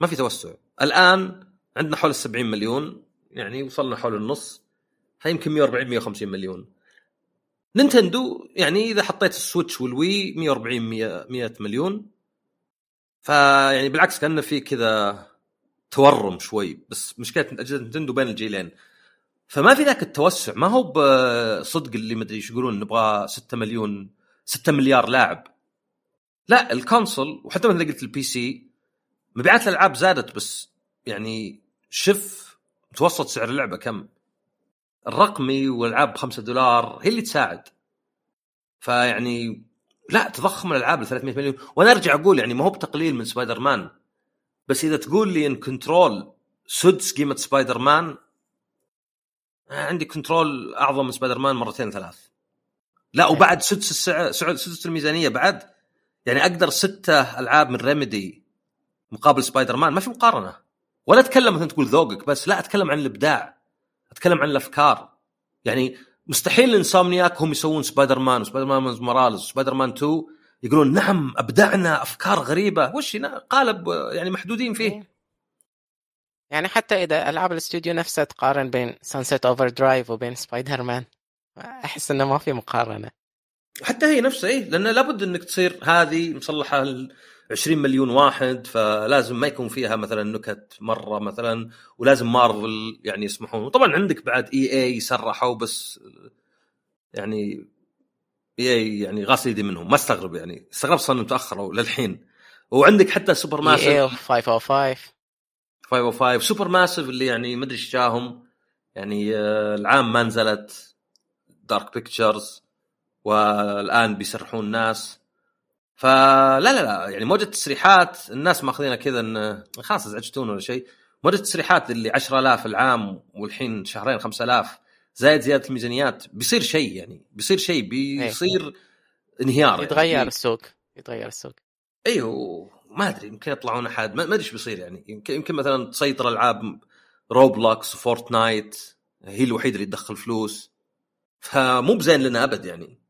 ما في توسع. الآن عندنا حول ال 70 مليون يعني وصلنا حول النص فيمكن 140 150 مليون. Nintendo يعني إذا حطيت ال Switch وال Wii 140 100, 100 مليون. فيعني بالعكس كانه في كذا تورم شوي بس مشكلة أجهزة Nintendo بين الجيلين. فما في ذاك التوسع ما هو بصدق اللي مدري إيش يقولون نبغى 6 مليون 6 مليار لاعب. لا ال console وحتى مثل قلت ال PC مبيعات الألعاب زادت بس يعني شف متوسط سعر اللعبة كم؟ الرقمي والألعاب ب 5 دولار هي اللي تساعد. فيعني لا تضخم الألعاب ل 300 مليون. وأنا أرجع أقول يعني ما هو بتقليل من سبايدر مان بس إذا تقول لي إن Control سدس قيمة سبايدر مان عندي Control أعظم من سبايدر مان مرتين ثلاث. لا وبعد سدس السعر سدس الميزانية بعد. يعني أقدر ستة ألعاب من Remedy مقابل سبايدر مان ما في مقارنة. ولا أتكلم مثلا تقول ذوقك بس لا أتكلم عن الإبداع أتكلم عن الأفكار. يعني مستحيل Insomniac هم يسوون Spider-Man و Spider-Man Morales و Spider-Man 2 يقولون نعم أبدعنا أفكار غريبة. وش قالب يعني محدودين فيه. إيه. يعني حتى إذا ألعاب الاستوديو نفسها تقارن بين Sunset Overdrive وبين سبايدر مان أحس إنه ما في مقارنة. حتى هي نفسها إيه لأن لابد إنك تصير هذه مصلحة 20 مليون واحد فلازم ما يكون فيها مثلا نكت مرة مثلا ولازم مارفل يعني يسمحون. وطبعا عندك بعد إي إي صرحوا بس يعني إي إي يعني غاسل يدي منهم. ما استغرب يعني. استغربت صار تأخروا للحين. وعندك حتى سوبر ماسف إي 505 505 سوبر ماسف اللي يعني ما أدري إيش جاهم. يعني آه، العام ما نزلت. دارك بيكتشرز. والآن بيسرحون الناس. فلا لا لا يعني موجة تصريحات الناس ماخذينها كذا ان خلاص ازعجتون ولا شيء. موجة تسريحات اللي 10000 العام والحين شهرين 5000 زائد زيادة الميزانيات بيصير شيء يعني بيصير شيء بيصير انهيار يعني. يتغير يعني. السوق يتغير السوق. أيوه ما أدري يمكن يطلعون أحد ما أدري إيش بيصير يعني. يمكن يمكن مثلا تسيطر ألعاب Roblox و Fortnite هي الوحيدة اللي تدخل فلوس. فمو بزين لنا أبد يعني.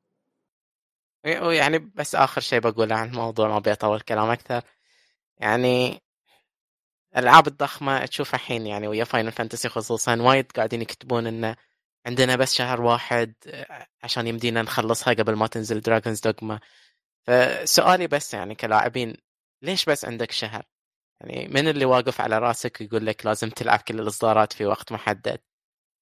يعني بس آخر شيء بقوله عن الموضوع ما بيطول كلام أكثر. يعني الالعاب الضخمة تشوف الحين يعني ويا Final Fantasy خصوصا وايد قاعدين يكتبون انه عندنا بس شهر واحد عشان يمدينا نخلصها قبل ما تنزل Dragon's Dogma فسؤالي بس يعني كلاعبين ليش بس عندك شهر؟ يعني من اللي واقف على راسك ويقول لك لازم تلعب كل الإصدارات في وقت محدد؟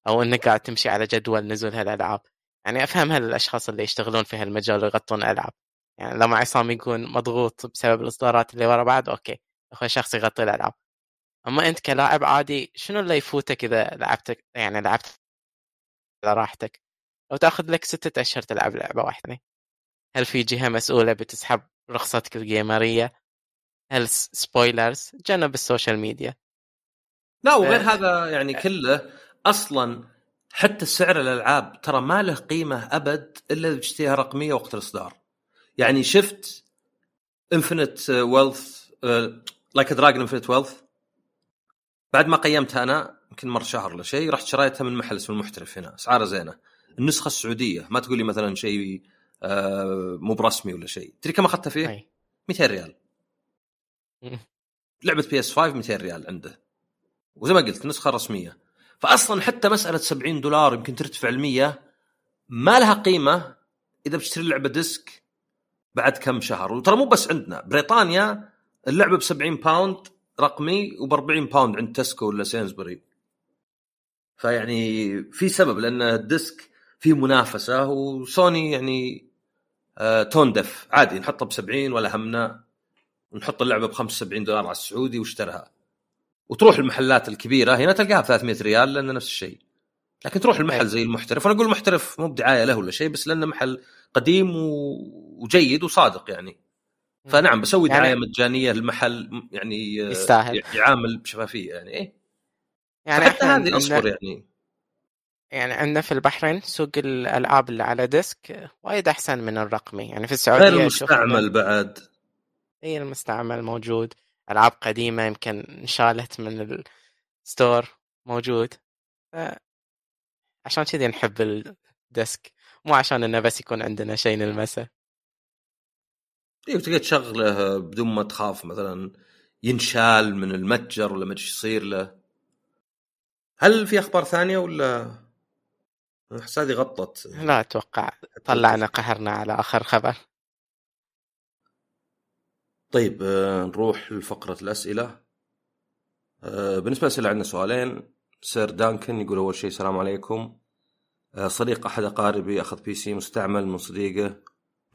أو إنك قاعد تمشي على جدول نزول هالألعاب؟ يعني أفهم هالأشخاص اللي يشتغلون في هالمجال ويغطون ألعاب. يعني لما عصام يكون مضغوط بسبب الإصدارات اللي ورا بعض okay أخوي شخص يغطي الألعاب. أما أنت كلاعب عادي شنو اللي يفوتك إذا لعبتك يعني لعبت على راحتك؟ لو تأخذ لك ستة أشهر تلعب لعبة واحدة. هل في جهة مسؤولة بتسحب رخصتك الجيمرية؟ هل spoilers جنب ال social media. لا وغير هذا يعني كله أصلا حتى سعر الألعاب ترى ما له قيمة أبد إلا إذا تشتريها رقمية وقت الإصدار. يعني شفت Infinite Wealth Like a Dragon Infinite Wealth بعد ما قيمتها أنا يمكن مر شهر ولا شيء رحت شريتها من محل اسمه المحترف هنا أسعاره زينة. النسخة السعودية ما تقول لي مثلا شيء آه، مو برسمي ولا شيء. تدري كم أخذتها فيه؟ أي. 200 ريال. لعبة PS 5 200 ريال عنده. وزي ما قلت نسخة رسمية. فاصلا حتى مسألة 70 دولار يمكن ترتفع ل 100 ما لها قيمة إذا بتشتري اللعبة disc بعد كم شهر. وترى مو بس عندنا بريطانيا اللعبة ب 70 pound رقمي وب 40 pound عند Tesco ولا Sainsbury's فيعني في سبب لأن ال disc في منافسة وسوني يعني آه tone deaf. عادي نحطها ب 70 ولا همنا ونحط اللعبة ب 75 دولار على السعودي واشترها. وتروح المحلات الكبيرة هنا تلقاها ب 300 ريال لأن نفس الشيء. لكن تروح المحل. زي المحترف وأنا أقول المحترف مو بدعاية له ولا شيء بس لأنه محل قديم و... وجيد وصادق يعني. فنعم بسوي يعني- دعاية مجانية للمحل يعني آه، يستاهل. يعامل بشفافية يعني إيه. يعني حتى هذه عندنا- اصبر يعني. يعني عندنا في البحرين سوق الألعاب اللي على disc وايد أحسن من الرقمي. يعني في غير السعودية إنه- المستعمل بعد. اي المستعمل موجود. ألعاب قديمة يمكن انشالت من ال store موجود. عشان كذي نحب ال disc مو عشان إنه بس يكون عندنا شيء نلمسه. إيه وتقدر تشغله بدون ما تخاف مثلا ينشال من المتجر ولا ما أدري يصير له. هل في أخبار ثانية ولا؟ أحس هذه غطت. لا أتوقع طلعنا قهرنا على آخر خبر. طيب آه، نروح لفقرة الأسئلة. آه، بالنسبة للأسئلة عندنا سؤالين. سير دانكن يقول أول شيء السلام عليكم. آه، صديق أحد أقاربي أخذ بي سي مستعمل من صديقه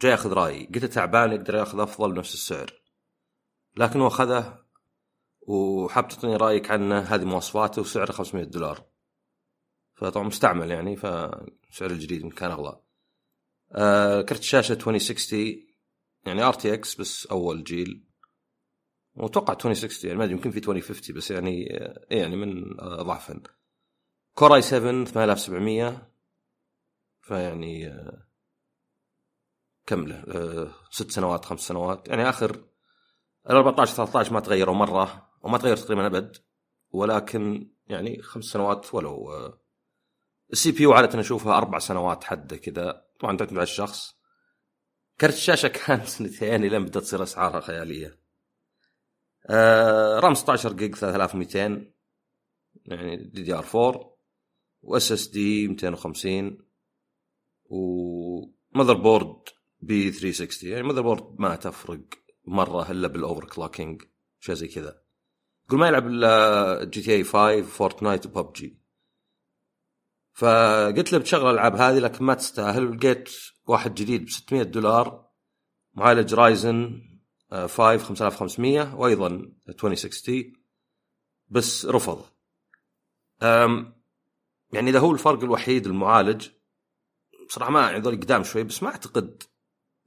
جاي ياخذ رأيي. قلت تعبان يقدر يأخذ أفضل بنفس السعر. لكن هو أخذه وحاب تعطيني رأيك عنه. هذه مواصفاته وسعره 500 دولار. فطبعا مستعمل يعني فسعر الجديد كان أغلى. آه كرت شاشه 2060 يعني RTX بس أول جيل. وأتوقع 2060 يعني ما أدري يمكن في 2050 بس يعني إيه يعني من ضعفا Core i 7 8700 فيعني كم له؟ ست سنوات خمس سنوات. يعني آخر ال 14 13 ما تغيروا مرة وما تغير تقريبا أبد. ولكن يعني خمس سنوات ولو آه، ال CPU عادة أشوفها أربع سنوات حده كذا. طبعا تعتمد على الشخص. كرت الشاشة كان سنتين لين بدات تصير أسعارها خيالية. آه RAM 16 جيج 3200 يعني DDR 4 و SSD 250 و motherboard B 360 يعني motherboard ما تفرق مرة إلا بال overclocking شيء زي كذا. يقول ما يلعب إلا GTA 5 Fortnite و PUBG. فقلت له بتشغل الألعاب هذه لكن ما تستاهل. ولقيت واحد جديد ب 600 دولار معالج Ryzen 5 5500 وأيضا 2060 بس رفض. يعني إذا هو الفرق الوحيد المعالج بصراحة ما يعني ذول قدام شوي بس ما أعتقد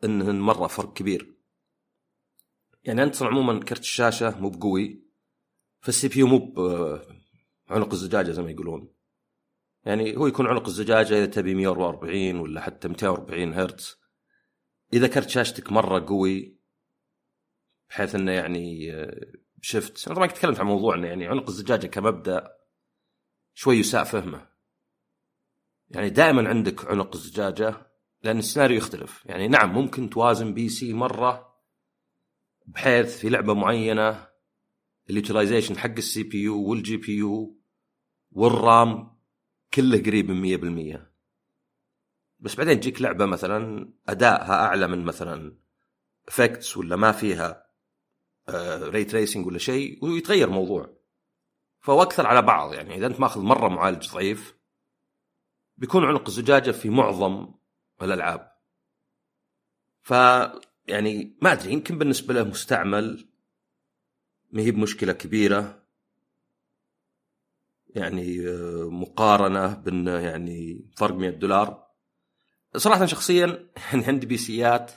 انه مرة فرق كبير. يعني أنت عموما كرت الشاشة مو بقوي فال CPU مو بعنق الزجاجة زي ما يقولون. يعني هو يكون عنق الزجاجة إذا تبي 144 ولا حتى 240 هرتز. إذا كرت شاشتك مرة قوي بحيث إنه يعني آه، شفت. أنا طبعا تكلمت عن موضوع انه يعني عنق الزجاجة كمبدأ شوي يساء فهمه. يعني دائما عندك عنق الزجاجة لأن السيناريو يختلف. يعني نعم ممكن توازن PC مرة بحيث في لعبة معينة ال utilization حق ال CPU وال GPU وال RAM كله قريب من 100% بس بعدين تجيك لعبة مثلا أدائها أعلى من مثلا effects ولا ما فيها ray tracing ولا شيء ويتغير موضوع. فهو أكثر على بعض يعني إذا أنت ماخذ مرة معالج ضعيف بيكون عنق الزجاجة في معظم الألعاب. ف يعني ما أدري يمكن بالنسبة له مستعمل ما هي بمشكلة كبيرة. يعني آه، مقارنة بانه يعني فرق 100 دولار صراحة شخصيا يعني عندي بي سيات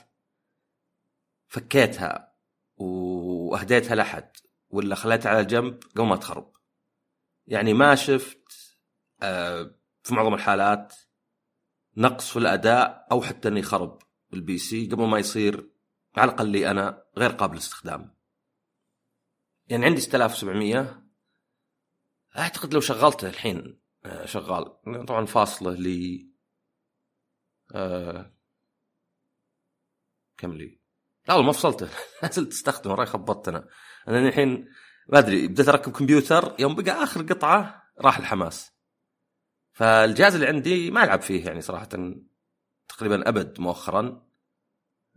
فكيتها وأهديتها لأحد ولا خليتها على جنب قبل ما تخرب يعني ما شفت آه، في معظم الحالات نقص في الأداء أو حتى إنه يخرب ال PC قبل ما يصير على الأقل لي أنا غير قابل للاستخدام. يعني عندي 6700 أعتقد لو شغلته الحين آه، شغال. طبعا فاصلة لي آه كم لي؟ لا والله ما فصلته. ما زلت استخدمه راي خبطت أنا أنا الحين ما أدري بديت أركب كمبيوتر يوم بقى آخر قطعة راح الحماس. فالجهاز اللي عندي ما ألعب فيه يعني صراحة تقريبا أبد مؤخرا.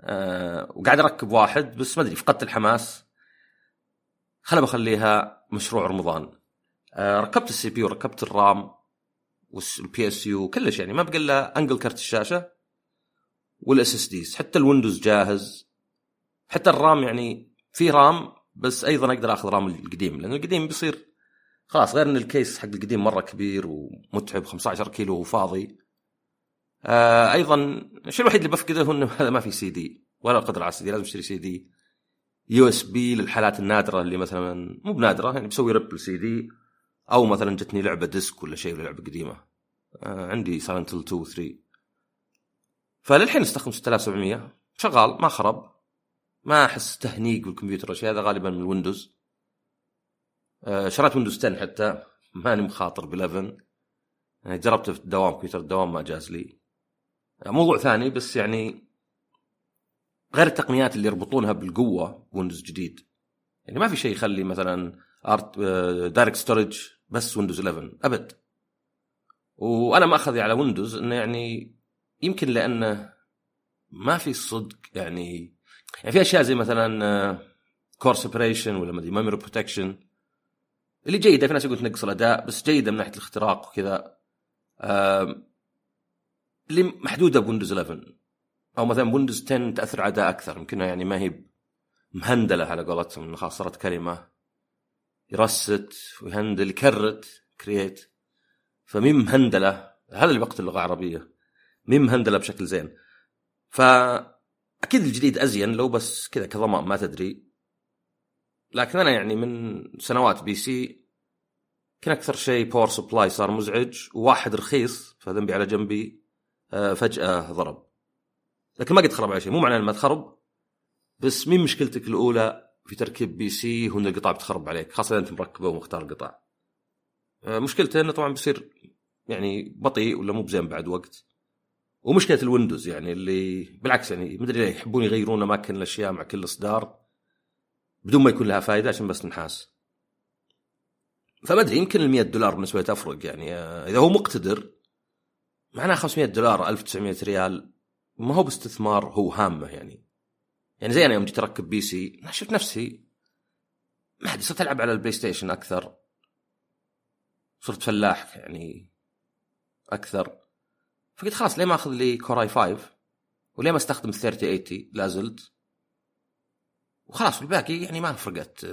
أه وقاعد أركب واحد بس ما أدري فقدت الحماس. خل بخليها مشروع رمضان. ركبت ال CPU وركبت ال RAM وال PSU كلش يعني ما بقى إلا أنقل كرت الشاشة وال SSDs حتى الويندوز جاهز. حتى ال RAM يعني في RAM بس أيضا أقدر آخذ RAM القديم لأن القديم بيصير خلاص غير إن ال case حق القديم مرة كبير ومتعب 15 كيلو وفاضي. آه أيضا الشيء الوحيد اللي بفقده هو إنه هذا ما في سي دي ولا قدره على السي دي لازم أشتري CD. USB للحالات النادرة اللي مثلا مو بنادرة يعني بسوي rip CD. أو مثلا جتني لعبة disc ولا شيء ولا لعبة قديمة. آه عندي Silent 2 و 3 فللحين استخدم 6700 شغال ما خرب. ما أحس تهنيق بالكمبيوتر والشيء هذا غالبا من الويندوز آه شريت ويندوز 10 حتى. ماني مخاطر ب 11 يعني جربته في الدوام كمبيوتر الدوام ما جاز لي. آه موضوع ثاني بس يعني غير التقنيات اللي يربطونها بالقوة Windows جديد. يعني ما في شيء يخلي مثلا DirectStorage بس ويندوز 11 أبد. وأنا ماخذي على ويندوز إنه يعني يمكن لأنه ما في صدق يعني يعني في أشياء زي مثلا core separation ولا مدري memory protection اللي جيدة في ناس يقول تنقص الأداء بس جيدة من ناحية الاختراق وكذا. اللي محدودة بويندوز 11 أو مثلا ويندوز 10 تأثر على أداء أكثر يمكنها يعني ما هي مهندلة على قولتهم خلاص صارت كلمة. يرست ويهندل يكرت كرييت فمين مهندلة هذا اللي بقتل اللغة العربية. مين مهندلة بشكل زين. فاكيد الجديد أزين لو بس كذا كضمان ما تدري. لكن أنا يعني من سنوات بي سي كان أكثر شيء باور سبلاي صار مزعج وواحد رخيص فذنبي على جنبي فجأة ضرب. لكن ما قد خرب على شيء مو معناه ما تخرب بس مين مشكلتك الأولى؟ في تركيب PC هو ان القطع بتخرب عليك خاصة إذا أنت مركبه ومختار القطع مشكلته إنه طبعا بيصير يعني بطيء ولا مو بزين بعد وقت. ومشكلة الويندوز يعني اللي بالعكس يعني مدري ليه يحبون يغيرون أماكن الأشياء مع كل إصدار بدون ما يكون لها فائده عشان بس نحاس فما أدري يمكن ال 100 دولار بالنسبة لي تفرق يعني إذا هو مقتدر معناه 500 دولار 1900 ريال ما هو باستثمار هو هامه يعني. يعني زي أنا يوم جيت أركب PC شفت نفسي. ما ادري صرت العب على ال PlayStation أكثر. صرت فلاح يعني أكثر. فقلت خلاص ليه ما أخذ لي Core i5 وليه ما أستخدم 3080 لا زلت. وخلاص والباقي يعني ما فرقت.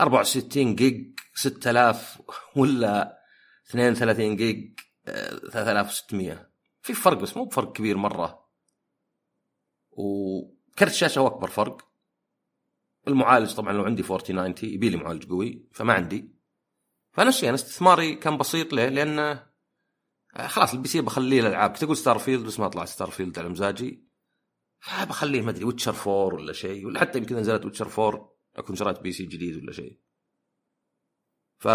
64 جيج 6000 ولا 32 جيج 3600 في فرق بس مو بفرق كبير مرة. وكرت الشاشه هو أكبر فرق. المعالج طبعا لو عندي 4090 يبي لي معالج قوي فما عندي. فنفس الشيء أنا استثماري كان بسيط ليه؟ لأن خلاص ال PC بخليه الالعاب كنت أقول Starfield بس ما طلع Starfield على مزاجي. بخليه ما أدري Witcher 4 ولا شيء ولا حتى يمكن نزلت Witcher 4 أكون شريت PC جديد ولا شيء. ف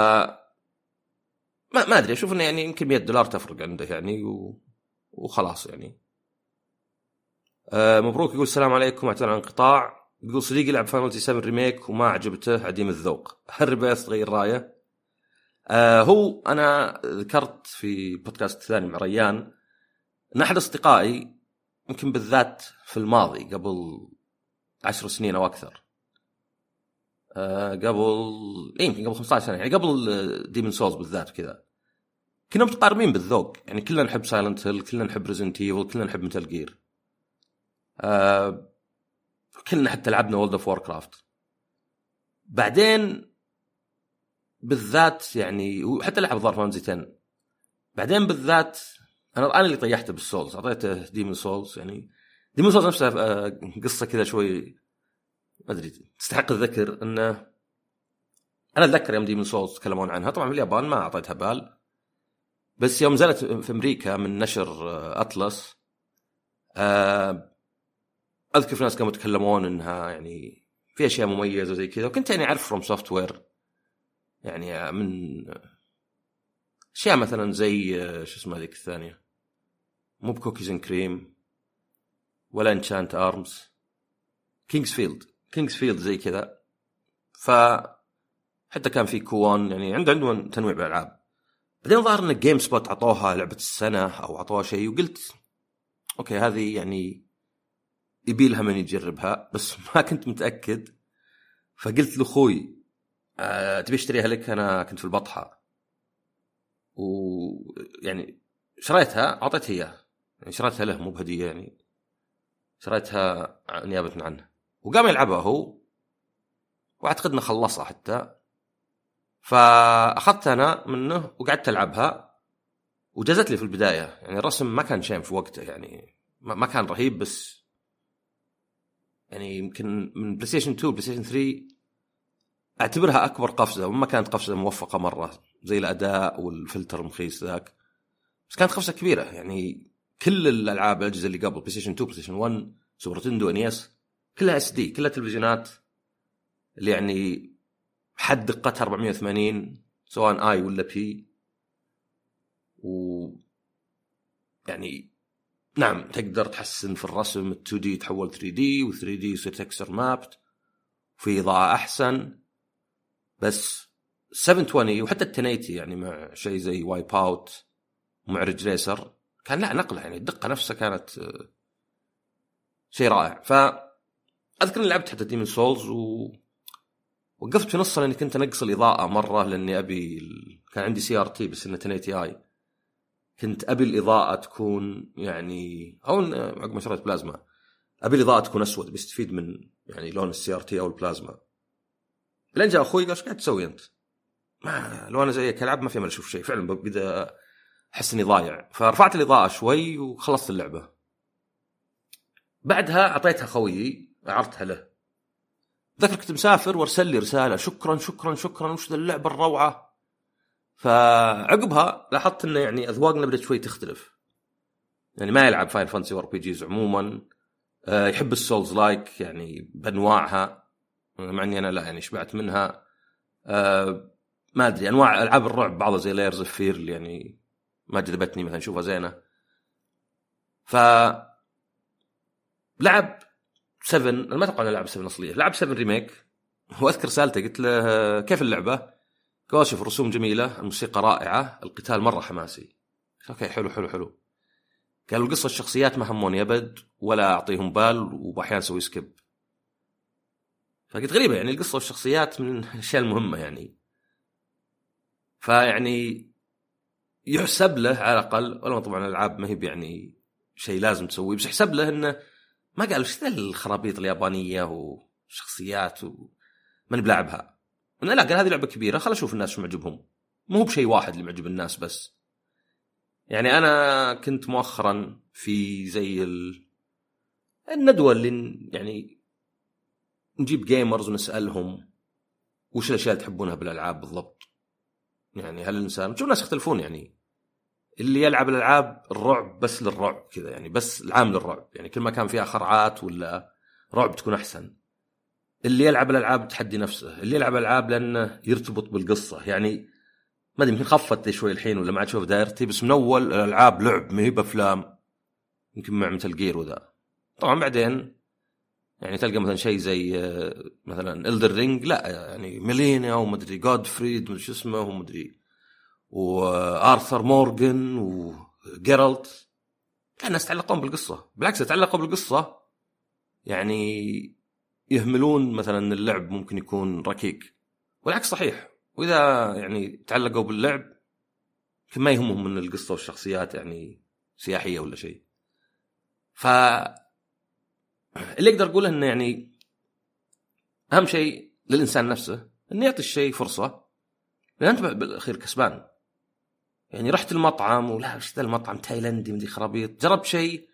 ما ما أدري أشوف إنه يعني يمكن 100 دولار تفرق عنده يعني و... وخلاص يعني. آه مبروك يقول السلام عليكم أعتذر عن انقطاع يقول صديقي لعب Final 7 Remake وما عجبته عديم الذوق. هل Rebirth تغير رأيه؟ آه هو أنا ذكرت في بودكاست ثاني مع ريان إن أحد أصدقائي يمكن بالذات في الماضي قبل عشر سنين أو أكثر آه قبل يمكن قبل 15 سنة يعني قبل Demon's Souls بالذات كذا كنا متقاربين بالذوق يعني كلنا نحب Silent Hill كلنا نحب Resident Evil كلنا نحب Metal Gear آه كلنا حتى لعبنا World of Warcraft بعدين بالذات يعني وحتى لعب زيرف 10 بعدين بالذات أنا أنا اللي طيحته بال Souls أعطيته Demon's Souls يعني. Demon's Souls نفسها قصة كذا شوي ما أدري تستحق الذكر إنه أنا أتذكر يوم Demon's Souls تكلمون عنها. طبعا في اليابان ما أعطيتها بال. بس يوم نزلت في أمريكا من نشر Atlus آه، أذكر في ناس كانوا يتكلمون إنها يعني في أشياء مميزة زي كذا وكنت يعني أعرف FromSoftware يعني من أشياء مثلا زي آه، شو اسمها ذيك الثانية؟ مو ب Cookies and Cream ولا Enchanted Arms King's Field King's Field زي كذا. ف حتى كان في Kuon يعني عنده عندهم تنويع بالألعاب. بعدين ظهر إن GameSpot أعطوها لعبة السنة أو أعطوها شيء وقلت okay هذه يعني يبي لها من يجربها بس ما كنت متأكد. فقلت لأخوي أه تبي اشتريها لك؟ أنا كنت في البطحه ويعني شريتها اعطيته اياه يعني شريتها له مو بهدية يعني. شريتها نيابه عنه. وقام يلعبها هو. وأعتقد إنه خلصها حتى. فأخذت أنا منه وقعدت ألعبها. وجازت لي في البداية. يعني الرسم ما كان شين في وقته يعني. ما كان رهيب بس يعني يمكن من بلاي ستيشن 2 بلاي ستيشن 3 أعتبرها أكبر قفزة وما كانت قفزة موفقة مرة زي الأداء والفلتر المخيس ذاك. بس كانت قفزة كبيرة يعني كل الألعاب الأجهزة اللي قبل بلاي ستيشن 2 بلاي ستيشن 1 Super Nintendo NES كلها SD كلها تلفزيونات اللي يعني حد دقتها 480 سواء i ولا p و يعني نعم تقدر تحسن في الرسم ال 2D تحول 3D و 3D يصير texture mapped وفي إضاءة أحسن بس 720 وحتى ال 1080 يعني مع شيء زي Wipeout ومع Ridge Racer كان لا نقله يعني الدقة نفسها كانت شيء رائع ف أذكر إني لعبت حتى Demon's Souls و وقفت في نصها لأني كنت أنقص الإضاءة مرة لأني أبي. كان عندي CRT بس إنه 1080 i كنت أبي الإضاءة تكون يعني أو عقب ما شريت بلازما أبي الإضاءة تكون أسود بيستفيد من يعني لون ال CRT أو البلازما. لين جاء أخوي قال إيش قاعد تسوي أنت؟ ما لو أنا زيك العب ما في امل أشوف شيء فعلا بدا أحس إني ضايع. فرفعت الإضاءة شوي وخلصت اللعبة. بعدها أعطيتها خويي عرضتها له. ذكر كنت مسافر وأرسل لي رسالة شكرا شكرا شكرا وش ذا اللعبة الروعة؟ فعقبها لاحظت إنه يعني اذواقنا بدات شوي تختلف. يعني ما يلعب Final Fantasy و RPGs عموما. آه، يحب ال Souls-like يعني بأنواعها. مع إني أنا لا يعني شبعت منها. أه ما أدري أنواع ألعاب الرعب بعضها زي Layers of Fear اللي يعني ما جذبتني مثلا اشوفها زينة. ف لعب 7 أنا ما أتوقع إنه لعب 7 أصلية. لعب 7 Remake وأذكر سالته قلت له كيف اللعبة؟ قال شوف الرسوم جميلة الموسيقى رائعة القتال مرة حماسي. okay حلو حلو حلو. قال القصة الشخصيات ما هموني أبد ولا أعطيهم بال وأحيانا أسوي skip فقلت غريبة يعني القصة والشخصيات من الاشياء المهمه يعني. فيعني يحسب له على الأقل ولو طبعا الألعاب ما هي يعني شيء لازم تسويه بس يحسب له إنه ما قال وش ذا الخرابيط اليابانية وشخصيات و... ماني بلاعبها لا قال هذه لعبة كبيرة خل أشوف الناس شو معجبهم. مو بشيء واحد اللي معجب الناس بس. يعني أنا كنت مؤخرا في زي ال... الندوة اللي يعني نجيب جيمرز ونسألهم وش الأشياء اللي تحبونها بالألعاب بالضبط. يعني هل الانسان تشوف ناس يختلفون يعني. اللي يلعب الألعاب الرعب بس للرعب كذا يعني بس العام للرعب. يعني كل ما كان فيها خرعات ولا رعب تكون أحسن. اللي يلعب الألعاب تحدي نفسه اللي يلعب الألعاب لأنه يرتبط بالقصة. يعني ما أدري يمكن خفت شوي الحين ولا ما عاد أشوف دايرتي بس من أول الألعاب لعب ما هي بأفلام يمكن مع Metal Gear وذا. طبعا بعدين يعني تلقى مثلا شيء زي آه، مثلا Elden Ring لا يعني ميلينيا ومدري جودفريد ومدري شو اسمه ومدري وآرثر مورغان وجيرالت الناس يتعلقون بالقصة. بالعكس يتعلقوا بالقصة يعني يهملون مثلا اللعب ممكن يكون ركيك. والعكس صحيح. وإذا يعني تعلقوا باللعب ما يهمهم من القصة والشخصيات يعني سياحية ولا شيء. ف اللي أقدر أقوله إنه يعني أهم شيء للإنسان نفسه إنه يعطي الشيء فرصة. لأن أنت بالأخير كسبان. يعني رحت المطعم ولا وش ذا المطعم تايلندي مدري خرابيط. جربت شيء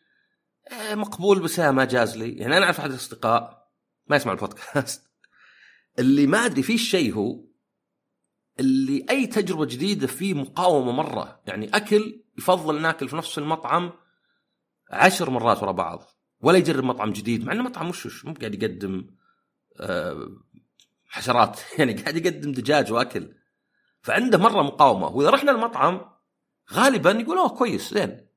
آه، مقبول بس ما جاز لي. يعني أنا أعرف أحد الأصدقاء ما يسمع البودكاست. اللي ما أدري في شيء هو اللي أي تجربة جديدة فيه مقاومة مرة. يعني أكل يفضل ناكل في نفس المطعم عشر مرات ورا بعض ولا يجرب مطعم جديد مع إنه مطعم وش مو قاعد يقدم آه، حشرات. يعني قاعد يقدم دجاج وأكل. فعنده مرة مقاومة. وإذا رحنا المطعم غالبا يقول أوه كويس زين.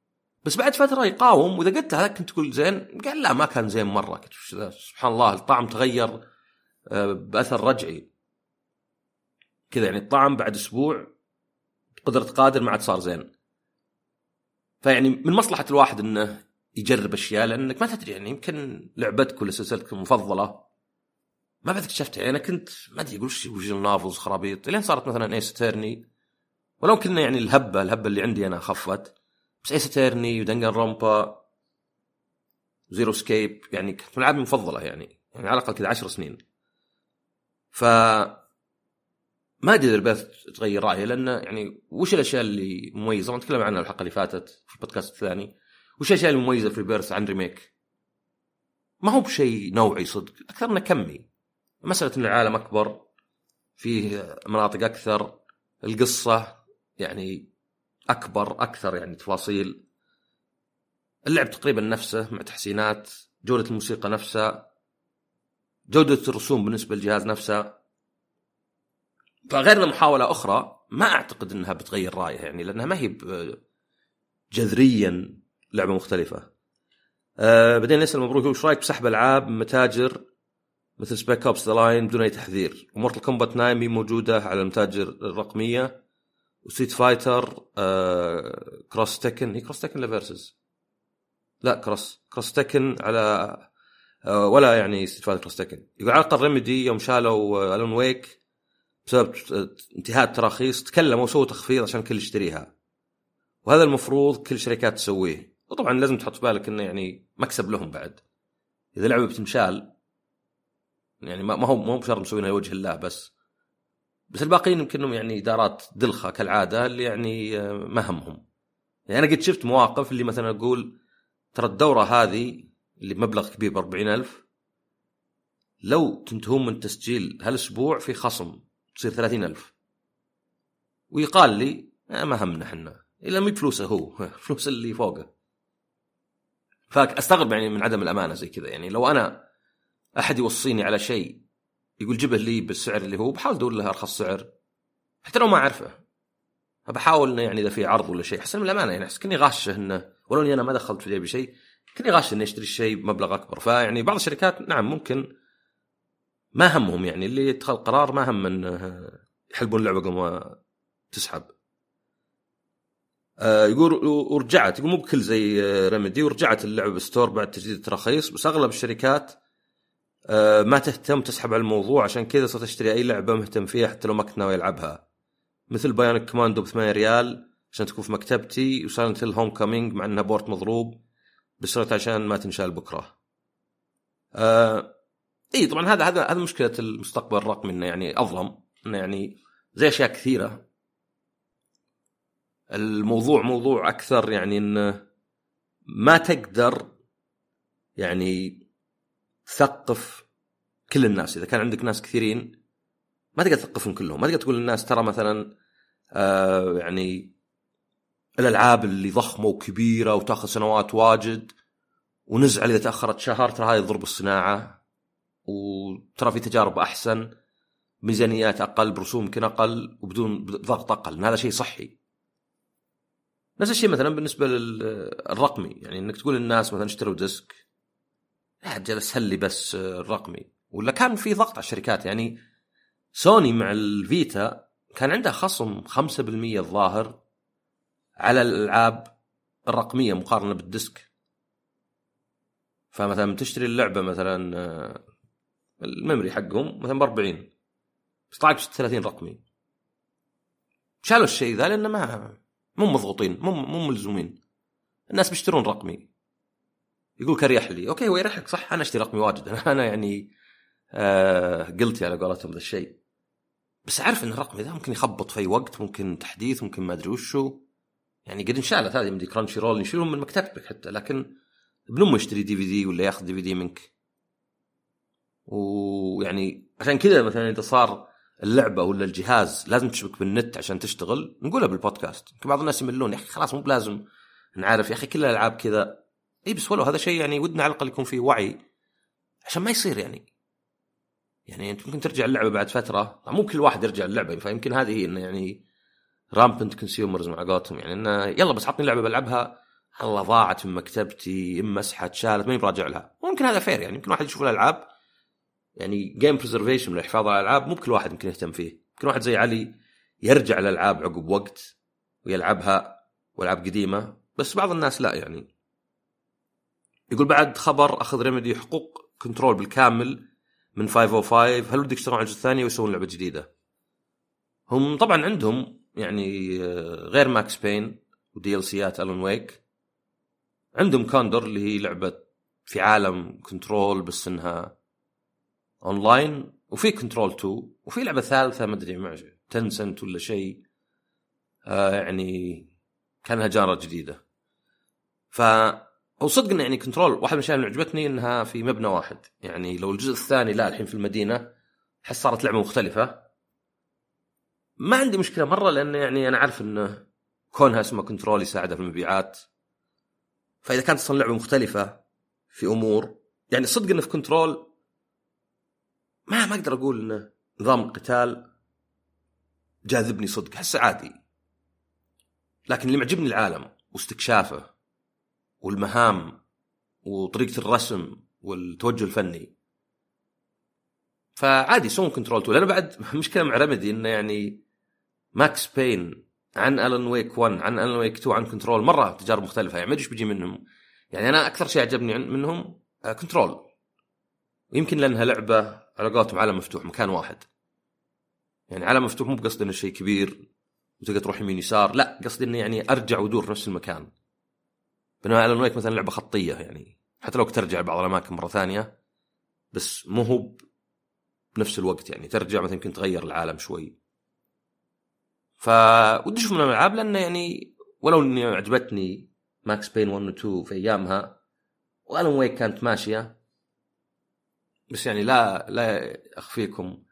بس بعد فترة يقاوم وإذا قلت هذاك كنت تقول زين قال لا ما كان زين مرة قلت؟ سبحان الله الطعم تغير آه، بأثر رجعي. كذا يعني الطعم بعد أسبوع قدرة قادر ما عاد صار زين. فيعني من مصلحة الواحد إنه يجرب أشياء لأنك ما تدري يعني يمكن لعبتك ولا سلسلتك المفضلة ما بعد اكتشفتها. يعني أنا كنت ما أدري أقول وش النافلز خرابيط. لين صارت مثلا ايس تيرني ولو كنا يعني الهبة الهبة اللي عندي أنا خفت. بس Ace Attorney و Danganronpa Zero Escape يعني كانت من العاب المفضله يعني يعني على الأقل كذا عشر سنين. ف ما أدري إذا Rebirth تغير رايي لأنه يعني وش الأشياء اللي مميزة؟ نتكلم عنها الحلقة اللي فاتت في البودكاست الثاني. وش الأشياء المميزه في Rebirth عن Remake ما هو بشيء نوعي صدق أكثر إنه كمي. مسألة إن العالم أكبر فيه مناطق أكثر القصة يعني أكبر أكثر يعني تفاصيل. اللعب تقريبا نفسه مع تحسينات جودة الموسيقى نفسها جودة الرسوم بالنسبة للجهاز نفسه. فغير محاولة أخرى ما أعتقد إنها بتغير رايها يعني لأنها ما هي جذريا لعبة مختلفة. أه بعدين نسال مبروك وش رأيك بسحب ألعاب متاجر مثل Spec Ops The Line بدون أي تحذير؟ و Mortal Kombat 9 مي موجودة على المتاجر الرقمية. و Street Fighter أه Cross Tekken هي Cross Tekken ولا versus؟ لا Cross Cross Tekken على أه ولا يعني Street Fighter Cross Tekken يقول على الاقل Remedy يوم شالوا آه، Alan Wake بسبب انتهاء التراخيص تكلموا وسووا تخفيض عشان الكل يشتريها. وهذا المفروض كل الشركات تسويه. وطبعا لازم تحط في بالك إنه يعني مكسب لهم بعد. إذا لعبة بتنشال يعني ما هو ما هو بشرط مسوينها لوجه الله بس. بس الباقيين يمكنهم يعني إدارات دلخة كالعادة اللي يعني آه، ما همهم يعني أنا قد شفت مواقف اللي مثلا أقول ترى الدورة هذه اللي بمبلغ كبير ب 40000 لو تنتهون من تسجيل هالأسبوع في خصم تصير 30000 ويقال لي آه ما همنا إحنا. إلا ما بفلوسه هو فلوس اللي فوقه. فأستغرب يعني من عدم الأمانة زي كذا. يعني لو أنا أحد يوصيني على شيء يقول جبه لي بالسعر اللي هو بحاول ادور له أرخص سعر. حتى لو ما أعرفه. فبحاول إنه يعني إذا في عرض ولا شيء. احسن من الأمانة يعني احس كني غاشه إنه ولو إني أنا ما دخلت في شيء كني غاشه إني أشتري الشيء بمبلغ أكبر. فيعني بعض الشركات نعم ممكن ما همهم يعني اللي يتخذ قرار ما هم إنه يحلبون اللعبة قبل ما تسحب. آه، يقول ورجعت. يقول مو بكل زي آه، Remedy ورجعت اللعبة بال store بعد تجديد التراخيص. بس أغلب الشركات ما تهتم تسحب على الموضوع عشان كذا صرت أشتري أي لعبة مهتم فيها حتى لو ما كنت ناوي ألعبها مثل Bionic Commando ب 8 ريال عشان تكون في مكتبتي و Silent Hill Homecoming مع إنها port مضروب بس عشان ما تنشال بكرة. آه إي طبعا هذا هذا هذا مشكلة المستقبل الرقمي إنه يعني أظلم إنه يعني زي أشياء كثيرة الموضوع موضوع أكثر يعني إنه ما تقدر يعني تثقف كل الناس. إذا كان عندك ناس كثيرين ما تقدر تثقفهم كلهم. ما تقدر تقول للناس ترى مثلا آه يعني الألعاب اللي ضخمة وكبيرة وتأخذ سنوات واجد ونزعل إذا تأخرت شهر ترى هذه ضرب الصناعة. وترى في تجارب أحسن ميزانيات أقل برسوم يمكن أقل وبدون ضغط أقل. هذا شيء صحي. نفس الشيء مثلا بالنسبة للرقمي يعني إنك تقول للناس مثلا اشتروا disc. لا جلس هلي بس الرقمي. ولا كان في ضغط على الشركات؟ يعني سوني مع ال Vita كان عندها خصم 5% الظاهر على الألعاب الرقمية مقارنة بال disc. فمثلا تشتري اللعبة مثلا آه، ال memory حقهم مثلا ب 40 بس طلعت 30 رقمي. شالوا الشيء ذا لأنه ما مو مضغوطين مو مو ملزومين. الناس بيشترون رقمي. يقول اريح لي. okay هو يريحك صح؟ أنا اشتري رقمي واجد أنا يعني آه قلتي على قولتهم ذا الشيء. بس أعرف إن الرقمي ذا ممكن يخبط في أي وقت ممكن تحديث ممكن ما أدري وشو. يعني قد انشالت هذه من Crunchyroll يشيلون من مكتبتك حتى لكن ابن أمه يشتري DVD ولا ياخذ DVD منك. ويعني عشان كذا مثلا إذا صار اللعبة ولا الجهاز لازم تشبك بالنت عشان تشتغل نقولها بالبودكاست. بعض الناس يملون يا أخي خلاص مو بلازم. نعرف يا أخي كل الألعاب كذا اي بس ولو هذا شيء يعني ودنا على الأقل يكون فيه وعي عشان ما يصير يعني. يعني أنت ممكن ترجع اللعبة بعد فترة مو كل واحد يرجع اللعبة فيمكن هذه هي إنه يعني rampant consumers مع قولتهم يعني إنه يلا بس عطني لعبة بلعبها الله ضاعت من مكتبتي إما مسحت شالت ماني براجع لها. ممكن هذا fair يعني يمكن واحد يشوف الألعاب يعني game preservation الحفاظ على الألعاب مو بكل واحد يمكن يهتم فيه. يمكن واحد زي علي يرجع الالعاب عقب وقت ويلعبها وألعاب قديمة بس بعض الناس لا يعني. يقول بعد خبر أخذ Remedy حقوق Control بالكامل من 505 هل ودك يشتغلون على الجزء الثاني ويسوون لعبة جديدة؟ هم طبعا عندهم يعني آه، غير Max Payne و DLC ات Alan Wake عندهم كوندور اللي هي لعبة في عالم Control بس إنها اونلاين وفي Control 2 وفي لعبة ثالثة ما أدري Tencent ولا شيء آه يعني كأنها جاره جديدة ف هو صدق يعني Control واحد من الأشياء اللي عجبتني إنها في مبنى واحد. يعني لو الجزء الثاني لا الحين في المدينة أحس صارت لعبة مختلفة. ما عندي مشكلة مرة لأن يعني أنا عارف انه كونها اسمها Control يساعدها في المبيعات. فإذا كانت أصلا لعبة مختلفة في أمور يعني صدق إنه في Control ما ما أقدر أقول انه نظام القتال جاذبني صدق. أحسه عادي. لكن اللي معجبني العالم واستكشافه والمهام وطريقة الرسم والتوجه الفني. فعادي يسوون Control 2 لأن بعد مشكلة مع Remedy إنه يعني Max Payne عن Alan Wake 1 عن Alan Wake 2 عن Control مرة تجارب مختلفة. يعني ما أدري إيش بيجي منهم. يعني أنا أكثر شيء عجبني منهم Control. يمكن لأنها لعبة على قولتهم عالم مفتوح مكان واحد. يعني عالم مفتوح مو بقصد إنه شيء كبير وتقدر تروح يمين يسار لا قصدي إنه يعني أرجع وأدور في نفس المكان. بينما Alan Wake مثلا لعبة خطية يعني. حتى لو ترجع لبعض الأماكن مرة ثانية بس مو هو بنفس الوقت يعني. ترجع مثلا يمكن تغير العالم شوي. ف ودي أشوف من الألعاب لأنه يعني ولو إني عجبتني Max Payne 1 و 2 في أيامها و Alan Wake كانت ماشية. بس يعني لا لا أخفيكم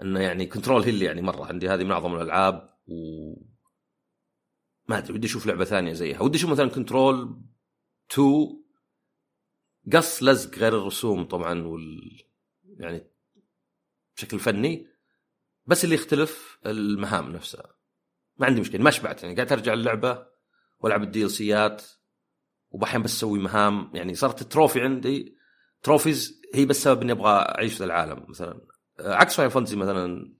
إنه يعني Control هي اللي يعني مرة. عندي هذه من أعظم الألعاب و ما أدري ودي أشوف لعبة ثانية زيها. ودي أشوف مثلا Control 2 قص لزق غير الرسوم طبعا وال يعني بشكل فني بس اللي يختلف المهام نفسها. ما عندي مشكلة ما شبعت يعني. قاعد أرجع اللعبه وألعب ال DLC ات وبحين بس أسوي مهام. يعني صارت ال trophy عندي. trophies هي بس سبب إني أبغى أعيش في العالم مثلا. عكس Final Fantasy مثلا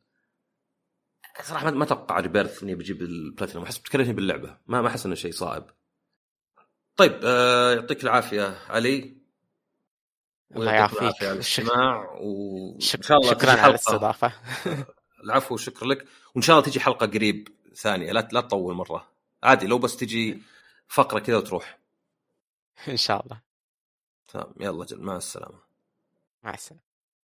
صراحة ما أتوقع Rebirth إني بجيب البلاتينوم. أحس بتكرهني باللعبة. ما ما أحس إنه شيء صعب طيب آه يعطيك العافية. علي؟ الله يعافيك. على الاستماع. وإن شاء الله شكرا على الاستضافة. العفو شكرا لك. وإن شاء الله تجي حلقة قريب ثانية. لا لا تطول مرة. عادي لو بس تجي فقرة كذا وتروح. إن شاء الله. تمام يلا جل. مع السلامة. مع السلامة.